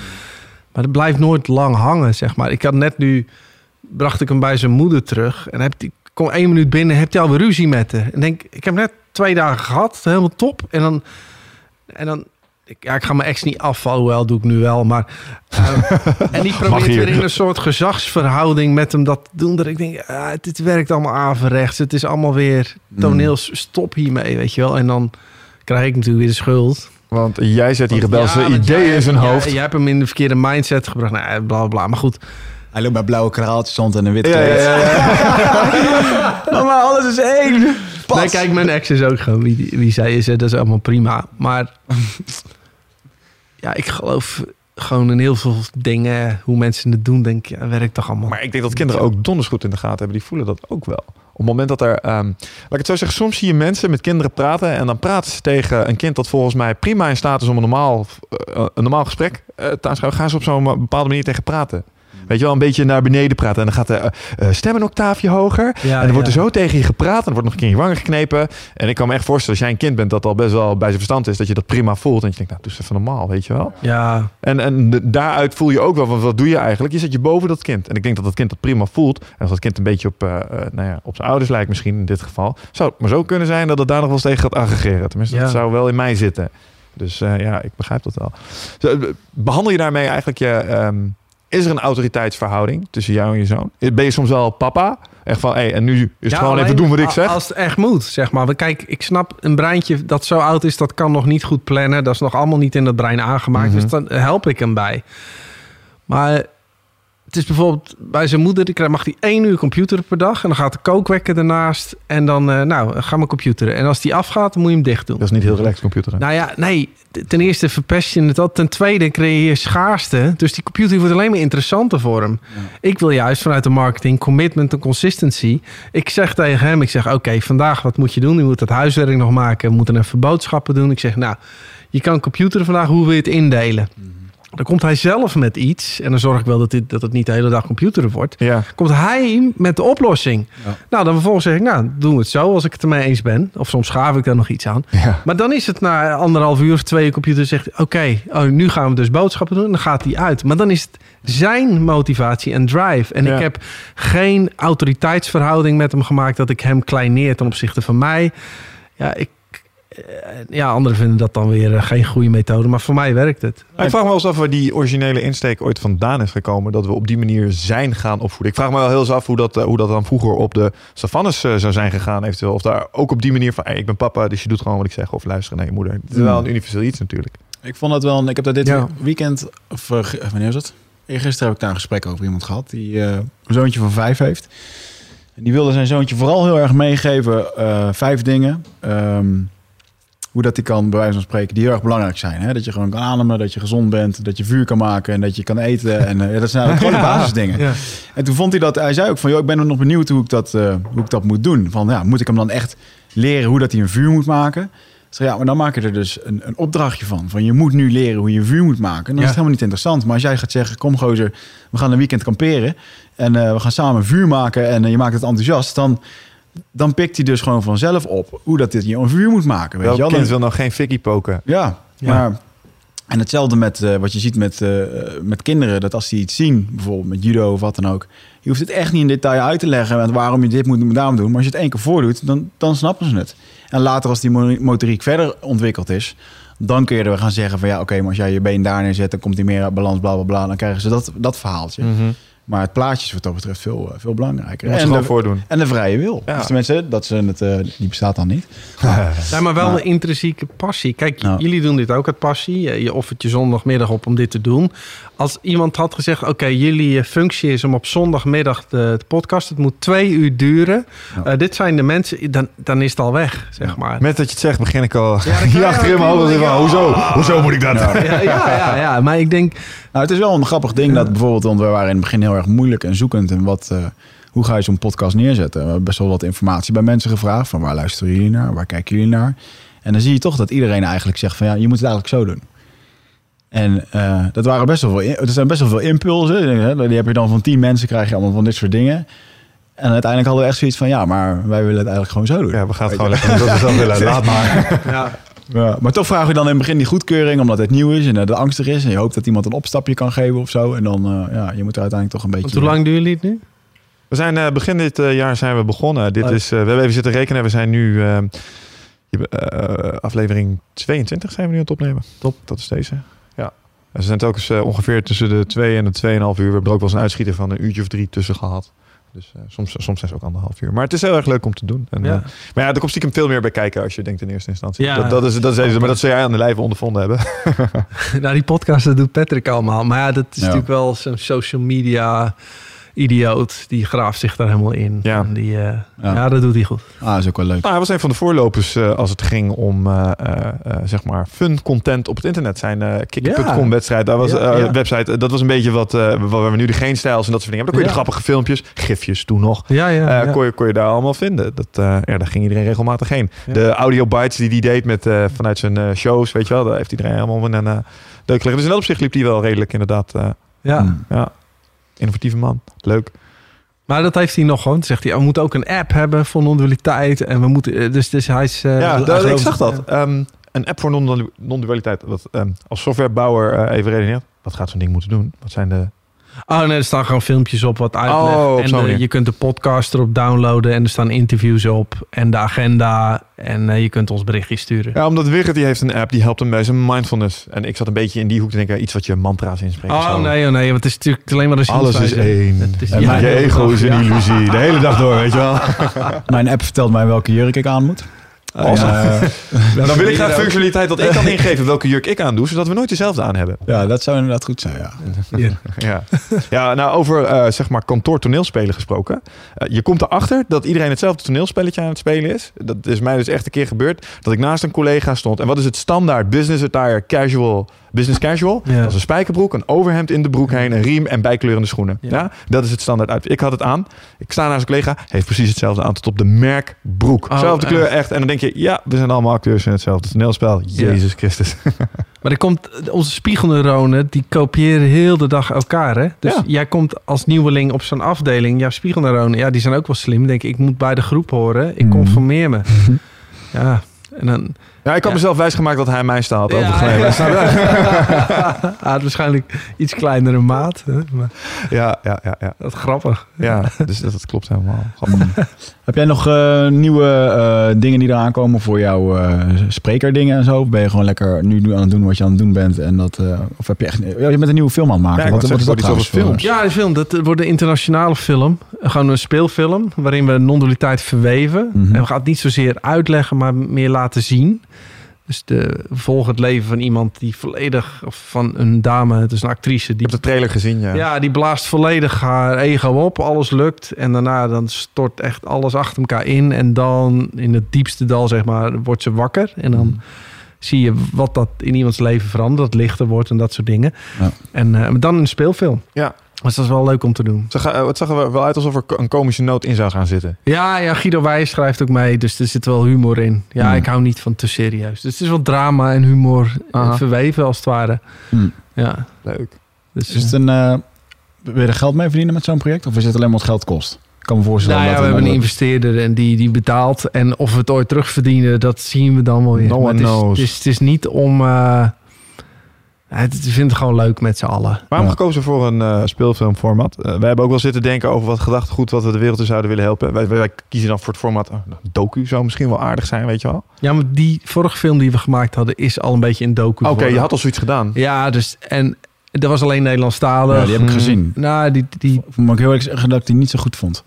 maar dat blijft nooit lang hangen, zeg maar. Ik had net nu... Bracht ik hem bij zijn moeder terug. En heb die, kom één minuut binnen, heb hij alweer ruzie met haar. En denk, ik heb net twee dagen gehad. Helemaal top. En dan... En dan ik, ja, ik ga mijn ex niet afvallen, hoewel doe ik nu wel. Maar, eh, [laughs] en die probeert weer in een soort gezagsverhouding met hem dat te doen. Dat ik denk, ah, dit werkt allemaal averechts. Het is allemaal weer toneels. Stop hiermee, weet je wel. En dan krijg ik natuurlijk weer de schuld. Want jij zet die rebelse Ja, ideeën jij- in zijn jij- hoofd. Jij hebt hem in de verkeerde mindset gebracht. Nou, bla bla bla. Maar goed, Hij loopt bij blauwe kraaltjes rond en een wit Ja, kleed. ja, ja, [laughs] maar alles is één. Pas. Nee, kijk, mijn ex is ook gewoon wie, wie zij is. hè. Dat is allemaal prima. Maar [laughs] ja, ik geloof gewoon in heel veel dingen, hoe mensen het doen, denk ik, ja, werkt toch allemaal. Maar ik denk dat kinderen ook donders goed in de gaten hebben. Die voelen dat ook wel. Op het moment dat er, ehm, laat ik het zo zeggen, soms zie je mensen met kinderen praten en dan praten ze tegen een kind dat volgens mij prima in staat is om een normaal, eh, een normaal gesprek eh, te aanschouwen. Gaan ze op zo'n bepaalde manier tegen praten. Weet je wel, een beetje naar beneden praten. En dan gaat de eh, eh, stem een octaafje hoger. Ja, en dan wordt er zo tegen je gepraat. En er wordt nog een keer in je wangen geknepen. En ik kan me echt voorstellen, als jij een kind bent dat al best wel bij zijn verstand is, dat je dat prima voelt. En je denkt, nou, doe eens even normaal, weet je wel. Ja, En, en de- daaruit voel je ook wel, van, wat doe je eigenlijk? Je zet je boven dat kind. En ik denk dat dat kind dat prima voelt. En als dat kind een beetje op, eh, nou ja, op zijn ouders lijkt misschien in dit geval. Zou het maar zo kunnen zijn dat het daar nog wel eens tegen gaat aggregeren. Tenminste, dat zou wel in mij zitten. Dus ja, ik begrijp dat wel. Eh, Behandel je daarmee eigenlijk je... ehm, is er een autoriteitsverhouding tussen jou en je zoon? Ben je soms wel papa? Echt van, hé, en nu is het Ja, gewoon even doen wat ik zeg? Als het echt moet, zeg maar. Want Kijk, ik snap een breintje dat zo oud is, dat kan nog niet goed plannen. Dat is nog allemaal niet in dat brein aangemaakt. Mhm. Dus dan help ik hem bij. Maar het is bijvoorbeeld bij zijn moeder, die krijgt- mag hij één uur computeren per dag. En dan gaat de kookwekker ernaast. En dan, eh, nou, ga maar computeren. En als die afgaat, dan moet je hem dicht doen. Dat is niet heel relaxed computer. Nou ja, nee. Ten eerste verpest je het al. Ten tweede creëer je schaarste. Dus die computer wordt alleen maar interessanter voor hem. Ik wil juist vanuit de marketing commitment en consistency. Ik zeg tegen hem, ik zeg oké, vandaag wat moet je doen? Je moet het huiswerk nog maken. We moeten even boodschappen doen. Ik zeg nou, je kan computeren vandaag. Hoe wil je het indelen? Dan komt hij zelf met iets. En dan zorg ik wel dat, dit, dat het niet de hele dag computeren wordt. Ja, Komt hij met de oplossing. Ja. Nou, dan vervolgens zeg ik, nou, doen we het zo als ik het ermee eens ben. Of soms schaaf ik daar nog iets aan. ja. Maar dan is het na anderhalf uur of twee uur computer zegt... oké, oh, nu gaan we dus boodschappen doen. En dan gaat hij uit. Maar dan is het zijn motivatie en drive. En Ja. ik heb geen autoriteitsverhouding met hem gemaakt... dat ik hem kleineer ten opzichte van mij. Ja, ik, ja anderen vinden dat dan weer eh, geen goede methode. Maar voor mij werkt het. Ik vraag me wel eens af waar die originele insteek ooit vandaan is gekomen. Dat we op die manier zijn gaan opvoeden. Ik vraag me wel heel eens af hoe dat, eh, hoe dat dan vroeger op de savannes eh, zou zijn gegaan. Eventueel. Of daar ook op die manier van, hey, ik ben papa, dus je doet gewoon wat ik zeg. Of luister naar je moeder. Het is wel een universeel iets natuurlijk. Ik vond het wel, een- ik heb daar dit Ja. weekend, of eh, wanneer is het? Gisteren heb ik daar een gesprek over iemand gehad die eh, een zoontje van vijf heeft. En die wilde zijn zoontje vooral heel erg meegeven, eh, vijf dingen. Ehm, hoe dat die kan, bij wijze van spreken, die heel erg belangrijk zijn. Hè? Dat je gewoon kan ademen, dat je gezond bent, dat je vuur kan maken en dat je kan eten. En eh, dat zijn gewoon de [laughs] basisdingen. Ja. En toen vond hij dat, hij zei ook van, joh, ik ben nog benieuwd hoe ik dat, eh, hoe ik dat moet doen. Van, ja, moet ik hem dan echt leren hoe dat hij een vuur moet maken? Zei, ja, maar dan maak je er dus een, een opdrachtje van. Van, je moet nu leren hoe je vuur moet maken. En dan is het helemaal niet interessant. Maar als jij gaat zeggen, kom gozer, we gaan een weekend kamperen. En eh, we gaan samen vuur maken en je maakt het enthousiast. Dan, dan pikt hij dus gewoon vanzelf op hoe dat dit je een vuur moet maken. Weet Welk je wel? kind wil nog geen fikkie poken? ja, Ja. maar... En hetzelfde met eh, wat je ziet met, eh, met kinderen. Dat als die iets zien, bijvoorbeeld met judo of wat dan ook. Je hoeft het echt niet in detail uit te leggen. waarom je dit moet en daarom doen. Maar als je het één keer voordoet, dan, dan snappen ze het. En later als die mo- motoriek verder ontwikkeld is... dan kun je er gaan zeggen van ja, oké, maar als jij je been daar neerzet... dan komt die meer uit balans, bla, bla, bla. Dan krijgen ze dat, dat verhaaltje. Maar het plaatje is wat dat betreft veel, eh, veel belangrijker. En gewoon de, voordoen. en de vrije wil. Ja. Dus tenminste, dat ze het, eh, die bestaat dan niet. [laughs] Ja, maar wel Maar- een intrinsieke passie. Kijk, jullie doen dit ook uit passie. Je- Je offert je zondagmiddag op om dit te doen. Als iemand had gezegd, oké, jullie eh, functie is om op zondagmiddag de, de podcast. Het moet twee uur duren. Ja. Eh, dit zijn de mensen, dan, dan is het al weg, zeg maar. Met dat je het zegt, begin ik al dan [laughs] hier krijg je achter in ook mijn hoofd. Van, Hoezo? Hoezo moet ik dat? Ja. Ja, ja, ja, ja, maar ik denk, Nou, het is wel een grappig ding dat bijvoorbeeld, want we waren in het begin heel erg moeilijk en zoekend en wat, eh, hoe ga je zo'n podcast neerzetten? We hebben best wel wat informatie bij mensen gevraagd van waar luisteren jullie naar, waar kijken jullie naar? En dan zie je toch dat iedereen eigenlijk zegt van ja, je moet het eigenlijk zo doen. En eh, dat waren best wel veel, er zijn best wel veel impulsen. Hè? Die heb je dan van tien mensen, krijg je allemaal van dit soort dingen. En uiteindelijk hadden we echt zoiets van, ja, maar wij willen het eigenlijk gewoon zo doen. Ja, we gaan het gewoon lekker doen we willen. [laughs] Laat maar. Ja. Ja, maar toch vraag je dan in het begin die goedkeuring, omdat het nieuw is en het angstig is. En je hoopt dat iemand een opstapje kan geven of zo. En dan, eh, ja, je moet er uiteindelijk toch een beetje... Want hoe lang doen jullie het nu? We zijn eh, begin dit eh, jaar zijn we begonnen. Dit Oh. is, eh, we hebben even zitten rekenen. We zijn nu eh, je- eh, aflevering 22 zijn we nu aan het opnemen. Top, dat is deze. Ze zijn telkens eh, ongeveer tussen de 2 en de 2,5 uur. We hebben er ook wel eens een uitschieter van een uurtje of drie tussen gehad. Dus eh, soms, soms zijn ze ook anderhalf uur. Maar het is heel erg leuk om te doen. En, Ja. eh, maar ja, er komt stiekem veel meer bij kijken als je denkt in eerste instantie. Ja. dat, dat, is, dat is even, maar dat zul jij aan de lijve ondervonden hebben. [laughs] nou, die podcast dat doet Patrick allemaal. Maar ja, dat is Ja. natuurlijk wel zo'n social media idioot. Die graaft zich daar helemaal in. Ja. En die, eh, Ja. ja. dat doet hij goed. Ah, is ook wel leuk. Nou, hij was een van de voorlopers eh, als het ging om eh, zeg maar fun content op het internet. Zijn eh Ja. wedstrijd, dat was Ja, eh, ja. website. Dat was een beetje wat eh, waar we nu de geen stijls en dat soort dingen hebben. Dan kon je de Ja. grappige filmpjes, gifjes toen nog. Ja, ja. eh, ja. kon, je, kon je daar allemaal vinden. Dat, eh, ja, daar ging iedereen regelmatig heen. Ja. De audio bites die hij deed met, eh, vanuit zijn shows, weet je wel, daar heeft iedereen helemaal een uh, deuk liggen. Dus in dat opzicht liep hij wel redelijk inderdaad. eh, ja. Hmm. ja, innovatieve man. Leuk. Maar dat heeft hij nog gewoon. Toen zegt hij, oh, we moeten ook een app hebben voor non-dualiteit. En we moeten, eh, dus, dus hij is... eh, Ja, hij dat- ik zag dat. Ehm, een app voor non- non-dualiteit. Dat, ehm, als softwarebouwer eh, even redeneert. Wat gaat zo'n ding moeten doen? Wat zijn de... Oh nee, er staan gewoon filmpjes op wat uitleg. Oh, op en de- manier. je kunt de podcast erop downloaden en er staan interviews op. En de agenda. En eh, je kunt ons berichtjes sturen. Ja, omdat Wigert die heeft een app die helpt hem bij zijn mindfulness. En ik zat een beetje in die hoek te denken, iets wat je mantra's inspreekt. Oh zo. nee, oh nee, want het is natuurlijk alleen maar een Alles is één. Het is- En ja, mijn je ego is een ja. illusie. De hele dag door, weet je wel. [laughs] [laughs] Mijn app vertelt mij welke jurk ik aan moet. Awesome. Eh, [laughs] Dan wil ik graag functionaliteit dat ik kan ingeven welke jurk ik aandoe, zodat we nooit dezelfde aan hebben. ja, dat zou inderdaad goed zijn, ja. Ja, ja nou over eh, zeg maar kantoor toneelspelen gesproken. Eh, je komt erachter dat iedereen hetzelfde toneelspelletje aan het spelen is. Dat is mij dus echt een keer gebeurd. Dat ik naast een collega stond. En wat is het standaard business attire casual? Business casual. Ja. Dat is een spijkerbroek, een overhemd in de broek heen, een riem en bijkleurende schoenen. Ja. Ja. dat is het standaard uit. Ik had het aan. Ik sta naast een collega, heeft precies hetzelfde aan tot op de merkbroek. Oh, Zelfde kleur, echt. En dan denk je, ja, we zijn allemaal acteurs in hetzelfde toneelspel. Jezus Christus. [laughs] Maar er komt, onze spiegelneuronen, die kopiëren heel de dag elkaar. Hè? Dus Ja. jij komt als nieuweling op zo'n afdeling. Jouw spiegelneuronen, ja, die zijn ook wel slim. Denk ik, ik moet bij de groep horen. Ik Mhm. conformeer me. [laughs] Ja, en dan... Ja, ik had Ja. mezelf wijsgemaakt dat hij mijn staal had Ja, overgenomen. [laughs] ja. [laughs] Had waarschijnlijk iets kleinere maat. Hè? Maar Ja, ja, ja, ja. dat is grappig. ja dus dat, dat klopt helemaal. [laughs] Grappig. Heb jij nog eh, nieuwe eh, dingen die eraan komen voor jouw eh sprekerdingen en zo? Of ben je gewoon lekker nu, nu aan het doen wat je aan het doen bent? En dat, eh, of heb je echt... Ja, je bent een nieuwe film aan het maken. Ja, wat, wat is dat trouwens voor- Ja, de film. Dat wordt een internationale film. Gewoon een speelfilm. Waarin we non-dualiteit verweven. Mhm. En we gaan het niet zozeer uitleggen, maar meer laten zien. Dus de, we volgen het leven van iemand die volledig... Of van een dame, het is een actrice. Ik Die, heb de trailer gezien, ja. ja, die blaast volledig haar ego op. Alles lukt. En daarna dan stort echt alles achter elkaar in. En dan in het diepste dal, zeg maar, wordt ze wakker. En dan Mhm. zie je wat dat in iemands leven verandert. Dat lichter wordt en dat soort dingen. Ja. En eh, dan een speelfilm. Ja. Dus dat is wel leuk om te doen. Eh, het zag er wel uit alsof er een komische noot in zou gaan zitten. Ja, ja, Guido Wijs schrijft ook mee, dus er zit wel humor in. Ja, Hmm. ik hou niet van te serieus. Dus het is wel drama en humor eh, Aha. verweven als het ware. Hmm. Ja, Leuk. dus, Is het een... eh, wil je er geld mee verdienen met zo'n project? Of is het alleen maar wat geld kost? Ik kan me voorstellen nou ja, dat we hebben een investeerder en die, die betaalt. En of we het ooit terugverdienen, dat zien we dan wel weer. No Maar one het, is, knows. het, is, het is niet om... eh het, we vinden het gewoon leuk met z'n allen. Waarom Ja. gekozen voor een eh, speelfilmformat? Eh, wij hebben ook wel zitten denken over wat gedachtegoed wat we de wereld in zouden willen helpen. Wij, wij, wij kiezen dan voor het format. oh, nou, docu zou misschien wel aardig zijn, weet je wel. Ja, maar die vorige film die we gemaakt hadden, is al een beetje in docu Oké, je had al zoiets gedaan. Ja, dus... En dat was alleen Nederlandstalig. Ja, die heb ik Hmm. gezien. Nou, die, die, Ik moet ik heel eerlijk zeggen dat ik die niet zo goed vond.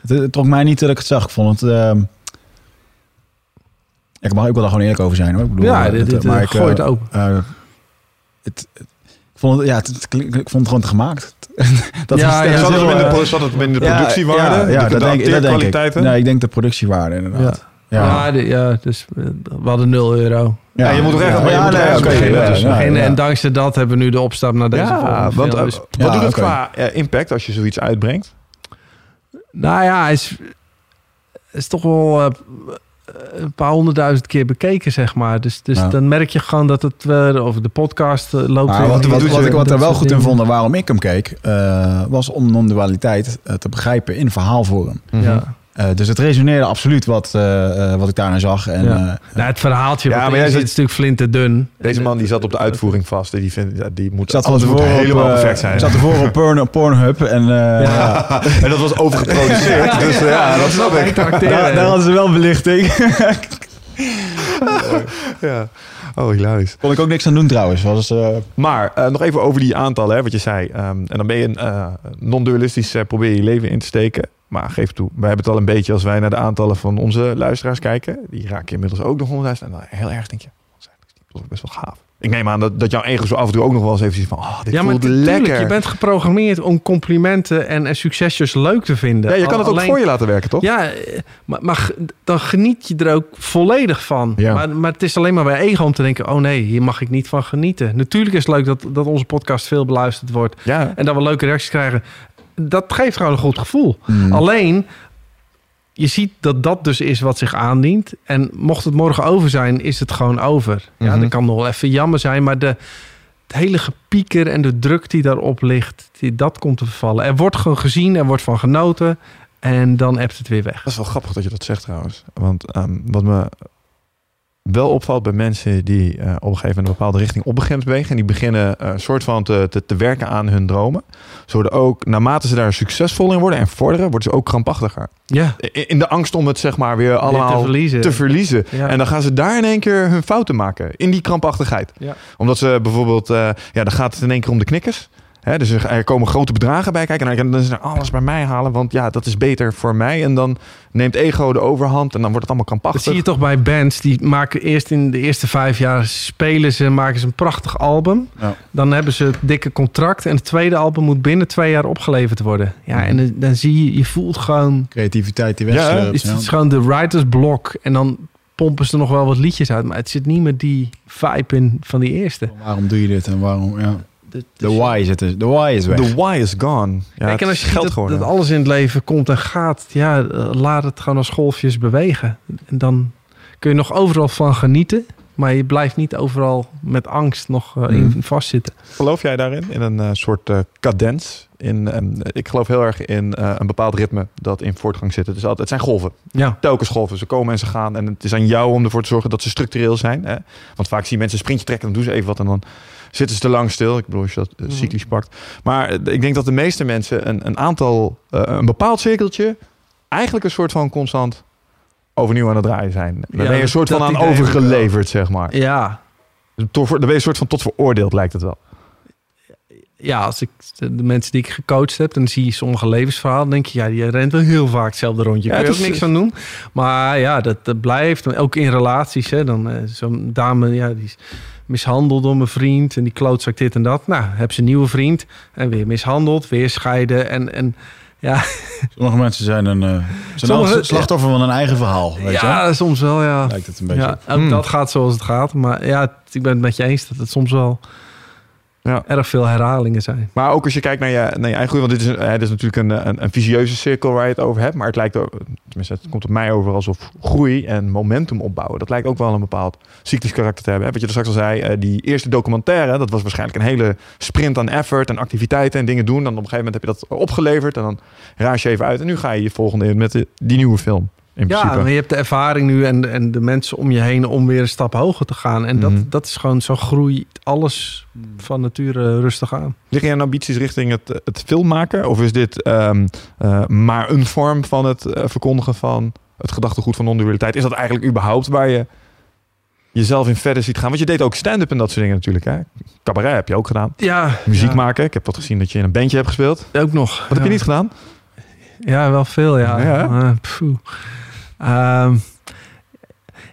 Het, het trok mij niet dat ik het zag. Ik vond het... ehm, ik mag ook wel daar gewoon eerlijk over zijn hoor. Ik bedoel, ja, eh, dit, maar ik, gooi het open. Het, het- ik vond het, ja, het, het klink- ik vond het gewoon te gemaakt. [laughs] dat Ja, is- ja, zat, het eh, pro- zat het in de ja, productiewaarde? Ja, ja, de, dat, de denk, ik- dat denk ik. Nee, ik denk de productiewaarde inderdaad. Ja. Ja, de- ja dus eh, we hadden 0 euro. Ja, je moet toch echt- ja, ja, nee, beginnen, ja, dus ja, Beginnen, ja. En dankzij dat hebben we nu de opstap naar deze Ja, want eh, Dus- wat Ja, doet het qua impact als je zoiets uitbrengt? nou ja, is, is toch wel... een paar honderdduizend keer bekeken, zeg maar. Dus, dus Ja. dan merk je gewoon dat het weer over de podcast eh, loopt. Wat, wat- wat, wat ik wat er wel goed in vond en waarom ik hem keek, eh, was om non-dualiteit te begrijpen in verhaalvorm. Ja. Eh, dus het resoneerde absoluut wat, eh, eh, wat ik daarin zag. En, Ja. eh, Nou, het verhaaltje, Ja, maar jij is zit- natuurlijk flinterdun. Deze En, man die zat op de uitvoering vast. en Die, vindt, ja, die moet, zat alles moet helemaal perfect zijn. Zat ervoor op Porn, Pornhub en eh, Ja. en dat was overgeproduceerd. dus ja, dat snap ik. daar, daar hadden ze wel belichting. [laughs] Ja. Oh, hilarisch. Kon ik ook niks aan doen trouwens. Was, eh, Maar eh, nog even over die aantallen, hè, wat je zei. Ehm, en dan ben je een eh, non-dualistisch, eh, probeer je je leven in te steken. Maar geef toe, wij hebben het al een beetje als wij naar de aantallen van onze luisteraars kijken. Die raken inmiddels ook nog 100.000. En dan heel erg denk je, dat is best wel gaaf. Ik neem aan dat, dat jouw ego zo af en toe ook nog wel eens even ziet van, oh, dit Ja, maar voelt tuurlijk, lekker. je bent geprogrammeerd om complimenten en, en succesjes leuk te vinden. ja, je kan het ook voor je laten werken, toch? Ja, maar, maar dan geniet je er ook volledig van. Ja. Maar, maar het is alleen maar bij ego om te denken... oh nee, hier mag ik niet van genieten. Natuurlijk is het leuk dat, dat onze podcast veel beluisterd wordt... Ja. en dat we leuke reacties krijgen. Dat geeft gewoon een goed gevoel. mm. Alleen, je ziet dat dat dus is wat zich aandient. En mocht het morgen over zijn, is het gewoon over. Ja, dat kan nog wel even jammer zijn, maar de, het hele gepieker en de druk die daarop ligt, die, dat komt te vervallen. Er wordt gewoon gezien, er wordt van genoten en dan hebt het weer weg. Dat is wel grappig dat je dat zegt trouwens. Want ehm, wat me wel opvalt bij mensen die eh, op een gegeven moment een bepaalde richting op beginnen te bewegen. En die beginnen een soort van te, te, te werken aan hun dromen. Ze worden ook, naarmate ze daar succesvol in worden en vorderen, worden ze ook krampachtiger. Ja, In, in de angst om het zeg maar weer allemaal te verliezen. te verliezen. Ja. En dan gaan ze daar in één keer hun fouten maken. In die krampachtigheid. Ja. Omdat ze bijvoorbeeld... eh, ja, dan gaat het in één keer om de knikkers. Hè, dus er komen grote bedragen bij kijken. En dan is er alles bij mij halen. Want ja, dat is beter voor mij. En dan neemt ego de overhand. En dan wordt het allemaal Dat krampachtig. zie je toch bij bands. Die maken eerst in de eerste vijf jaar spelen ze, maken ze een prachtig album. Ja. Dan hebben ze het dikke contract. En het tweede album moet binnen twee jaar opgeleverd worden. Ja, en dan, dan zie je, je voelt gewoon creativiteit die Ja, wegslurpt. Het Ja, is gewoon de writer's block. En dan pompen ze er nog wel wat liedjes uit. Maar het zit niet meer die vibe in van die eerste. Waarom doe je dit en waarom? Ja. De, De why zit er. De why is weg. The why is gone. Ja, en als je geld dat, geworden. dat alles in het leven komt en gaat, ja, eh, laat het gewoon als golfjes bewegen. En dan kun je nog overal van genieten, maar je blijft niet overal met angst nog eh, in Mm. vastzitten. Geloof jij daarin? In een eh, soort eh cadens? In, ik geloof heel erg in eh, een bepaald ritme dat in voortgang zit. Het, is altijd, het zijn golven. Ja, telkens golven. Ze komen en ze gaan. En het is aan jou om ervoor te zorgen dat ze structureel zijn. Hè? Want vaak zie je mensen een sprintje trekken, dan doen ze even wat en dan zitten ze te lang stil. Ik bedoel, als je dat Mhm. cyclisch pakt. Maar eh, ik denk dat de meeste mensen een, een aantal, eh, een bepaald cirkeltje, eigenlijk een soort van constant overnieuw aan het draaien zijn. Daar Ja, ben je een soort van aan overgeleverd, zeg maar. ja. Voor- Daar ben je een soort van tot veroordeeld, lijkt het wel. ja, als ik de mensen die ik gecoacht heb, dan zie je sommige levensverhalen, dan denk je, ja, die rent wel heel vaak hetzelfde rondje. Ja, Kun je ook niks aan doen. Maar ja, dat, dat blijft. Ook in relaties, hè, dan zo'n dame, ja, die is mishandeld door mijn vriend en die klootzak dit en dat. Nou, heb ze een nieuwe vriend en weer mishandeld, weer scheiden en, en ja, Sommige mensen zijn een, eh, zijn Sommige- slachtoffer van een eigen verhaal. Weet je? ja, soms wel, ja. Lijkt het een beetje. Ja, op. ook Hmm. dat gaat zoals het gaat. Maar ja, ik ben het met je eens dat het soms wel Ja. erg veel herhalingen zijn. Maar ook als je kijkt naar je, naar je eigen groei, want dit is, dit is natuurlijk een, een, een visieuze cirkel waar je het over hebt. Maar het lijkt, tenminste, het komt op mij over alsof groei en momentum opbouwen. Dat lijkt ook wel een bepaald cyclisch karakter te hebben. Hè? Wat je er straks al zei, eh, die eerste documentaire, dat was waarschijnlijk een hele sprint aan effort en activiteiten en dingen doen. Dan op een gegeven moment heb je dat opgeleverd en dan raas je even uit. En nu ga je je volgende in met de- die nieuwe film. In Ja, principe. maar je hebt de ervaring nu en, en de mensen om je heen om weer een stap hoger te gaan. En Mhm. dat, dat is gewoon zo groeit alles van nature rustig aan. Liggen je ambities richting het, het film maken? Of is dit ehm, eh, maar een vorm van het eh, verkondigen van het gedachtegoed van non-dualiteit? Is dat eigenlijk überhaupt waar je jezelf in verder ziet gaan? Want je deed ook stand-up en dat soort dingen natuurlijk. Hè? Cabaret heb je ook gedaan. Ja, Muziek ja, maken. Ik heb wat gezien dat je in een bandje hebt gespeeld. Ook nog. Wat heb je niet gedaan? Ja, wel veel, ja. Ja, Eh. Ehm,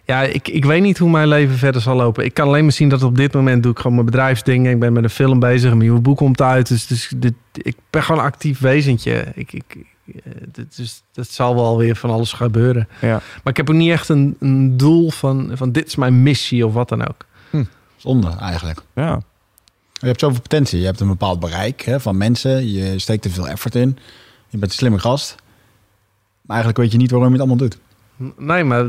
ja, ik, ik weet niet hoe mijn leven verder zal lopen. Ik kan alleen maar zien dat op dit moment doe ik gewoon mijn bedrijfsdingen. Ik ben met een film bezig, een nieuwe boek komt uit. Dus, dus dit, ik ben gewoon een actief wezentje. Ik, ik, dit, dus, dat zal wel weer van alles gebeuren. Ja. Maar ik heb ook niet echt een, een doel van, van dit is mijn missie of wat dan ook. Zonde eigenlijk. Ja. Je hebt zoveel potentie. Je hebt een bepaald bereik hè, van mensen. Je steekt er veel effort in. Je bent een slimme gast. Maar eigenlijk weet je niet waarom je het allemaal doet. Nee, maar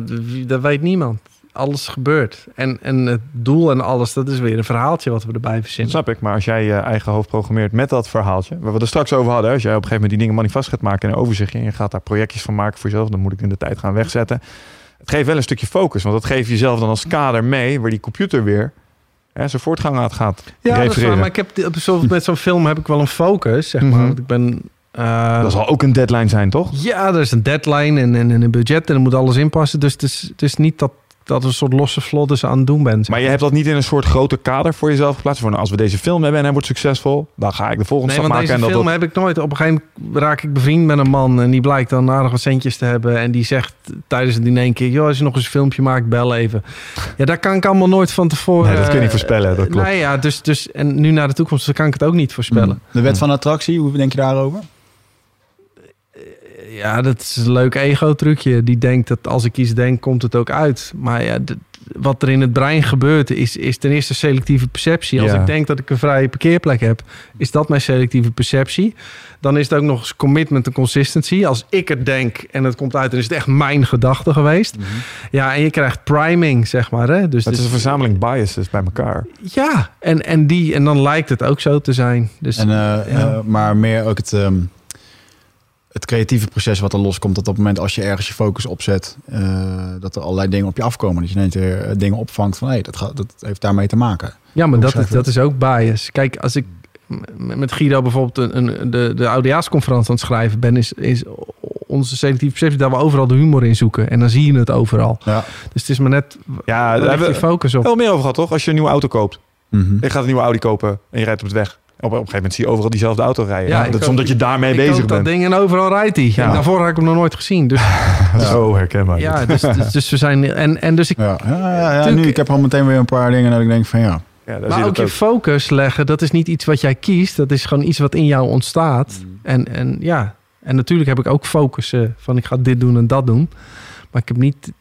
dat weet niemand. Alles gebeurt. En, en het doel en alles, dat is weer een verhaaltje wat we erbij Dat verzinnen. snap ik. Maar als jij je eigen hoofd programmeert met dat verhaaltje, waar we het er straks over hadden, als jij op een gegeven moment die dingen manifest gaat maken in een overzichtje en je gaat daar projectjes van maken voor jezelf, dan moet ik in de tijd gaan wegzetten. Het geeft wel een stukje focus, want dat geeft jezelf dan als kader mee waar die computer weer hè, zijn voortgang aan gaat Ja, dat is refereren. waar. Maar ik heb, met zo'n film heb ik wel een focus, zeg maar. Mhm. Want ik ben... eh, Dat zal ook een deadline zijn, toch? Ja, er is een deadline en, en, en een budget en er moet alles inpassen. Dus het is, het is niet dat, dat er een soort losse vlodder aan het doen bent. Maar je hebt dat niet in een soort grote kader voor jezelf geplaatst. Van nou, als we deze film hebben en hij wordt succesvol, dan ga ik de volgende Nee, stap want maken. deze en dat, film dat- heb ik nooit. Op een gegeven moment raak ik bevriend met een man en die blijkt dan aardig wat centjes te hebben. En die zegt tijdens het diner een keer, joh, als je nog eens een filmpje maakt, bel even. Ja, daar kan ik allemaal nooit van tevoren. Nee, dat kun je niet eh, voorspellen, dat klopt. Nee, ja, dus, dus, en nu naar de toekomst dan kan ik het ook niet voorspellen. De wet van attractie, hoe denk je daarover? Ja, dat is een leuk ego-trucje. Die denkt dat als ik iets denk, komt het ook uit. Maar ja, wat er in het brein gebeurt, is, is ten eerste selectieve perceptie. Als Ja. ik denk dat ik een vrije parkeerplek heb, is dat mijn selectieve perceptie. Dan is het ook nog eens commitment en consistency. Als ik het denk en het komt uit, dan is het echt mijn gedachte geweest. Ja, en je krijgt priming, zeg maar. Hè? Dus, het is dus- een verzameling biases bij elkaar. ja, en, en, die, en dan lijkt het ook zo te zijn. Dus En, eh, ja. eh, maar meer ook het, ehm, het creatieve proces wat er loskomt. Dat op het moment als je ergens je focus opzet, eh, dat er allerlei dingen op je afkomen. Dat je ineens weer eh, dingen opvangt van hé, dat, gaat, dat heeft daarmee te maken. Ja, maar dat dat is ook bias. Kijk, als ik met Guido bijvoorbeeld een, een, de, de oudejaarsconferentie aan het schrijven ben, is, is onze selectieve perceptie dat we overal de humor in zoeken. En dan zie je het overal. Ja. Dus het is maar net, Ja, daar hebben je we focus op? wel meer over gehad, toch? Als je een nieuwe auto koopt. Mhm. Je gaat een nieuwe Audi kopen en je rijdt op het weg. Op, op een gegeven moment zie je overal diezelfde auto rijden. Ja, dat is omdat je daarmee ik bezig koop dat bent. ding en overal rijdt hij. Ja. En daarvoor had ik hem nog nooit gezien. Dus, [laughs] Zo herkenbaar. ja, dus, dus, dus we zijn... En, en dus ik, Ja, ja, ja, nu, ik heb al meteen weer een paar dingen dat ik denk van ja. Maar je ook je focus leggen, dat is niet iets wat jij kiest. Dat is gewoon iets wat in jou ontstaat. En, en ja, en natuurlijk heb ik ook focus eh, van ik ga dit doen en dat doen. Maar ik heb niet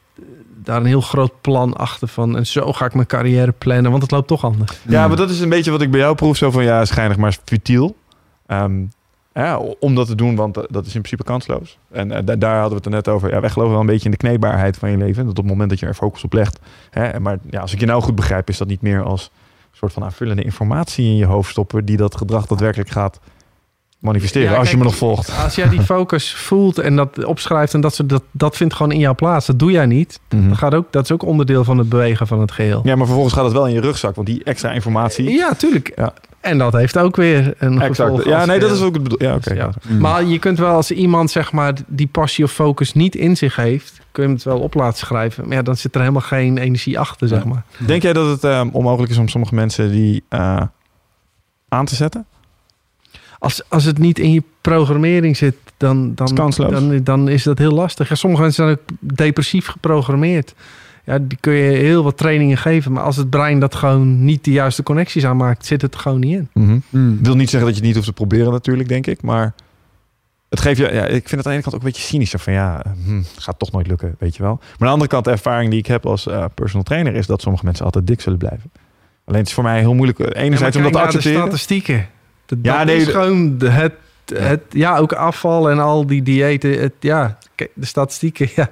daar een heel groot plan achter van... en zo ga ik mijn carrière plannen, want het loopt toch anders. Ja, maar dat is een beetje wat ik bij jou proef. Zo van, ja, schijnig maar futiel. Ehm, ja, om dat te doen, want eh, dat is in principe kansloos. En eh, da- daar hadden we het er net over. Ja, wij geloven wel een beetje in de kneedbaarheid van je leven. Dat op het moment dat je er focus op legt. Hè, maar ja, als ik je nou goed begrijp, is dat niet meer als een soort van aanvullende informatie in je hoofd stoppen. Die dat gedrag daadwerkelijk gaat manifesteren. Ja, als je me nog volgt. Als jij die focus voelt en dat opschrijft... en dat, soort- dat, dat vindt gewoon in jouw plaats, dat doe jij niet. Mhm. Dat, gaat ook, dat is ook onderdeel van het bewegen van het geheel. Ja, maar vervolgens gaat het wel in je rugzak. Want die extra informatie... Ja, tuurlijk. Ja. En dat heeft ook weer een gevolg. Ja, nee, dat is ook het bedoel. Ja, oké. Dus ja. Mm. Maar je kunt wel als iemand zeg maar die passie of focus niet in zich heeft, kun je het wel op laten schrijven. Maar ja, dan zit er helemaal geen energie achter, zeg maar. Denk jij dat het ehm, onmogelijk is om sommige mensen die eh, aan te zetten? Als, als het niet in je programmering zit, dan, Dat is dan, dan, dan is dat heel lastig. Ja, sommige mensen zijn ook depressief geprogrammeerd. Ja, die kun je heel wat trainingen geven. Maar als het brein dat gewoon niet de juiste connecties aanmaakt, zit het er gewoon niet in. Mm. wil niet zeggen dat je het niet hoeft te proberen natuurlijk, denk ik. Maar het geeft je... Ja, ik vind het aan de ene kant ook een beetje cynisch. zo Van ja, hm, gaat toch nooit lukken, weet je wel. Maar aan de andere kant, de ervaring die ik heb als eh, personal trainer... is dat sommige mensen altijd dik zullen blijven. Alleen het is voor mij heel moeilijk. eh, Enerzijds Ja, om maar dat te kijk naar accepteren. De statistieken. Dat, Ja, nee, is gewoon het, het, ja, ook afval en al die diëten. Het, ja, de statistieken [laughs] ja,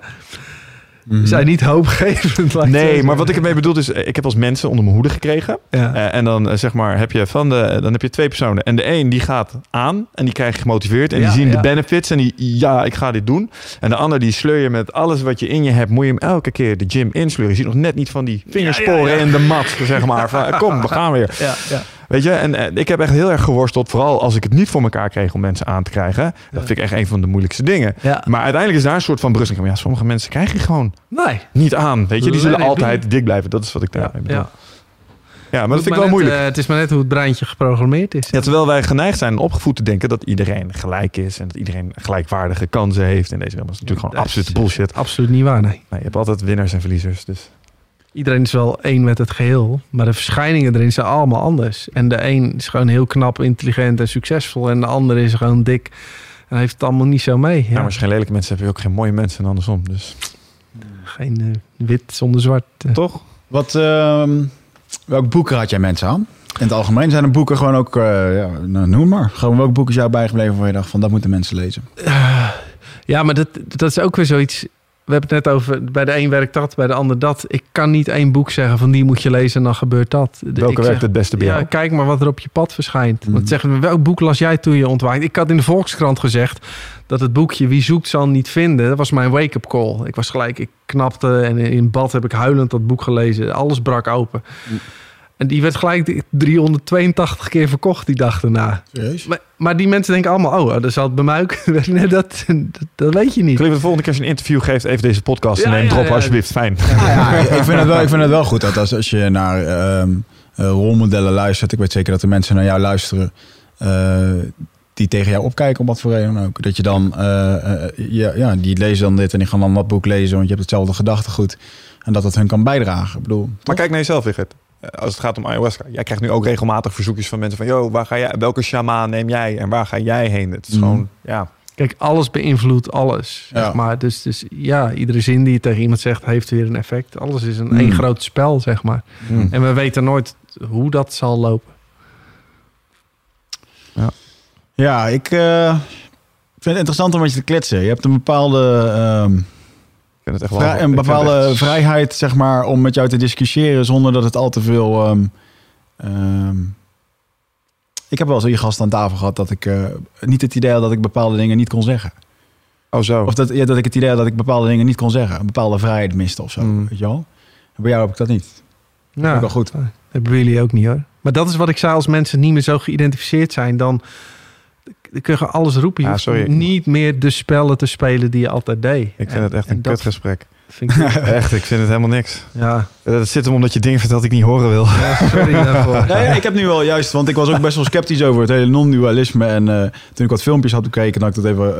Mhm. zijn niet hoopgevend. [laughs] Nee, maar wat ik ermee bedoel is... eh, Ik heb als mensen onder mijn hoede gekregen. Ja. Eh, en dan eh, zeg maar heb je van de dan heb je twee personen en de een die gaat aan en die krijg je gemotiveerd en Ja, die zien ja. de benefits en die ja ik ga dit doen en de ander die sleur je met alles wat je in je hebt moet je hem elke keer de gym insleuren. Je ziet nog net niet van die vingersporen in de mat zeg maar van kom we [laughs] gaan weer. ja, ja. Weet je en eh, ik heb echt heel erg geworsteld vooral als ik het niet voor elkaar kreeg om mensen aan te krijgen. Dat vind ik echt een van de moeilijkste dingen. ja. Maar uiteindelijk is daar een soort van berusting van ja sommige mensen krijg je gewoon Nee. niet aan. Weet je die zullen altijd dik blijven. Dat is wat ik daarmee bedoel. ja. Ja, maar dat vind ik wel net, moeilijk. eh, het is maar net hoe het breintje geprogrammeerd is. Ja, terwijl wij geneigd zijn en opgevoed te denken dat iedereen gelijk is en dat iedereen gelijkwaardige kansen heeft in deze wereld. Is natuurlijk gewoon absolute bullshit. Absoluut niet waar, nee. Nee, je hebt altijd winnaars en verliezers. Dus. Iedereen is wel één met het geheel, maar de verschijningen erin zijn allemaal anders. En de een is gewoon heel knap, intelligent en succesvol. En de ander is gewoon dik en heeft het allemaal niet zo mee. Ja. Ja. maar als je geen lelijke mensen hebt, heb je ook geen mooie mensen en andersom. Dus Geen eh, wit zonder zwart. eh. toch? Wat, ehm welke boeken had jij mensen aan? In het algemeen zijn er boeken gewoon ook, eh, ja, nou, noem maar. Gewoon welk boek is jou bijgebleven waar je dacht van dat moeten mensen lezen? Ja, maar dat, dat is ook weer zoiets. We hebben het net over, bij de een werkt dat, bij de ander dat. Ik kan niet één boek zeggen van die moet je lezen en dan gebeurt dat. Welke ik werkt zeg, het beste bij ja, jou? kijk maar wat er op je pad verschijnt. Mhm. Want zeggen we, welk boek las jij toen je ontwaakte? Ik had in de Volkskrant gezegd dat het boekje Wie zoekt zal niet vinden. Dat was mijn wake-up call. Ik was gelijk, ik knapte en in bad heb ik huilend dat boek gelezen. Alles brak open. Mhm. En die werd gelijk 382 keer verkocht die dag daarna. Maar, maar die mensen denken allemaal, oh, dat zal het bij mij ook. [laughs] Nee, dat, dat, dat weet je niet. Cliff, de volgende keer als je een interview geeft, even deze podcast Ja, neem ja, drop ja. alsjeblieft. Fijn. Ja, ik, vind het wel, ik vind het wel goed dat als, als je naar ehm, eh, rolmodellen luistert, ik weet zeker dat er mensen naar jou luisteren eh, die tegen jou opkijken, om wat voor reden dan ook. Dat je dan, eh, eh, ja, ja, die lezen dan dit en die gaan dan dat boek lezen, want je hebt hetzelfde gedachtegoed. En dat dat hun kan bijdragen. Ik bedoel, Maar toch? kijk naar jezelf, Wigert. Eh, Als het gaat om ayahuasca. Jij krijgt nu ook regelmatig verzoekjes van mensen van... Yo, waar ga jij, welke shamaan neem jij en waar ga jij heen? Het is Mhm. gewoon, ja... Kijk, alles beïnvloedt alles. Ja. Zeg maar. dus, dus ja, iedere zin die je tegen iemand zegt, heeft weer een effect. Alles is een Mm. één groot spel, zeg maar. Mm. En we weten nooit hoe dat zal lopen. Ja, ik eh, vind het interessant om met je te kletsen. Je hebt een bepaalde... ehm, vind het echt wel... Vrij- een bepaalde echt- vrijheid, zeg maar, om met jou te discussiëren zonder dat het al te veel. ehm, ehm, ik heb wel eens hier gast aan tafel gehad dat ik eh, niet het idee had dat ik bepaalde dingen niet kon zeggen. Oh, zo. Of dat, ja, dat ik het idee had dat ik bepaalde dingen niet kon zeggen. Een bepaalde vrijheid miste of zo. Mm. Weet je wel? En bij jou heb ik dat niet. Nou, wel goed. Dat hebben jullie ook niet hoor. Maar dat is wat ik zei, als mensen niet meer zo geïdentificeerd zijn, dan, dan kun je alles roepen. Je Ah, sorry. niet meer de spellen te spelen die je altijd deed. Ik vind En- het echt en een kutgesprek. Vind ik, [laughs] Echt, ik vind het helemaal niks. ja, Dat zit hem omdat je dingen vertelt die ik niet horen wil. ja, sorry daarvoor. [laughs] Ja, ik heb nu wel juist, want ik was ook best wel sceptisch over het hele non-dualisme. En eh, toen ik wat filmpjes had bekeken, dat ik dat even.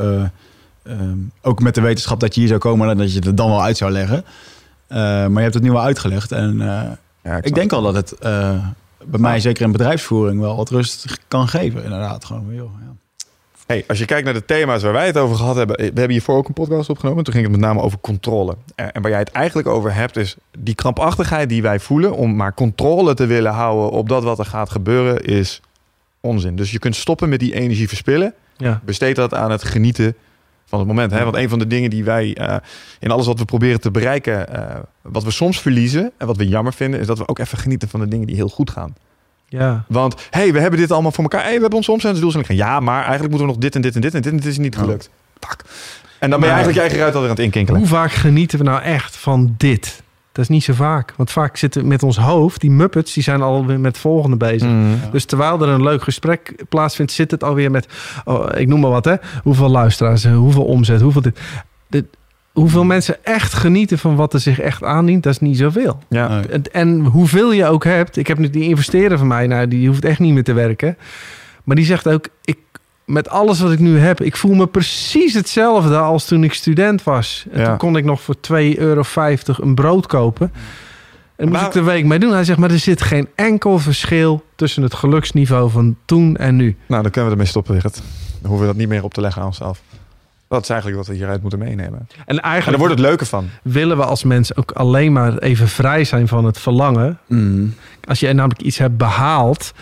eh, ehm, ook met de wetenschap dat je hier zou komen en dat je het er dan wel uit zou leggen. Eh, maar je hebt het nu wel uitgelegd. En eh, Ja, ik denk al dat het eh, bij mij, zeker in bedrijfsvoering, wel wat rust kan geven. Inderdaad, gewoon. Joh, ja. Hey, als je kijkt naar de thema's waar wij het over gehad hebben. We hebben hiervoor ook een podcast opgenomen. Toen ging het met name over controle. En en waar jij het eigenlijk over hebt is die krampachtigheid die wij voelen. Om maar controle te willen houden op dat wat er gaat gebeuren is onzin. Dus je kunt stoppen met die energie verspillen. Ja. Besteed dat aan het genieten van het moment. Hè? Want een van de dingen die wij eh, in alles wat we proberen te bereiken, eh, wat we soms verliezen en wat we jammer vinden, is dat we ook even genieten van de dingen die heel goed gaan. Ja. Want hey, we hebben dit allemaal voor elkaar. Hey, we hebben onze omzettingsdoelstelling. Ja, maar eigenlijk moeten we nog dit en dit en dit en dit en dit is niet Ja. gelukt. Fuck. En dan ben je eigenlijk je eigen ruit alweer aan het inkinkelen. Hoe vaak genieten we nou echt van dit? Dat is niet zo vaak. Want vaak zitten we met ons hoofd, die Muppets, die zijn alweer met het volgende bezig. Mm. Dus terwijl er een leuk gesprek plaatsvindt, zit het alweer met, oh, ik noem maar wat, hè? Hoeveel luisteraars, hoeveel omzet, hoeveel dit. dit hoeveel mensen echt genieten van wat er zich echt aandient, dat is niet zoveel. Ja. Nee. En, en hoeveel je ook hebt, ik heb nu die investeerder van mij, nou, die hoeft echt niet meer te werken. Maar die zegt ook, ik, met alles wat ik nu heb, ik voel me precies hetzelfde als toen ik student was. En Ja. toen kon ik nog voor 2,50 euro een brood kopen. En moest Maar- ik de week mee doen. Hij zegt, maar er zit geen enkel verschil tussen het geluksniveau van toen en nu. Nou, dan kunnen we ermee stoppen, Wigert. Dan hoeven we dat niet meer op te leggen aan onszelf. Dat is eigenlijk wat we hieruit moeten meenemen. En En eigenlijk daar wordt het leuke van. willen we als mens ook alleen maar even vrij zijn van het verlangen. Mm. Als je namelijk iets hebt behaald,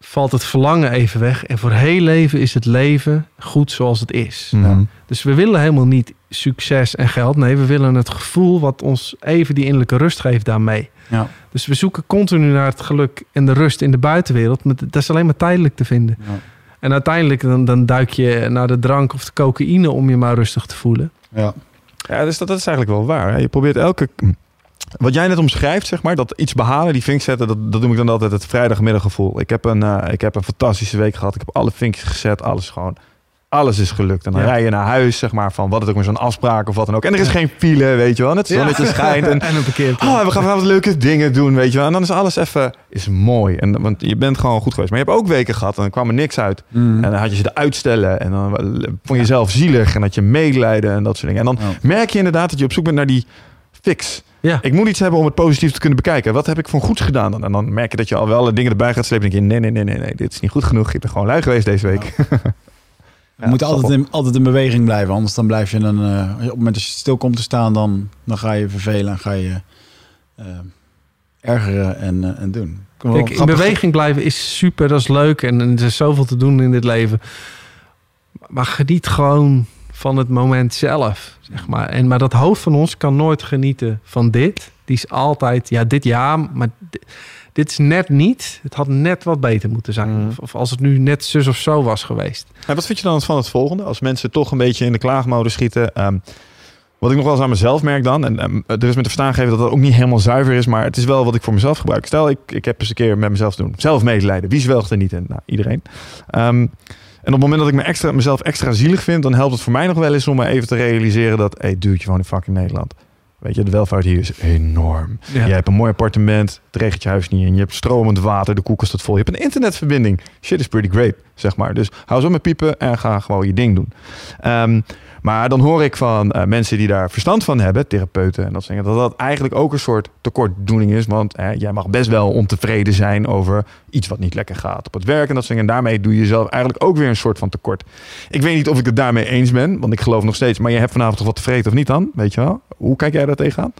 valt het verlangen even weg. En voor heel leven is het leven goed zoals het is. Mhm. Dus we willen helemaal niet succes en geld. Nee, we willen het gevoel wat ons even die innerlijke rust geeft daarmee. Ja. Dus we zoeken continu naar het geluk en de rust in de buitenwereld. Maar dat is alleen maar tijdelijk te vinden. Ja. En uiteindelijk dan, dan duik je naar de drank of de cocaïne om je maar rustig te voelen. Ja. Ja, dus dat, dat is eigenlijk wel waar. hè. Je probeert elke... Wat jij net omschrijft, zeg maar, dat iets behalen, die vink zetten, dat, dat noem ik dan altijd het vrijdagmiddaggevoel. Ik heb, een, eh, ik heb een fantastische week gehad. Ik heb alle vinkjes gezet, alles gewoon. Alles is gelukt. En dan Ja. rij je naar huis, zeg maar, van wat het ook maar zo'n afspraak of wat dan ook. En er is geen file, weet je wel. En het zonnetje schijnt. En [laughs] en een. Oh, we gaan vanavond leuke dingen doen, weet je wel. En dan is alles even is mooi. En, want je bent gewoon goed geweest. Maar je hebt ook weken gehad en dan kwam er niks uit. Mm. En dan had je ze de uitstellen. En dan vond je jezelf zielig. En had je medelijden en dat soort dingen. En dan merk je inderdaad dat je op zoek bent naar die fix. Ja. Ik moet iets hebben om het positief te kunnen bekijken. Wat heb ik voor goeds gedaan dan? En dan merk je dat je al wel dingen erbij gaat slepen. En denk je, nee, nee, nee, nee, nee. Dit is niet goed genoeg. Ik ben gewoon lui geweest deze week. Je moet altijd in, altijd in beweging blijven, anders dan blijf je dan, eh, op het moment dat je stil komt te staan, dan, dan ga je vervelen en ga je eh, ergeren en, eh, en doen. Kijk, in beweging blijven is super, dat is leuk en, en er is zoveel te doen in dit leven. Maar geniet gewoon van het moment zelf, zeg maar. En, maar dat hoofd van ons kan nooit genieten van dit. Die is altijd, ja, dit ja, maar dit is net niet. Het had net wat beter moeten zijn. Mm. Of, als het nu net zus of zo was geweest. En wat vind je dan van het volgende? Als mensen toch een beetje in de klaagmode schieten. ehm, wat ik nog wel eens aan mezelf merk dan. En ehm, er is met de verstaan gegeven dat dat ook niet helemaal zuiver is. Maar het is wel wat ik voor mezelf gebruik. Stel, ik, ik heb eens een keer met mezelf te doen. Zelf medelijden. Wie zwelgt er niet in? Nou, iedereen. Ehm, en op het moment dat ik me extra, mezelf extra zielig vind... dan helpt het voor mij nog wel eens om me even te realiseren dat... Hé, hey, dude, je woont in fucking Nederland. Weet je, de welvaart hier is enorm. Ja. Je hebt een mooi appartement, het regent je huis niet in. Je hebt stromend water, de koelkast staat vol. Je hebt een internetverbinding. Shit is pretty great, zeg maar. Dus hou zo met piepen en ga gewoon je ding doen. Ehm, maar dan hoor ik van eh, mensen die daar verstand van hebben, therapeuten en dat soort dat dat eigenlijk ook een soort tekortdoening is. Want eh, jij mag best wel ontevreden zijn over iets wat niet lekker gaat op het werk en dat soort dingen. En daarmee doe je jezelf eigenlijk ook weer een soort van tekort. Ik weet niet of ik het daarmee eens ben, want ik geloof nog steeds, maar je hebt vanavond toch wat tevreden of niet dan? Weet je wel? Hoe kijk jij daar tegenaan?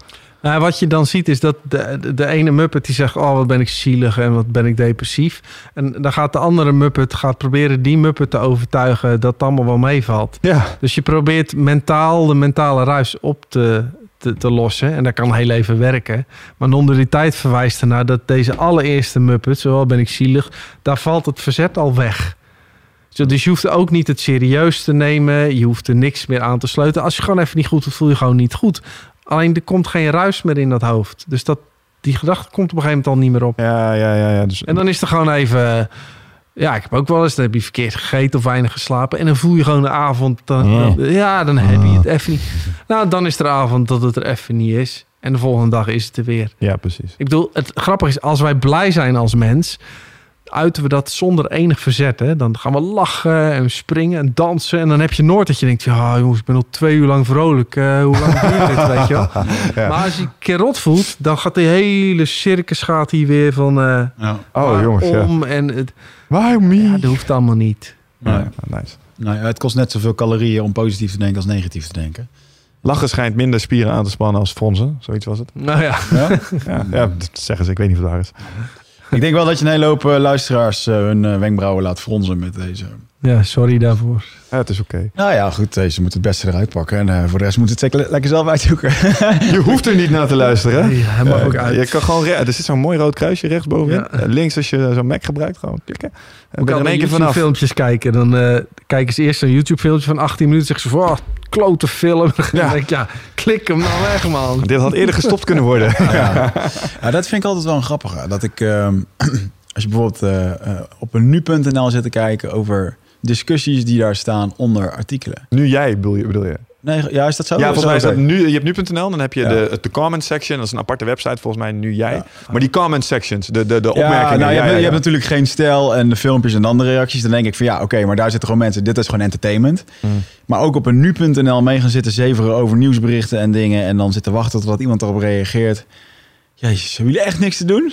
Nou, wat je dan ziet is dat de, de, de ene Muppet die zegt... oh, wat ben ik zielig en wat ben ik depressief. En dan gaat de andere Muppet gaat proberen die Muppet te overtuigen... dat het allemaal wel meevalt. Ja, Dus je probeert mentaal de mentale ruis op te, te, te lossen. En dat kan heel even werken. Maar onder die tijd verwijst ernaar dat deze allereerste Muppet... zowel ben ik zielig, daar valt het verzet al weg. Dus je hoeft ook niet het serieus te nemen. Je hoeft er niks meer aan te sleutelen. Als je gewoon even niet goed voelt, voel je gewoon niet goed. Alleen er komt geen ruis meer in dat hoofd. Dus dat, die gedachte komt op een gegeven moment al niet meer op. ja, ja, ja. ja. Dus, En dan is er gewoon even... Ja, ik heb ook wel eens, dan heb je verkeerd gegeten of weinig geslapen. En dan voel je gewoon de avond... Dan, Ja. ja, dan heb je het even niet. Nou, dan is er avond dat het er even niet is. En de volgende dag is het er weer. ja, precies. Ik bedoel, het grappige is, als wij blij zijn als mens... uiten we dat zonder enig verzet. Hè? Dan gaan we lachen en springen en dansen. En dan heb je nooit dat je denkt... ja jongens, ik ben al twee uur lang vrolijk. Eh, hoe lang duurt dit, [laughs] weet je wel? Ja. Maar als je je een keer rot voelt... dan gaat de hele circus gaat hier weer van... eh Ja. Oh, jongens, ja. om en het, Why me? ja, dat hoeft allemaal niet. Nee. Ja, nice. Nou ja, het kost net zoveel calorieën om positief te denken als negatief te denken. Lachen schijnt minder spieren aan te spannen als fronsen. Zoiets was het. Nou ja, Ja? Ja, ja dat zeggen ze. Ik weet niet of het waar is. Ik denk wel dat je een hele hoop eh, luisteraars eh, hun eh, wenkbrauwen laat fronsen met deze. Ja sorry daarvoor. Ja, het is oké. Nou ja, goed, deze moet het beste eruit pakken. En eh, voor de rest moet het zeker le- lekker zelf uitzoeken. [laughs] Je hoeft er niet naar te luisteren. Nee, hij mag ook Eh, uit. Je kan gewoon, er zit zo'n mooi rood kruisje rechtsbovenin. Ja. Eh, Links als je zo'n Mac gebruikt, gewoon klikken. En kan in één keer vanaf. filmpjes kijken. Dan eh, kijken ze eerst een YouTube filmpje van 18 minuten. Zeggen ze van, oh, klote film. [laughs] Dan Ja. denk ik, ja, klik hem nou weg, man. Dit had eerder gestopt kunnen worden. [laughs] ja. ja, dat vind ik altijd wel een grappige. Dat ik, ehm, [clears throat] als je bijvoorbeeld op een nu.nl zit te kijken over discussies die daar staan onder artikelen. Nu jij, bedoel je? Bedoel je? Nee, ja, is dat zo? Ja, volgens mij is dat nu. Je hebt nu.nl, dan heb je Ja. de, de comment section. Dat is een aparte website, volgens mij, nu jij. Ja. Maar die comment sections, de, de, de Ja, opmerkingen. nou, je, ja, hebt, ja, je ja. hebt natuurlijk geen stijl en de filmpjes en dan de reacties. Dan denk ik van ja, oké, maar daar zitten gewoon mensen. Dit is gewoon entertainment. Hmm. Maar ook op een nu.nl mee gaan zitten zeveren over nieuwsberichten en dingen. En dan zitten wachten totdat iemand erop reageert. Jezus, hebben jullie echt niks te doen?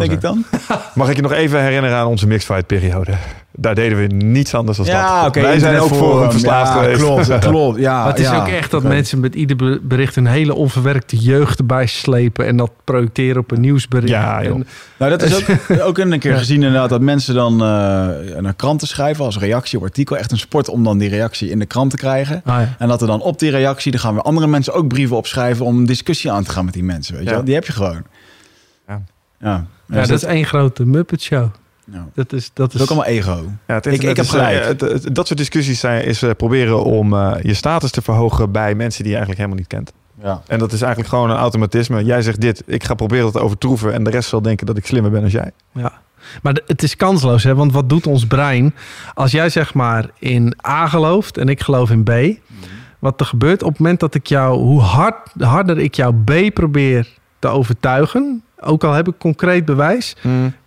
Denk ik dan? [laughs] Mag ik je nog even herinneren aan onze mixfight periode? Daar deden we niets anders dan Ja, dat. oké. Wij zijn ook voor verslaafd ja, geweest. Klopt, [laughs] klopt. Ja, Maar het is ja. ook echt dat mensen met ieder be- bericht een hele onverwerkte jeugd erbij slepen. En dat projecteren op een nieuwsbericht. Ja. En- Nou, dat is ook, [laughs] ook een keer gezien inderdaad dat mensen dan eh, naar kranten schrijven als reactie op artikel. Echt een sport om dan die reactie in de krant te krijgen. Ah, ja. En dat er dan op die reactie, dan gaan we andere mensen ook brieven opschrijven om een discussie aan te gaan met die mensen. Weet je? Die heb je gewoon. Ja. Ja, dat is één grote Muppet Show. ja. Dat is, dat Dat is, is ook allemaal ego. Ja, het Ik- internet ik heb is, eh, gelijk. het- het- dat soort discussies zijn, is eh, proberen om eh, je status te verhogen bij mensen die je eigenlijk helemaal niet kent. Ja. En dat is eigenlijk gewoon een automatisme. Jij zegt dit, ik ga proberen dat te overtroeven en de rest zal denken dat ik slimmer ben als jij. Ja. Maar de- het is kansloos, hè? want wat doet ons brein? Als jij zeg maar in A gelooft en ik geloof in B, wat er gebeurt op het moment dat ik jou, hoe hard, harder ik jou B probeer te overtuigen, ook al heb ik concreet bewijs,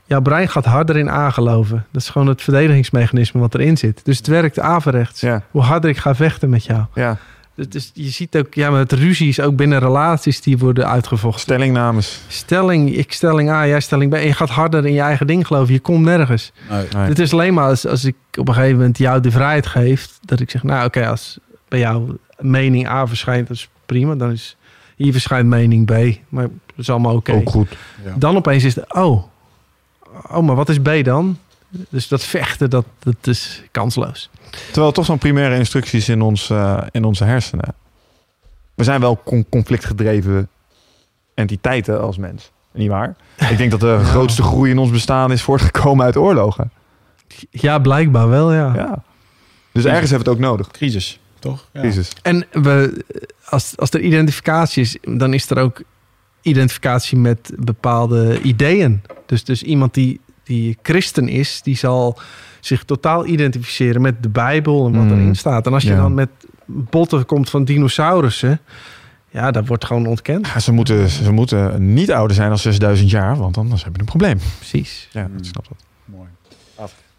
jouw brein gaat harder in A geloven. Dat is gewoon het verdedigingsmechanisme wat erin zit. Dus het werkt averechts. Hoe harder ik ga vechten met jou. ja. Dus- Dus je ziet ook, ja, met ruzies, ook binnen relaties, die worden uitgevochten. Stellingnames. Stelling, ik stelling A, jij stelling B. En je gaat harder in je eigen ding geloven. Je komt nergens. Nee. Nee. Het is alleen maar als, als ik op een gegeven moment jou de vrijheid geef. Dat ik zeg, nou oké, als bij jou mening A verschijnt, dat is prima. Dan is hier verschijnt mening B. Maar dat is allemaal oké. Ook goed. Ja. Dan opeens is het, oh, oh, maar wat is B dan? Dus dat vechten, dat, dat is kansloos. Terwijl toch zo'n primaire instructies in, ons, eh, in onze hersenen. We zijn wel con- conflictgedreven entiteiten als mens. Niet waar? Ik denk dat de [laughs] grootste groei in ons bestaan is voortgekomen uit oorlogen. Ja, blijkbaar wel, ja. Ja. Dus ergens hebben we het ook nodig. Crisis, toch? Ja. Crisis. En we, als, als er identificatie is, dan is er ook identificatie met bepaalde ideeën. Dus, dus iemand die, die christen is, die zal zich totaal identificeren met de Bijbel en wat Mm. erin staat. En als je Ja. dan met botten komt van dinosaurussen, ja, dat wordt gewoon ontkend. Ja, ze, moeten, ze moeten niet ouder zijn dan 6000 jaar, want anders hebben we een probleem. Precies. Ja, ik snap dat.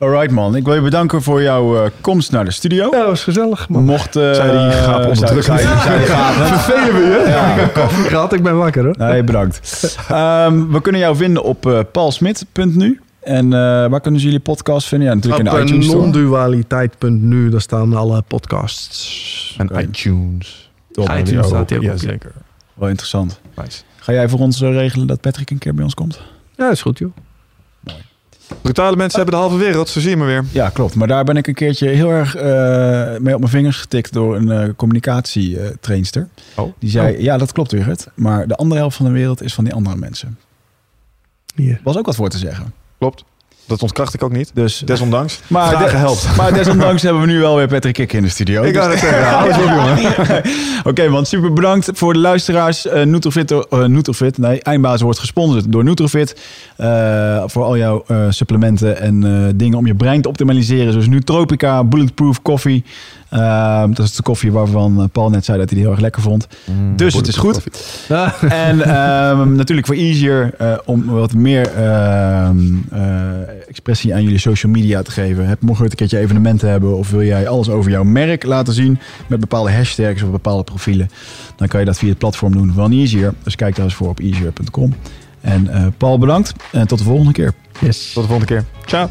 Alright man, ik wil je bedanken voor jouw eh, komst naar de studio. Ja, dat was gezellig, man. Mocht... eh, je die gaap zou je- zou je gaap- Vervelen we je? Ja, koffie gehad, ik ben wakker hoor. nee, bedankt. Ehm, we kunnen jou vinden op eh paulsmit.nu. En eh, waar kunnen ze jullie podcast vinden? Ja, natuurlijk Op in de iTunes Store. non-dualiteit.nu, daar staan alle podcasts. En iTunes. Top, iTunes die staat die ook Ja, zeker. Wel interessant. Nice. Ga jij voor ons regelen dat Patrick een keer bij ons komt? Ja, is goed joh. Brutale mensen hebben de halve wereld, zo zie je me weer. Ja, klopt. Maar daar ben ik een keertje heel erg eh, mee op mijn vingers getikt door een eh communicatietrainster. Oh. Die zei, ja dat klopt Wigert, maar de andere helft van de wereld is van die andere mensen. Hier. Was ook wat voor te zeggen. Klopt. Dat ontkracht ik ook niet. Dus, Desondanks. [laughs] maar, de- helpt. maar [laughs] desondanks hebben we nu wel weer Patrick Kik in de studio. Ik Dus- het zeggen. [laughs] Hou eens op, jongen. Oké man, super bedankt voor de luisteraars. Eh Nutrofit, eh, Nutrofit, nee, Eindbazen wordt gesponsord door Nutrofit. Eh, voor al jouw eh, supplementen en eh, dingen om je brein te optimaliseren. Zoals Nootropica, Bulletproof Coffee. Eh, dat is de koffie waarvan eh, Paul net zei dat hij die heel erg lekker vond. Dus het is goed. [laughs] En ehm, natuurlijk voor Easier eh, om wat meer ehm, eh, expressie aan jullie social media te geven. Heb, mocht je een keertje evenementen hebben of wil jij alles over jouw merk laten zien met bepaalde hashtags of bepaalde profielen, dan kan je dat via het platform doen van Easier. Dus kijk daar eens voor op easier.com. En Paul bedankt en tot de volgende keer. Yes. Tot de volgende keer. Ciao.